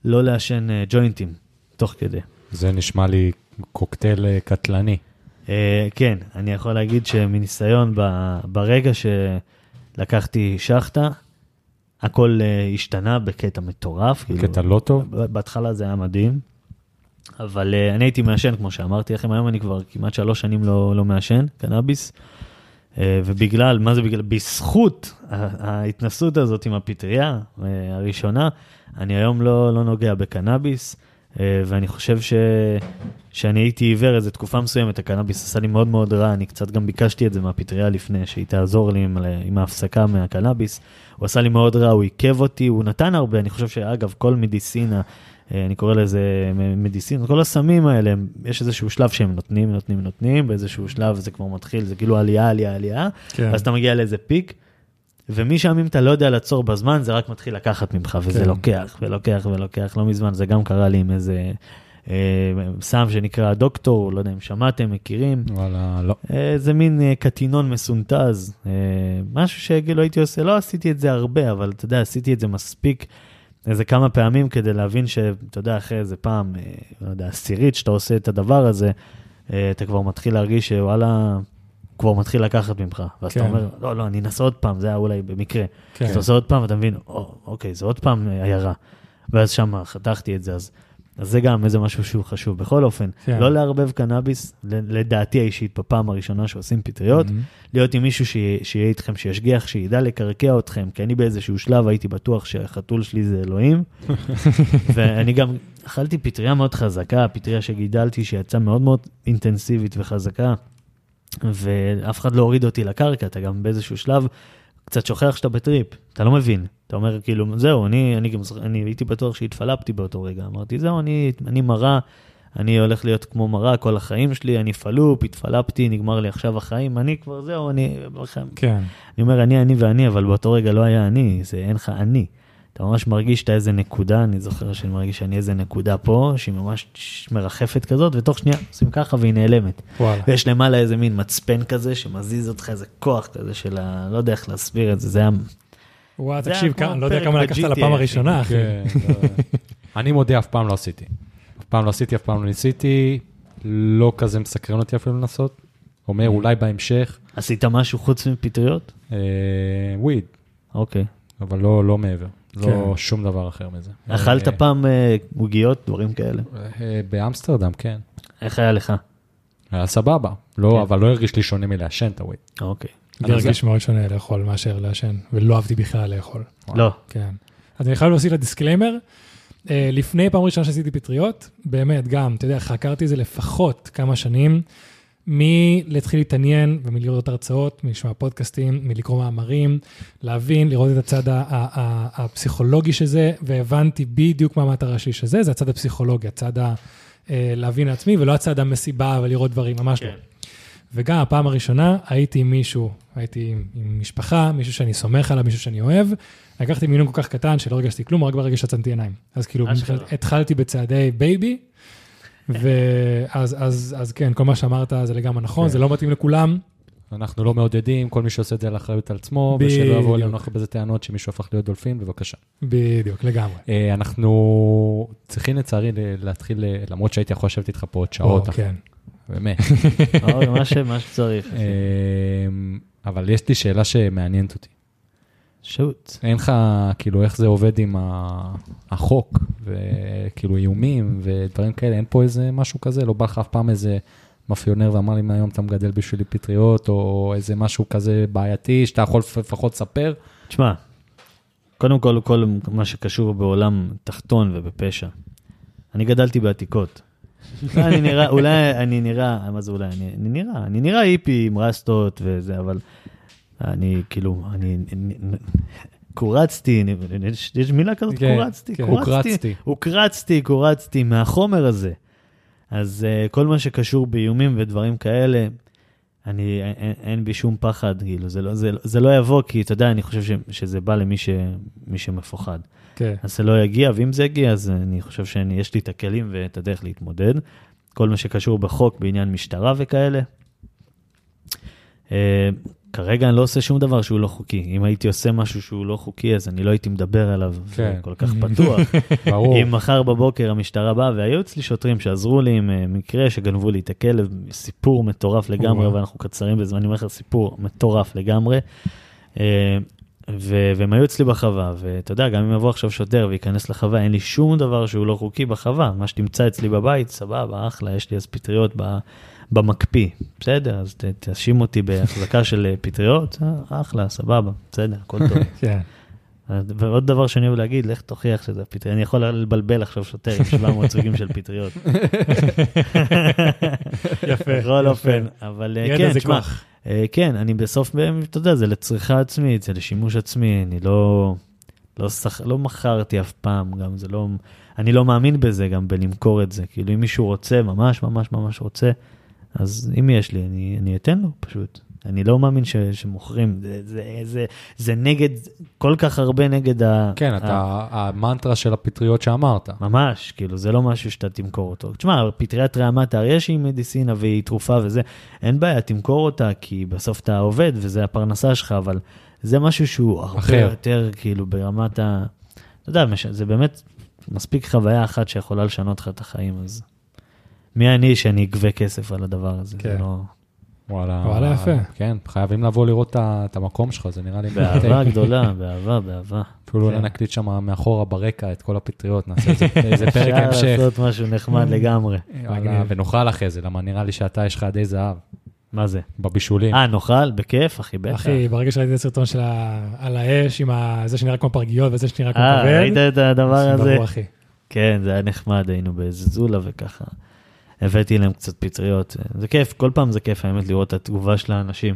C: לא לעשן אה, ג'וינטים תוך כדי.
B: זה נשמע לי קוקטייל אה, קטלני.
C: אה, כן, אני יכול להגיד שמניסיון, ב- ברגע שלקחתי שחטה, הכל אה, השתנה בקטע מטורף. כאילו,
B: קטע לא טוב.
C: בהתחלה זה היה מדהים, אבל uh, אני הייתי מעשן, כמו שאמרתי לכם, היום אני כבר כמעט שלוש שנים לא, לא מעשן קנאביס, uh, ובגלל, מה זה בגלל? בזכות ההתנסות הזאת עם הפטריה uh, הראשונה, אני היום לא, לא נוגע בקנאביס, uh, ואני חושב ש, שאני הייתי עיוור איזה תקופה מסוימת, הקנאביס עשה לי מאוד מאוד רע, אני קצת גם ביקשתי את זה מהפטריה לפני, שהיא תעזור לי עם, עם ההפסקה מהקנאביס. הוא עשה לי מאוד רע, הוא עיכב אותי, הוא נתן הרבה, אני חושב שאגב, כל מדיסינה, אני קורא לזה מ- מדיסינה, כל הסמים האלה, יש איזשהו שלב שהם נותנים, נותנים, נותנים, באיזשהו שלב זה כבר מתחיל, זה כאילו עלייה, עלייה, עלייה,
A: כן.
C: אז אתה מגיע לאיזה פיק, ומשם אם אתה לא יודע לעצור בזמן, זה רק מתחיל לקחת ממך, וזה
A: כן.
C: לוקח ולוקח ולוקח, לא מזמן, זה גם קרה לי עם איזה אה, סם שנקרא דוקטור, לא יודע אם שמעתם, מכירים.
B: וואלה, לא.
C: אה, זה מין אה, קטינון מסונטז, אה, משהו שכאילו הייתי עושה, לא עשיתי את זה הרבה, אבל אתה יודע, עשיתי את זה מספיק איזה כמה פעמים כדי להבין שאתה יודע, אחרי איזה פעם, אה, לא יודע, עשירית שאתה עושה את הדבר הזה, אה, אתה כבר מתחיל להרגיש שוואלה, כבר מתחיל לקחת ממך. ואז אתה
A: כן.
C: אומר, לא, לא, אני אנסה עוד פעם, זה היה אולי במקרה.
A: כן.
C: אז אתה עושה עוד פעם, ואתה מבין, או, אוקיי, זה עוד פעם עיירה. ואז שם חתכתי את זה, אז, אז זה גם איזה משהו שהוא חשוב. בכל אופן,
A: כן.
C: לא לערבב קנאביס, לדעתי האישית, בפעם הראשונה שעושים פטריות,
A: מהמם.
C: להיות עם מישהו שיהיה, שיהיה איתכם, שישגיח, שידע לקרקע אתכם, כי אני באיזשהו שלב הייתי בטוח שהחתול שלי זה אלוהים. *laughs* ואני גם אכלתי פטריה מאוד חזקה, פטריה שגידלתי, שיצאה מאוד מאוד אינטנסיבית וחזקה, ואף אחד לא הוריד אותי לקרקע, אתה גם באיזשהו שלב קצת שוכח שאתה בטריפ, אתה לא מבין. אתה אומר כאילו, זהו, אני, אני, גם, אני הייתי בטוח שהתפלפתי באותו רגע, אמרתי, זהו, אני, אני מראה, אני הולך להיות כמו מראה כל החיים שלי, אני פלופ, התפלפתי, נגמר לי עכשיו החיים, אני כבר, זהו, אני,
A: כן.
C: אני אומר, אני, אני ואני, אבל באותו רגע לא היה אני, זה אין לך אני. אתה ממש מרגיש שאתה איזה נקודה, אני זוכר שאני מרגיש שאני איזה נקודה פה, שהיא ממש מרחפת כזאת, ותוך שנייה עושים ככה והיא נעלמת.
A: וואלה.
C: ויש למעלה איזה מין מצפן כזה, שמזיז אותך איזה כוח כזה של ה... לא יודע איך להסביר את זה, זה היה...
A: וואו, תקשיב, אני לא יודע כמה לקחת לפעם. הראשונה, אחי.
B: כן, לא. אני מודה, אף פעם לא עשיתי. אף פעם לא עשיתי, אף פעם לא ניסיתי, לא כזה מסקרן אותי אפילו לנסות. אומר, אולי בהמשך,
C: עשית משהו חוץ מפטריות?
B: אה, weed,
C: אוקיי.
B: אבל לא לא מעבר. לא
A: כן.
B: שום דבר אחר מזה.
C: אכלת
B: אה,
C: פעם אה, עוגיות, דברים כאלה?
B: אה, באמסטרדם, כן.
C: איך היה לך?
B: היה סבבה. לא,
C: כן.
B: אבל לא הרגיש לי שונה מלעשן את ה
C: weed.
A: אוקיי.
B: אז
A: הרגיש מאוד שונה לאכול מאשר לעשן, ולא אהבתי בכלל לאכול.
C: לא.
A: כן. אז אני חייב להוסיף ל disclaimer, לפני פעם ראשונה שעשיתי פטריות, באמת, גם, אתה יודע, חקרתי את זה לפחות כמה שנים, מלהתחיל להתעניין ומלראות הרצאות, מלשמוע פודקאסטים, מלקרוא מאמרים, להבין, לראות את הצד הפסיכולוגי של זה, והבנתי בדיוק מה המטרה שלי של זה, זה הצד הפסיכולוגי, הצד ה... אה, להבין לעצמי, ולא הצד המסיבה ולראות דברים, ממש לא. וגם הפעם הראשונה הייתי עם מישהו, הייתי עם, עם משפחה, מישהו שאני סומך עליו, מישהו שאני אוהב. לקחתי מינון כל כך קטן שלא הרגשתי כלום, רק ברגע שעצמתי עיניים. אז כאילו, התחלתי בצעדי baby, ואז אז, אז כן, כל מה שאמרת זה לגמרי נכון,
B: כן.
A: זה לא מתאים לכולם.
B: אנחנו לא מעודדים, כל מי שעושה את זה על אחריות על עצמו, ושלא
A: בדיוק.
B: יבואו אלינו אחרי בזה טענות שמישהו הפך להיות דולפין, בבקשה.
A: בדיוק, לגמרי.
B: אה, אנחנו צריכים לצערי להתחיל, אה, למרות שהייתי יכול לשבת איתך פה עוד שעות,
A: או, כן.
B: באמת. *laughs*
C: אוקיי, מה ש- מה שצריך.
B: אה, אבל יש לי שאלה שמעניינת אותי.
C: שוט.
B: אין לך, כאילו, איך זה עובד עם החוק, וכאילו איומים ודברים כאלה, אין פה איזה משהו כזה? לא בא לך אף פעם איזה מאפיונר ואמר לי, מהיום אתה מגדל בשבילי פטריות, או איזה משהו כזה בעייתי, שאתה יכול לפחות לספר?
C: תשמע, קודם כל, כל מה שקשור בעולם תחתון ובפשע. אני גדלתי בעתיקות. אני נראה, אולי אני נראה, מה זה אולי? אני, אני נראה, אני נראה היפי עם רסטות וזה, אבל אני כאילו, אני, קורצתי, יש, יש מילה כזאת?
B: כן,
C: קורצתי,
B: כן.
C: קורצתי,
B: הוקרצתי.
C: קורצתי מהחומר הזה. אז uh, כל מה שקשור באיומים ודברים כאלה, אני, אין, אין בי שום פחד, כאילו, זה לא, זה, זה לא יבוא, כי אתה יודע, אני חושב ש, שזה בא למי ש, מי שמפוחד.
A: כן.
C: אז זה לא יגיע, ואם זה יגיע, אז אני חושב שיש לי את הכלים ואת הדרך להתמודד. כל מה שקשור בחוק בעניין משטרה וכאלה. אה, כרגע אני לא עושה שום דבר שהוא לא חוקי. אם הייתי עושה משהו שהוא לא חוקי, אז אני לא הייתי מדבר עליו
B: כן.
C: כל כך פתוח. *laughs*
B: ברור.
C: אם מחר בבוקר המשטרה באה, והיו אצלי שוטרים שעזרו לי עם אה, מקרה שגנבו לי את הכלב, סיפור מטורף לגמרי. ואנחנו קצרים בזמן, אני אומר לך, סיפור מטורף לגמרי. אה, ו- והם היו אצלי בחווה, ואתה יודע, גם אם יבוא עכשיו שוטר וייכנס לחווה, אין לי שום דבר שהוא לא חוקי בחווה. מה שתמצא אצלי בבית, סבבה, אחלה, יש לי אז פטריות ב- במקפיא. בסדר, אז תאשים אותי בהחזקה של אה, פטריות, אה, אחלה, סבבה, בסדר, הכל טוב. *laughs*
A: כן.
C: ועוד דבר שאני אוהב להגיד, לך תוכיח שזה פטריות. אני יכול לבלבל עכשיו שוטר עם 700 סוגים של פטריות. *laughs*
A: יפה.
C: בכל. אופן, אבל אה, כן, תשמע, כן, אני בסוף, אתה יודע, זה לצריכה עצמית, זה לשימוש עצמי, אני לא, לא, שח, לא מכרתי אף פעם, גם זה לא, אני לא מאמין בזה, גם בלמכור את זה. כאילו, אם מישהו רוצה, ממש ממש ממש רוצה, אז אם יש לי, אני, אני אתן לו פשוט. אני לא מאמין ש, שמוכרים, זה, זה, זה, זה נגד, כל כך הרבה נגד ה...
B: כן,
C: ה-
B: אתה, המנטרה של הפטריות שאמרת.
C: ממש, כאילו, זה לא משהו שאתה תמכור אותו. תשמע, פטריית רעמת האריה שהיא מדיסינה והיא תרופה וזה, אין בעיה, תמכור אותה, כי בסוף אתה עובד וזה הפרנסה שלך, אבל זה משהו שהוא הרבה
B: אחר.
C: יותר, כאילו, ברמת ה... אתה יודע, זה באמת מספיק חוויה אחת שיכולה לשנות לך את החיים, אז... מי אני שאני אגבה כסף על הדבר הזה?
A: כן.
C: זה לא...
B: וואלה,
A: וואלה, יפה.
B: כן, חייבים לבוא לראות את המקום שלך, זה נראה לי
C: באהבה. גדולה, *laughs* באהבה, באהבה.
B: אפילו אולי
C: כן.
B: נקליט שם מאחורה ברקע את כל הפטריות, נעשה איזה- *laughs* פרק
C: אפשר
B: המשך.
C: לעשות משהו נחמד *laughs* לגמרי.
B: ונאכל אחרי זה, למה נראה לי שאתה יש לך די זהב
C: מה זה?
B: בבישולים.
C: אה, נאכל? בכיף, אחי, בטח.
A: אחי, ברגע שראיתי את הסרטון של ה- על האש, עם זה שנראה כמו פרגיות וזה שנראה כמו
C: אה,
A: כבד,
C: ראית את הדבר הזה?
A: ברור, אחי.
C: כן, זה היה נחמד, היינו באיזה זולה וככה. הבאתי להם קצת פטריות. זה כיף, כל פעם זה כיף, האמת, לראות את התגובה של האנשים.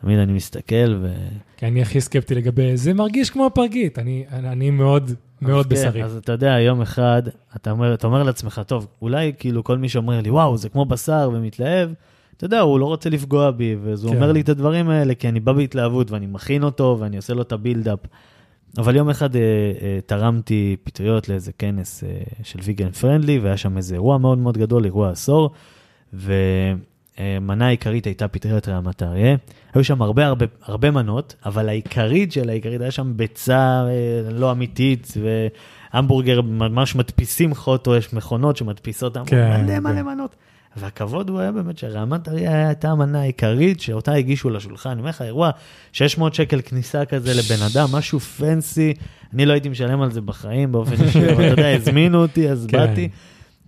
C: תמיד אני מסתכל ו...
A: כי אני הכי סקפטי לגבי, זה מרגיש כמו פרגית, אני אני מאוד מאוד
C: כן,
A: בשרי.
C: אז אתה יודע, יום אחד, אתה אומר, אתה אומר לעצמך, טוב, אולי כאילו כל מי שאומר לי, וואו, זה כמו בשר ומתלהב, אתה יודע, הוא לא רוצה לפגוע בי, ואז הוא
A: כן.
C: אומר לי את הדברים האלה, כי אני בא בהתלהבות ואני מכין אותו ואני עושה לו את הבילדאפ. אבל יום אחד אה, אה, תרמתי פטריות לאיזה כנס אה, של ויגן פרנדלי, והיה שם איזה אירוע מאוד מאוד גדול, אירוע עשור, ומנה העיקרית הייתה פטריות רעמת האריה. היו שם הרבה הרבה הרבה מנות, אבל העיקרית של העיקרית היה שם ביצה אה, לא אמיתית, והמבורגר ממש מדפיסים חוטו, יש מכונות שמדפיסות המבורגר,
A: כן,
C: מלא
A: כן.
C: מלא מנות. והכבוד הוא היה באמת שרעמת אריה הייתה המנה העיקרית שאותה הגישו לשולחן. אני אומר לך, אירוע 600 שקל כניסה כזה לבן אדם, משהו פנסי. אני לא הייתי משלם על זה בחיים באופן אישי, אבל אתה יודע, הזמינו אותי, אז
A: כן.
C: באתי.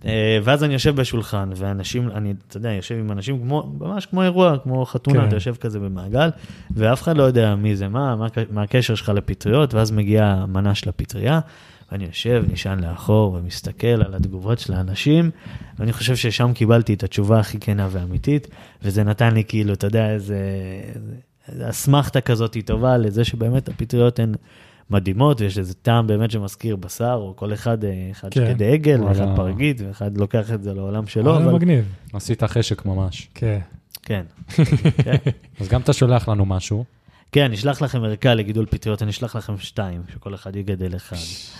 C: אה, ואז אני יושב בשולחן, ואנשים, אני, אתה יודע, יושב עם אנשים כמו, ממש כמו אירוע, כמו חתונה,
A: כן.
C: אתה יושב כזה במעגל, ואף אחד לא יודע מי זה מה, מה, מה הקשר שלך לפטריות, ואז מגיעה המנה של הפטריה, ואני יושב, נשען לאחור, ומסתכל על התגובות של האנשים, ואני חושב ששם קיבלתי את התשובה הכי כנה ואמיתית, וזה נתן לי כאילו, אתה יודע, איזה, אסמכתה כזאת טובה לזה שבאמת הפטריות הן מדהימות, ויש איזה טעם באמת שמזכיר בשר, או כל אחד, אה, אחד
A: כן.
C: שקדי עגל,
B: וואלה.
C: ואחד פרגית, ואחד לוקח את זה לעולם שלו,
A: אבל
C: אבל
A: מגניב,
B: עשית חשק ממש.
A: כן.
C: כן. *laughs* כן.
B: אז גם אתה שולח לנו משהו.
C: כן, אני אשלח לכם ערכה לגידול פטריות, אני אשלח לכם שתיים, שכל אחד יגדל אחד.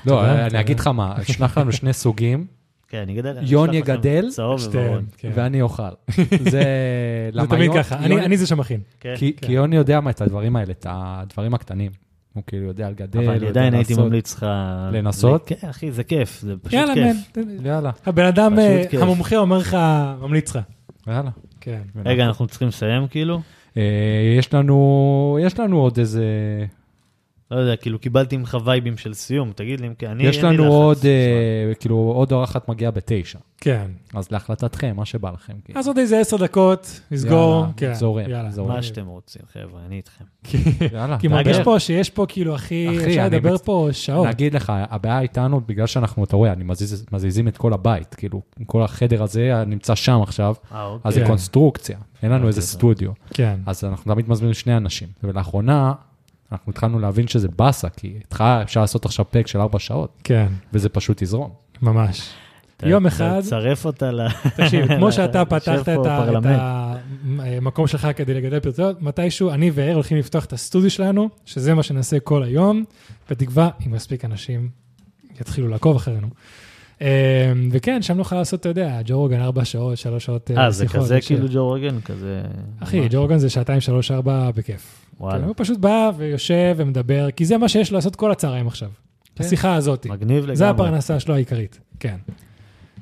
B: לא, אני. אגיד לך מה, שלח לנו שני סוגים,
C: כן, אני אגדל,
B: יון
C: אשלח
B: יגדל.
A: כן.
B: ואני אוכל. *laughs* זה
A: זה תמיד
B: יון-
A: ככה, אני
B: יון-
A: אני זה שמכין.
C: כן.
B: כי
A: כן.
B: כי יוני יודע מה את הדברים האלה, את הדברים הקטנים. הוא כאילו יודע לגדל,
C: אבל
B: הוא
C: אני
B: יודע
C: עדיין הייתי. ממליץ לך...
B: לנסות?
C: כן, אחי, זה כיף, זה פשוט
A: יאללה,
C: כיף.
A: מן.
B: יאללה,
A: הבן אדם, אה. המומחה אומר לך, ממליץ לך.
B: יאללה.
A: כן.
C: רגע, אנחנו צריכים לסיים כאילו?
B: אה, יש לנו, יש לנו עוד איזה,
C: לא יודע, כאילו קיבלתי ממך וייבים של סיום, תגיד לי אם כן, אני...
B: יש לנו
C: לחץ,
B: עוד. אה, כאילו, עוד אורחת מגיעה בתשע.
A: כן.
B: אז להחלטתכם, מה שבא לכם. כאילו.
A: אז עוד איזה עשר דקות, נסגור.
B: יאללה,
A: כן,
B: זורם,
A: יאללה.
B: זורם.
C: מה שאתם רוצים, חבר'ה, אני איתכם. *laughs*
B: יאללה.
A: כי. מרגיש פה שיש פה כאילו, הכי,
B: אחי,
A: אפשר
B: אני
A: לדבר
B: מצ-
A: פה שעות.
B: נגיד לך, הבעיה איתנו, בגלל שאנחנו, אתה רואה, אני מזיז, מזיזים את כל הבית, כאילו, כל החדר הזה נמצא שם עכשיו,
C: אה, אוקיי.
B: אז זה
A: כן.
B: קונסטרוקציה, אין לנו
C: אוקיי,
B: איזה
C: זה.
B: סטודיו.
A: כן.
B: אז אנחנו תמיד מזמינים שני אנשים. ולאחרונה, אנחנו התחלנו להבין שזה באסה, כי איתך אפשר לעשות עכשיו פרק של ארבע שעות,
A: כן,
B: וזה פשוט יזרום.
A: ממש. יום אחד,
C: צרף אותה ל...
A: תקשיב, כמו שאתה *laughs* פתחת את. המקום שלך כדי לגדל פרצות, מתישהו אני וער הולכים לפתוח את הסטודיו שלנו, שזה מה שנעשה כל היום, בתקווה אם מספיק אנשים יתחילו לעקוב אחרינו. אה, וכן, שם נוכל לעשות, אתה יודע, ג'ו רוגן 4 שעות, 3 שעות
C: אה, זה
A: שיחות,
C: כזה כאילו ג'ו רוגן, כזה...
A: אחי. ג'ו רוגן זה שעתיים, שלוש, ארבע, בכיף.
C: וואלה,
A: הוא פשוט בא ויושב ומדבר, כי זה מה שיש לו לעשות כל הצהריים עכשיו.
C: כן.
A: השיחה הזאת.
C: מגניב לגמרי.
A: זה הפרנסה שלו העיקרית. כן,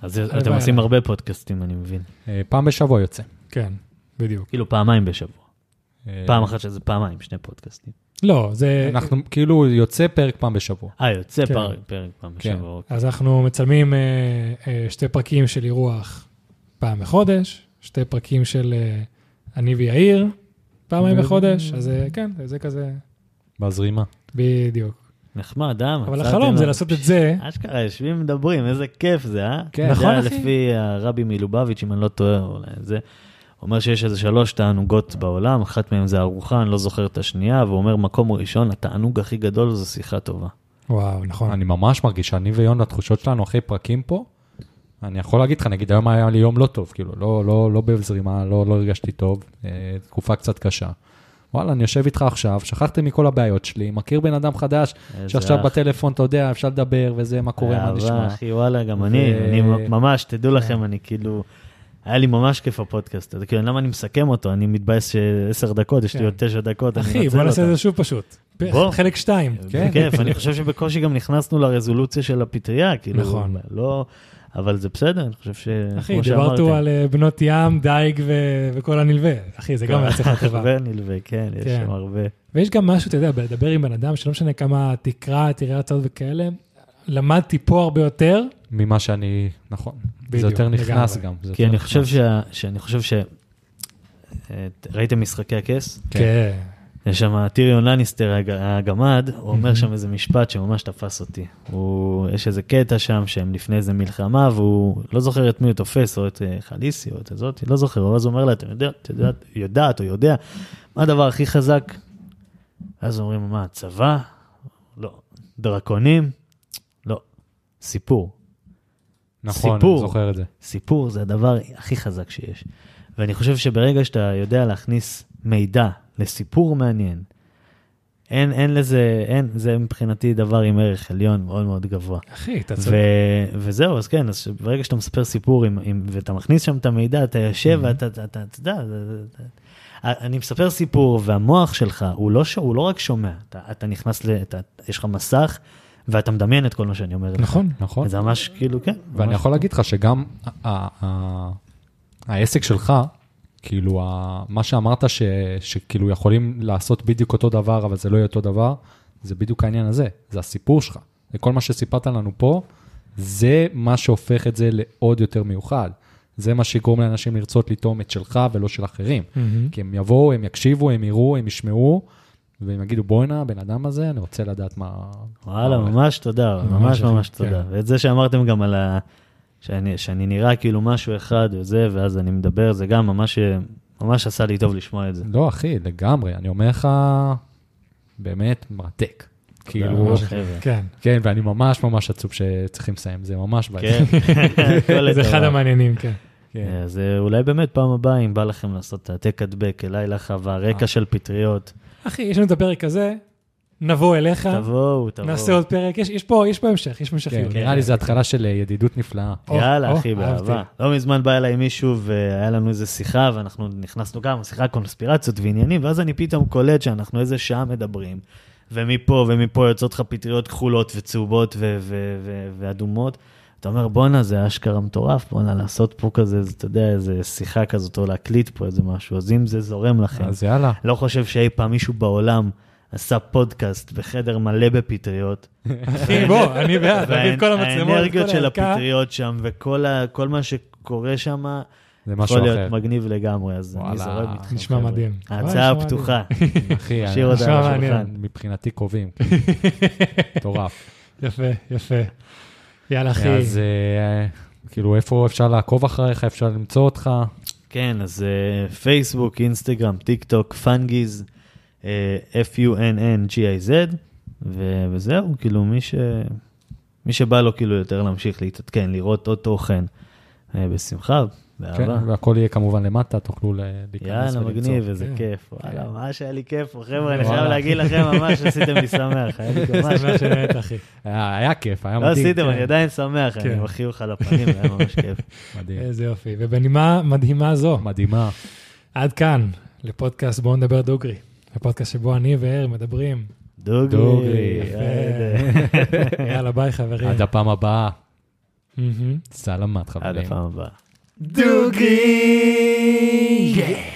C: אז אתם עושים. הרבה פודקאסטים, אני מבין.
B: אה, פעם בשבוע יוצא.
A: כן, בדיוק.
C: כאילו פעמיים בשבוע.
B: אה,
C: פעם אחת שזה פעמיים, שני פודקאסטים.
A: לא, זה...
B: אנחנו כאילו יוצא פרק פעם בשבוע.
C: אה, יוצא
A: כן.
C: פרק פרק פעם
B: כן.
C: בשבוע. אוקיי.
A: אז אנחנו מצלמים אה, אה, שתי פרקים של אירוח פעם בחודש, שתי פרקים של אה, אני ויאיר פעמיים
B: ו-
A: בחודש, אז אה, כן, זה כזה,
B: בזרימה.
A: בדיוק.
C: נחמד, אה?
A: אבל החלום זה לעשות את זה,
C: אשכרה, יושבים מדברים, איזה כיף זה, אה?
B: כן.
A: נכון, אחי.
C: לפי הרבי מלובביץ', אם אני לא טועה, אולי זה, אומר שיש איזה שלוש תענוגות בעולם, אחת מהן זה ארוחה, אני לא זוכר את השנייה, והוא אומר, מקום ראשון, התענוג הכי גדול זה שיחה טובה.
A: וואו, נכון.
B: אני ממש מרגיש שאני ויון, התחושות שלנו אחרי פרקים פה, אני יכול להגיד לך, נגיד היום היה לי יום לא טוב, כאילו, לא, לא, לא בזרימה, לא, לא הרגשתי טוב, אה, תקופה קצת קשה. וואלה, אני יושב איתך עכשיו, שכחתי מכל הבעיות שלי, מכיר בן אדם חדש, שעכשיו
C: אח.
B: בטלפון, אתה יודע, אפשר לדבר וזה, מה קורה, מה
C: אהבה,
B: נשמע.
C: אחי, וואלה, גם
B: ו-
C: אני, אני ממש, תדעו לכם, אני כאילו, היה לי ממש כיף הפודקאסט הזה, כאילו, למה אני מסכם אותו? אני מתבאס שעשר דקות, יש לי
A: כן.
C: עוד תשע דקות, אני
A: אחי,
C: מנצל
A: בוא נעשה את. זה שוב פשוט.
C: בוא.
A: חלק שתיים.
B: כן.
C: בכיף, אני *laughs* חושב שבקושי גם נכנסנו לרזולוציה של הפטריה, כאילו,
A: נכון.
C: לא, אבל זה בסדר, אני חושב ש...
A: אחי, דיברתו. על אה, בנות ים, דייג ו- וכל הנלווה. אחי, זה גם היה שיחה *laughs* טובה.
C: הרבה נלווה, כן, יש
A: כן.
C: שם הרבה.
A: ויש גם משהו, אתה יודע, בלדבר עם בן אדם, שלא משנה כמה תקרא, תראה הצעות וכאלה, למדתי פה הרבה יותר.
B: ממה שאני, נכון.
A: בדיוק,
B: זה יותר נכנס
A: לגמרי.
B: גם.
C: כי אני
B: נכנס.
C: חושב שה- שאני חושב ש... ראיתם משחקי הכס?
A: כן.
C: יש שם טיריון לניסטר הג- הגמד, הוא אומר. שם איזה משפט שממש תפס אותי. הוא, יש איזה קטע שם שהם לפני איזה מלחמה, והוא לא זוכר את מי הוא תופס, או את אה, חליסי, או את הזאת, לא זוכר, אז הוא אומר לה, אתם יודע, את יודעת, יודעת או יודע, מה הדבר הכי חזק? אז אומרים, מה, צבא? לא. דרקונים? סיפור.
B: נכון,
C: סיפור.
B: אני זוכר את זה.
C: סיפור זה הדבר הכי חזק שיש. ואני חושב שברגע שאתה יודע להכניס מידע לסיפור מעניין, אין, אין לזה, אין, זה מבחינתי דבר עם ערך עליון מאוד מאוד גבוה.
A: אחי, אתה
C: ו,
A: צודק.
C: וזהו, אז כן, אז ברגע שאתה מספר סיפור עם, עם, ואתה מכניס שם את המידע, אתה יושב ואתה, אתה, אתה, אתה יודע, זה- אני מספר סיפור, והמוח שלך, הוא לא, הוא לא רק שומע, אתה, אתה נכנס, ל, אתה, יש לך מסך, ואתה מדמיין את כל מה שאני אומר לך.
A: נכון.
B: נכון.
C: זה ממש כאילו, כן.
B: ואני
C: ממש.
B: יכול להגיד לך שגם העסק שלך, כאילו, מה שאמרת ש- שכאילו יכולים לעשות בדיוק אותו דבר, אבל זה לא יהיה אותו דבר, זה בדיוק העניין הזה, זה הסיפור שלך. וכל מה שסיפרת לנו פה, זה מה שהופך את זה לעוד יותר מיוחד. זה מה שיגרום לאנשים לרצות לטעום את שלך ולא של אחרים.
A: מהמם.
B: כי הם יבואו, הם יקשיבו, הם יראו, הם ישמעו, והם יגידו, בואנה, הבן אדם הזה, אני רוצה לדעת מה...
C: וואלה,
B: מה הולך."
C: ממש תודה,
A: ממש,
C: ממש ממש
A: כן.
C: תודה. ואת זה שאמרתם גם על ה... שאני, שאני נראה כאילו משהו אחד וזה, ואז אני מדבר, זה גם ממש, ממש עשה לי טוב לשמוע את זה.
B: לא, אחי, לגמרי. אני אומר לך, באמת מרתק. כאילו.
A: כן.
B: כן, ואני ממש ממש עצוב שצריכים לסיים, זה ממש בעיה.
C: כן, *laughs* *laughs*
A: זה אחד. המעניינים, כן.
B: כן.
C: אז אה, אולי באמת פעם הבאה, אם בא לכם לעשות את העתק הדבק אליי לחווה, רקע של פטריות,
A: אחי, יש לנו את הפרק הזה, נבוא אליך,
C: תבואו, תבואו.
A: נעשה עוד פרק, יש- יש פה יש פה המשך, יש
B: כן,
A: המשכיות.
B: נראה לי זו התחלה של אה, ידידות נפלאה.
A: או,
C: יאללה,
A: או,
C: אחי. באהבה. לא מזמן בא אליי מישהו והיה לנו איזה שיחה, ואנחנו נכנסנו גם, שיחה קונספירציות ועניינים, ואז אני פתאום קולט שאנחנו איזה שעה מדברים, ומפה ומפה יוצאות לך פטריות כחולות וצהובות ו- ו- ו- ואדומות. אתה אומר, בואנה, זה אשכרה מטורף, בואנה, לעשות פה כזה, אתה יודע, איזה שיחה כזאת, או להקליט פה איזה משהו, אז אם זה זורם לכם,
B: אז יאללה.
C: לא חושב שאי פעם מישהו בעולם עשה פודקאסט בחדר מלא בפטריות, *laughs*
A: אחי, בוא, אני בעד, את כל המצלמות,
C: האנרגיות של. הפטריות שם וכל מה שקורה שם
B: זה משהו
C: יכול
B: אחר.
C: להיות מגניב לגמרי, אז אני זורם איתכם.
A: נשמע. מדהים.
C: ההצעה
A: וואי, נשמע
C: פתוחה, *laughs*
B: אחי,
C: נשאיר
B: אני-
C: אותה על
A: מעניין.
C: השולחן.
B: מבחינתי קובעים. *laughs* מטורף.
A: יפה, יפה. יאללה, אחי.
B: אז אה, כאילו, איפה אפשר לעקוב אחריך, אפשר למצוא אותך?
C: כן, אז אה, פייסבוק, אינסטגרם, טיק טוק, Funngiz, אה, F-U-N-N-G-I-Z, וזהו, כאילו, מי ש... מי שבא לו כאילו יותר להמשיך להתעדכן, לראות עוד תוכן, אה, בשמחה,
B: כן. והכל יהיה כמובן למטה, תוכלו להיכנס
C: יאללה,
B: ולמצוא.
C: מגניב, איזה
A: כן.
C: כיף. וואלה, ממש היה לי כיף חבר'ה, אני חייב. להגיד לכם, ממש עשיתם לי שמח, היה לי ממש
A: שמח שנהנית, אחי.
B: היה כיף, היה
C: לא
B: מדהים.
C: עשיתם,
B: כן,
C: אני עדיין שמח,
A: כן.
C: אני עם החיוך על הפנים, היה ממש כיף. *laughs*
B: מדהים.
A: איזה יופי. ובנימה מדהימה זו,
B: מדהימה.
A: עד כאן, לפודקאסט בואו נדבר דוגרי. הפודקאסט שבו אני וער מדברים.
C: דוגרי. יאללה. *laughs*
A: יאללה, ביי חברים.
B: עד הפעם הבאה. סלמת,
C: עד
B: חברים.
C: הפעם הבאה.
A: Doogie. Yeah.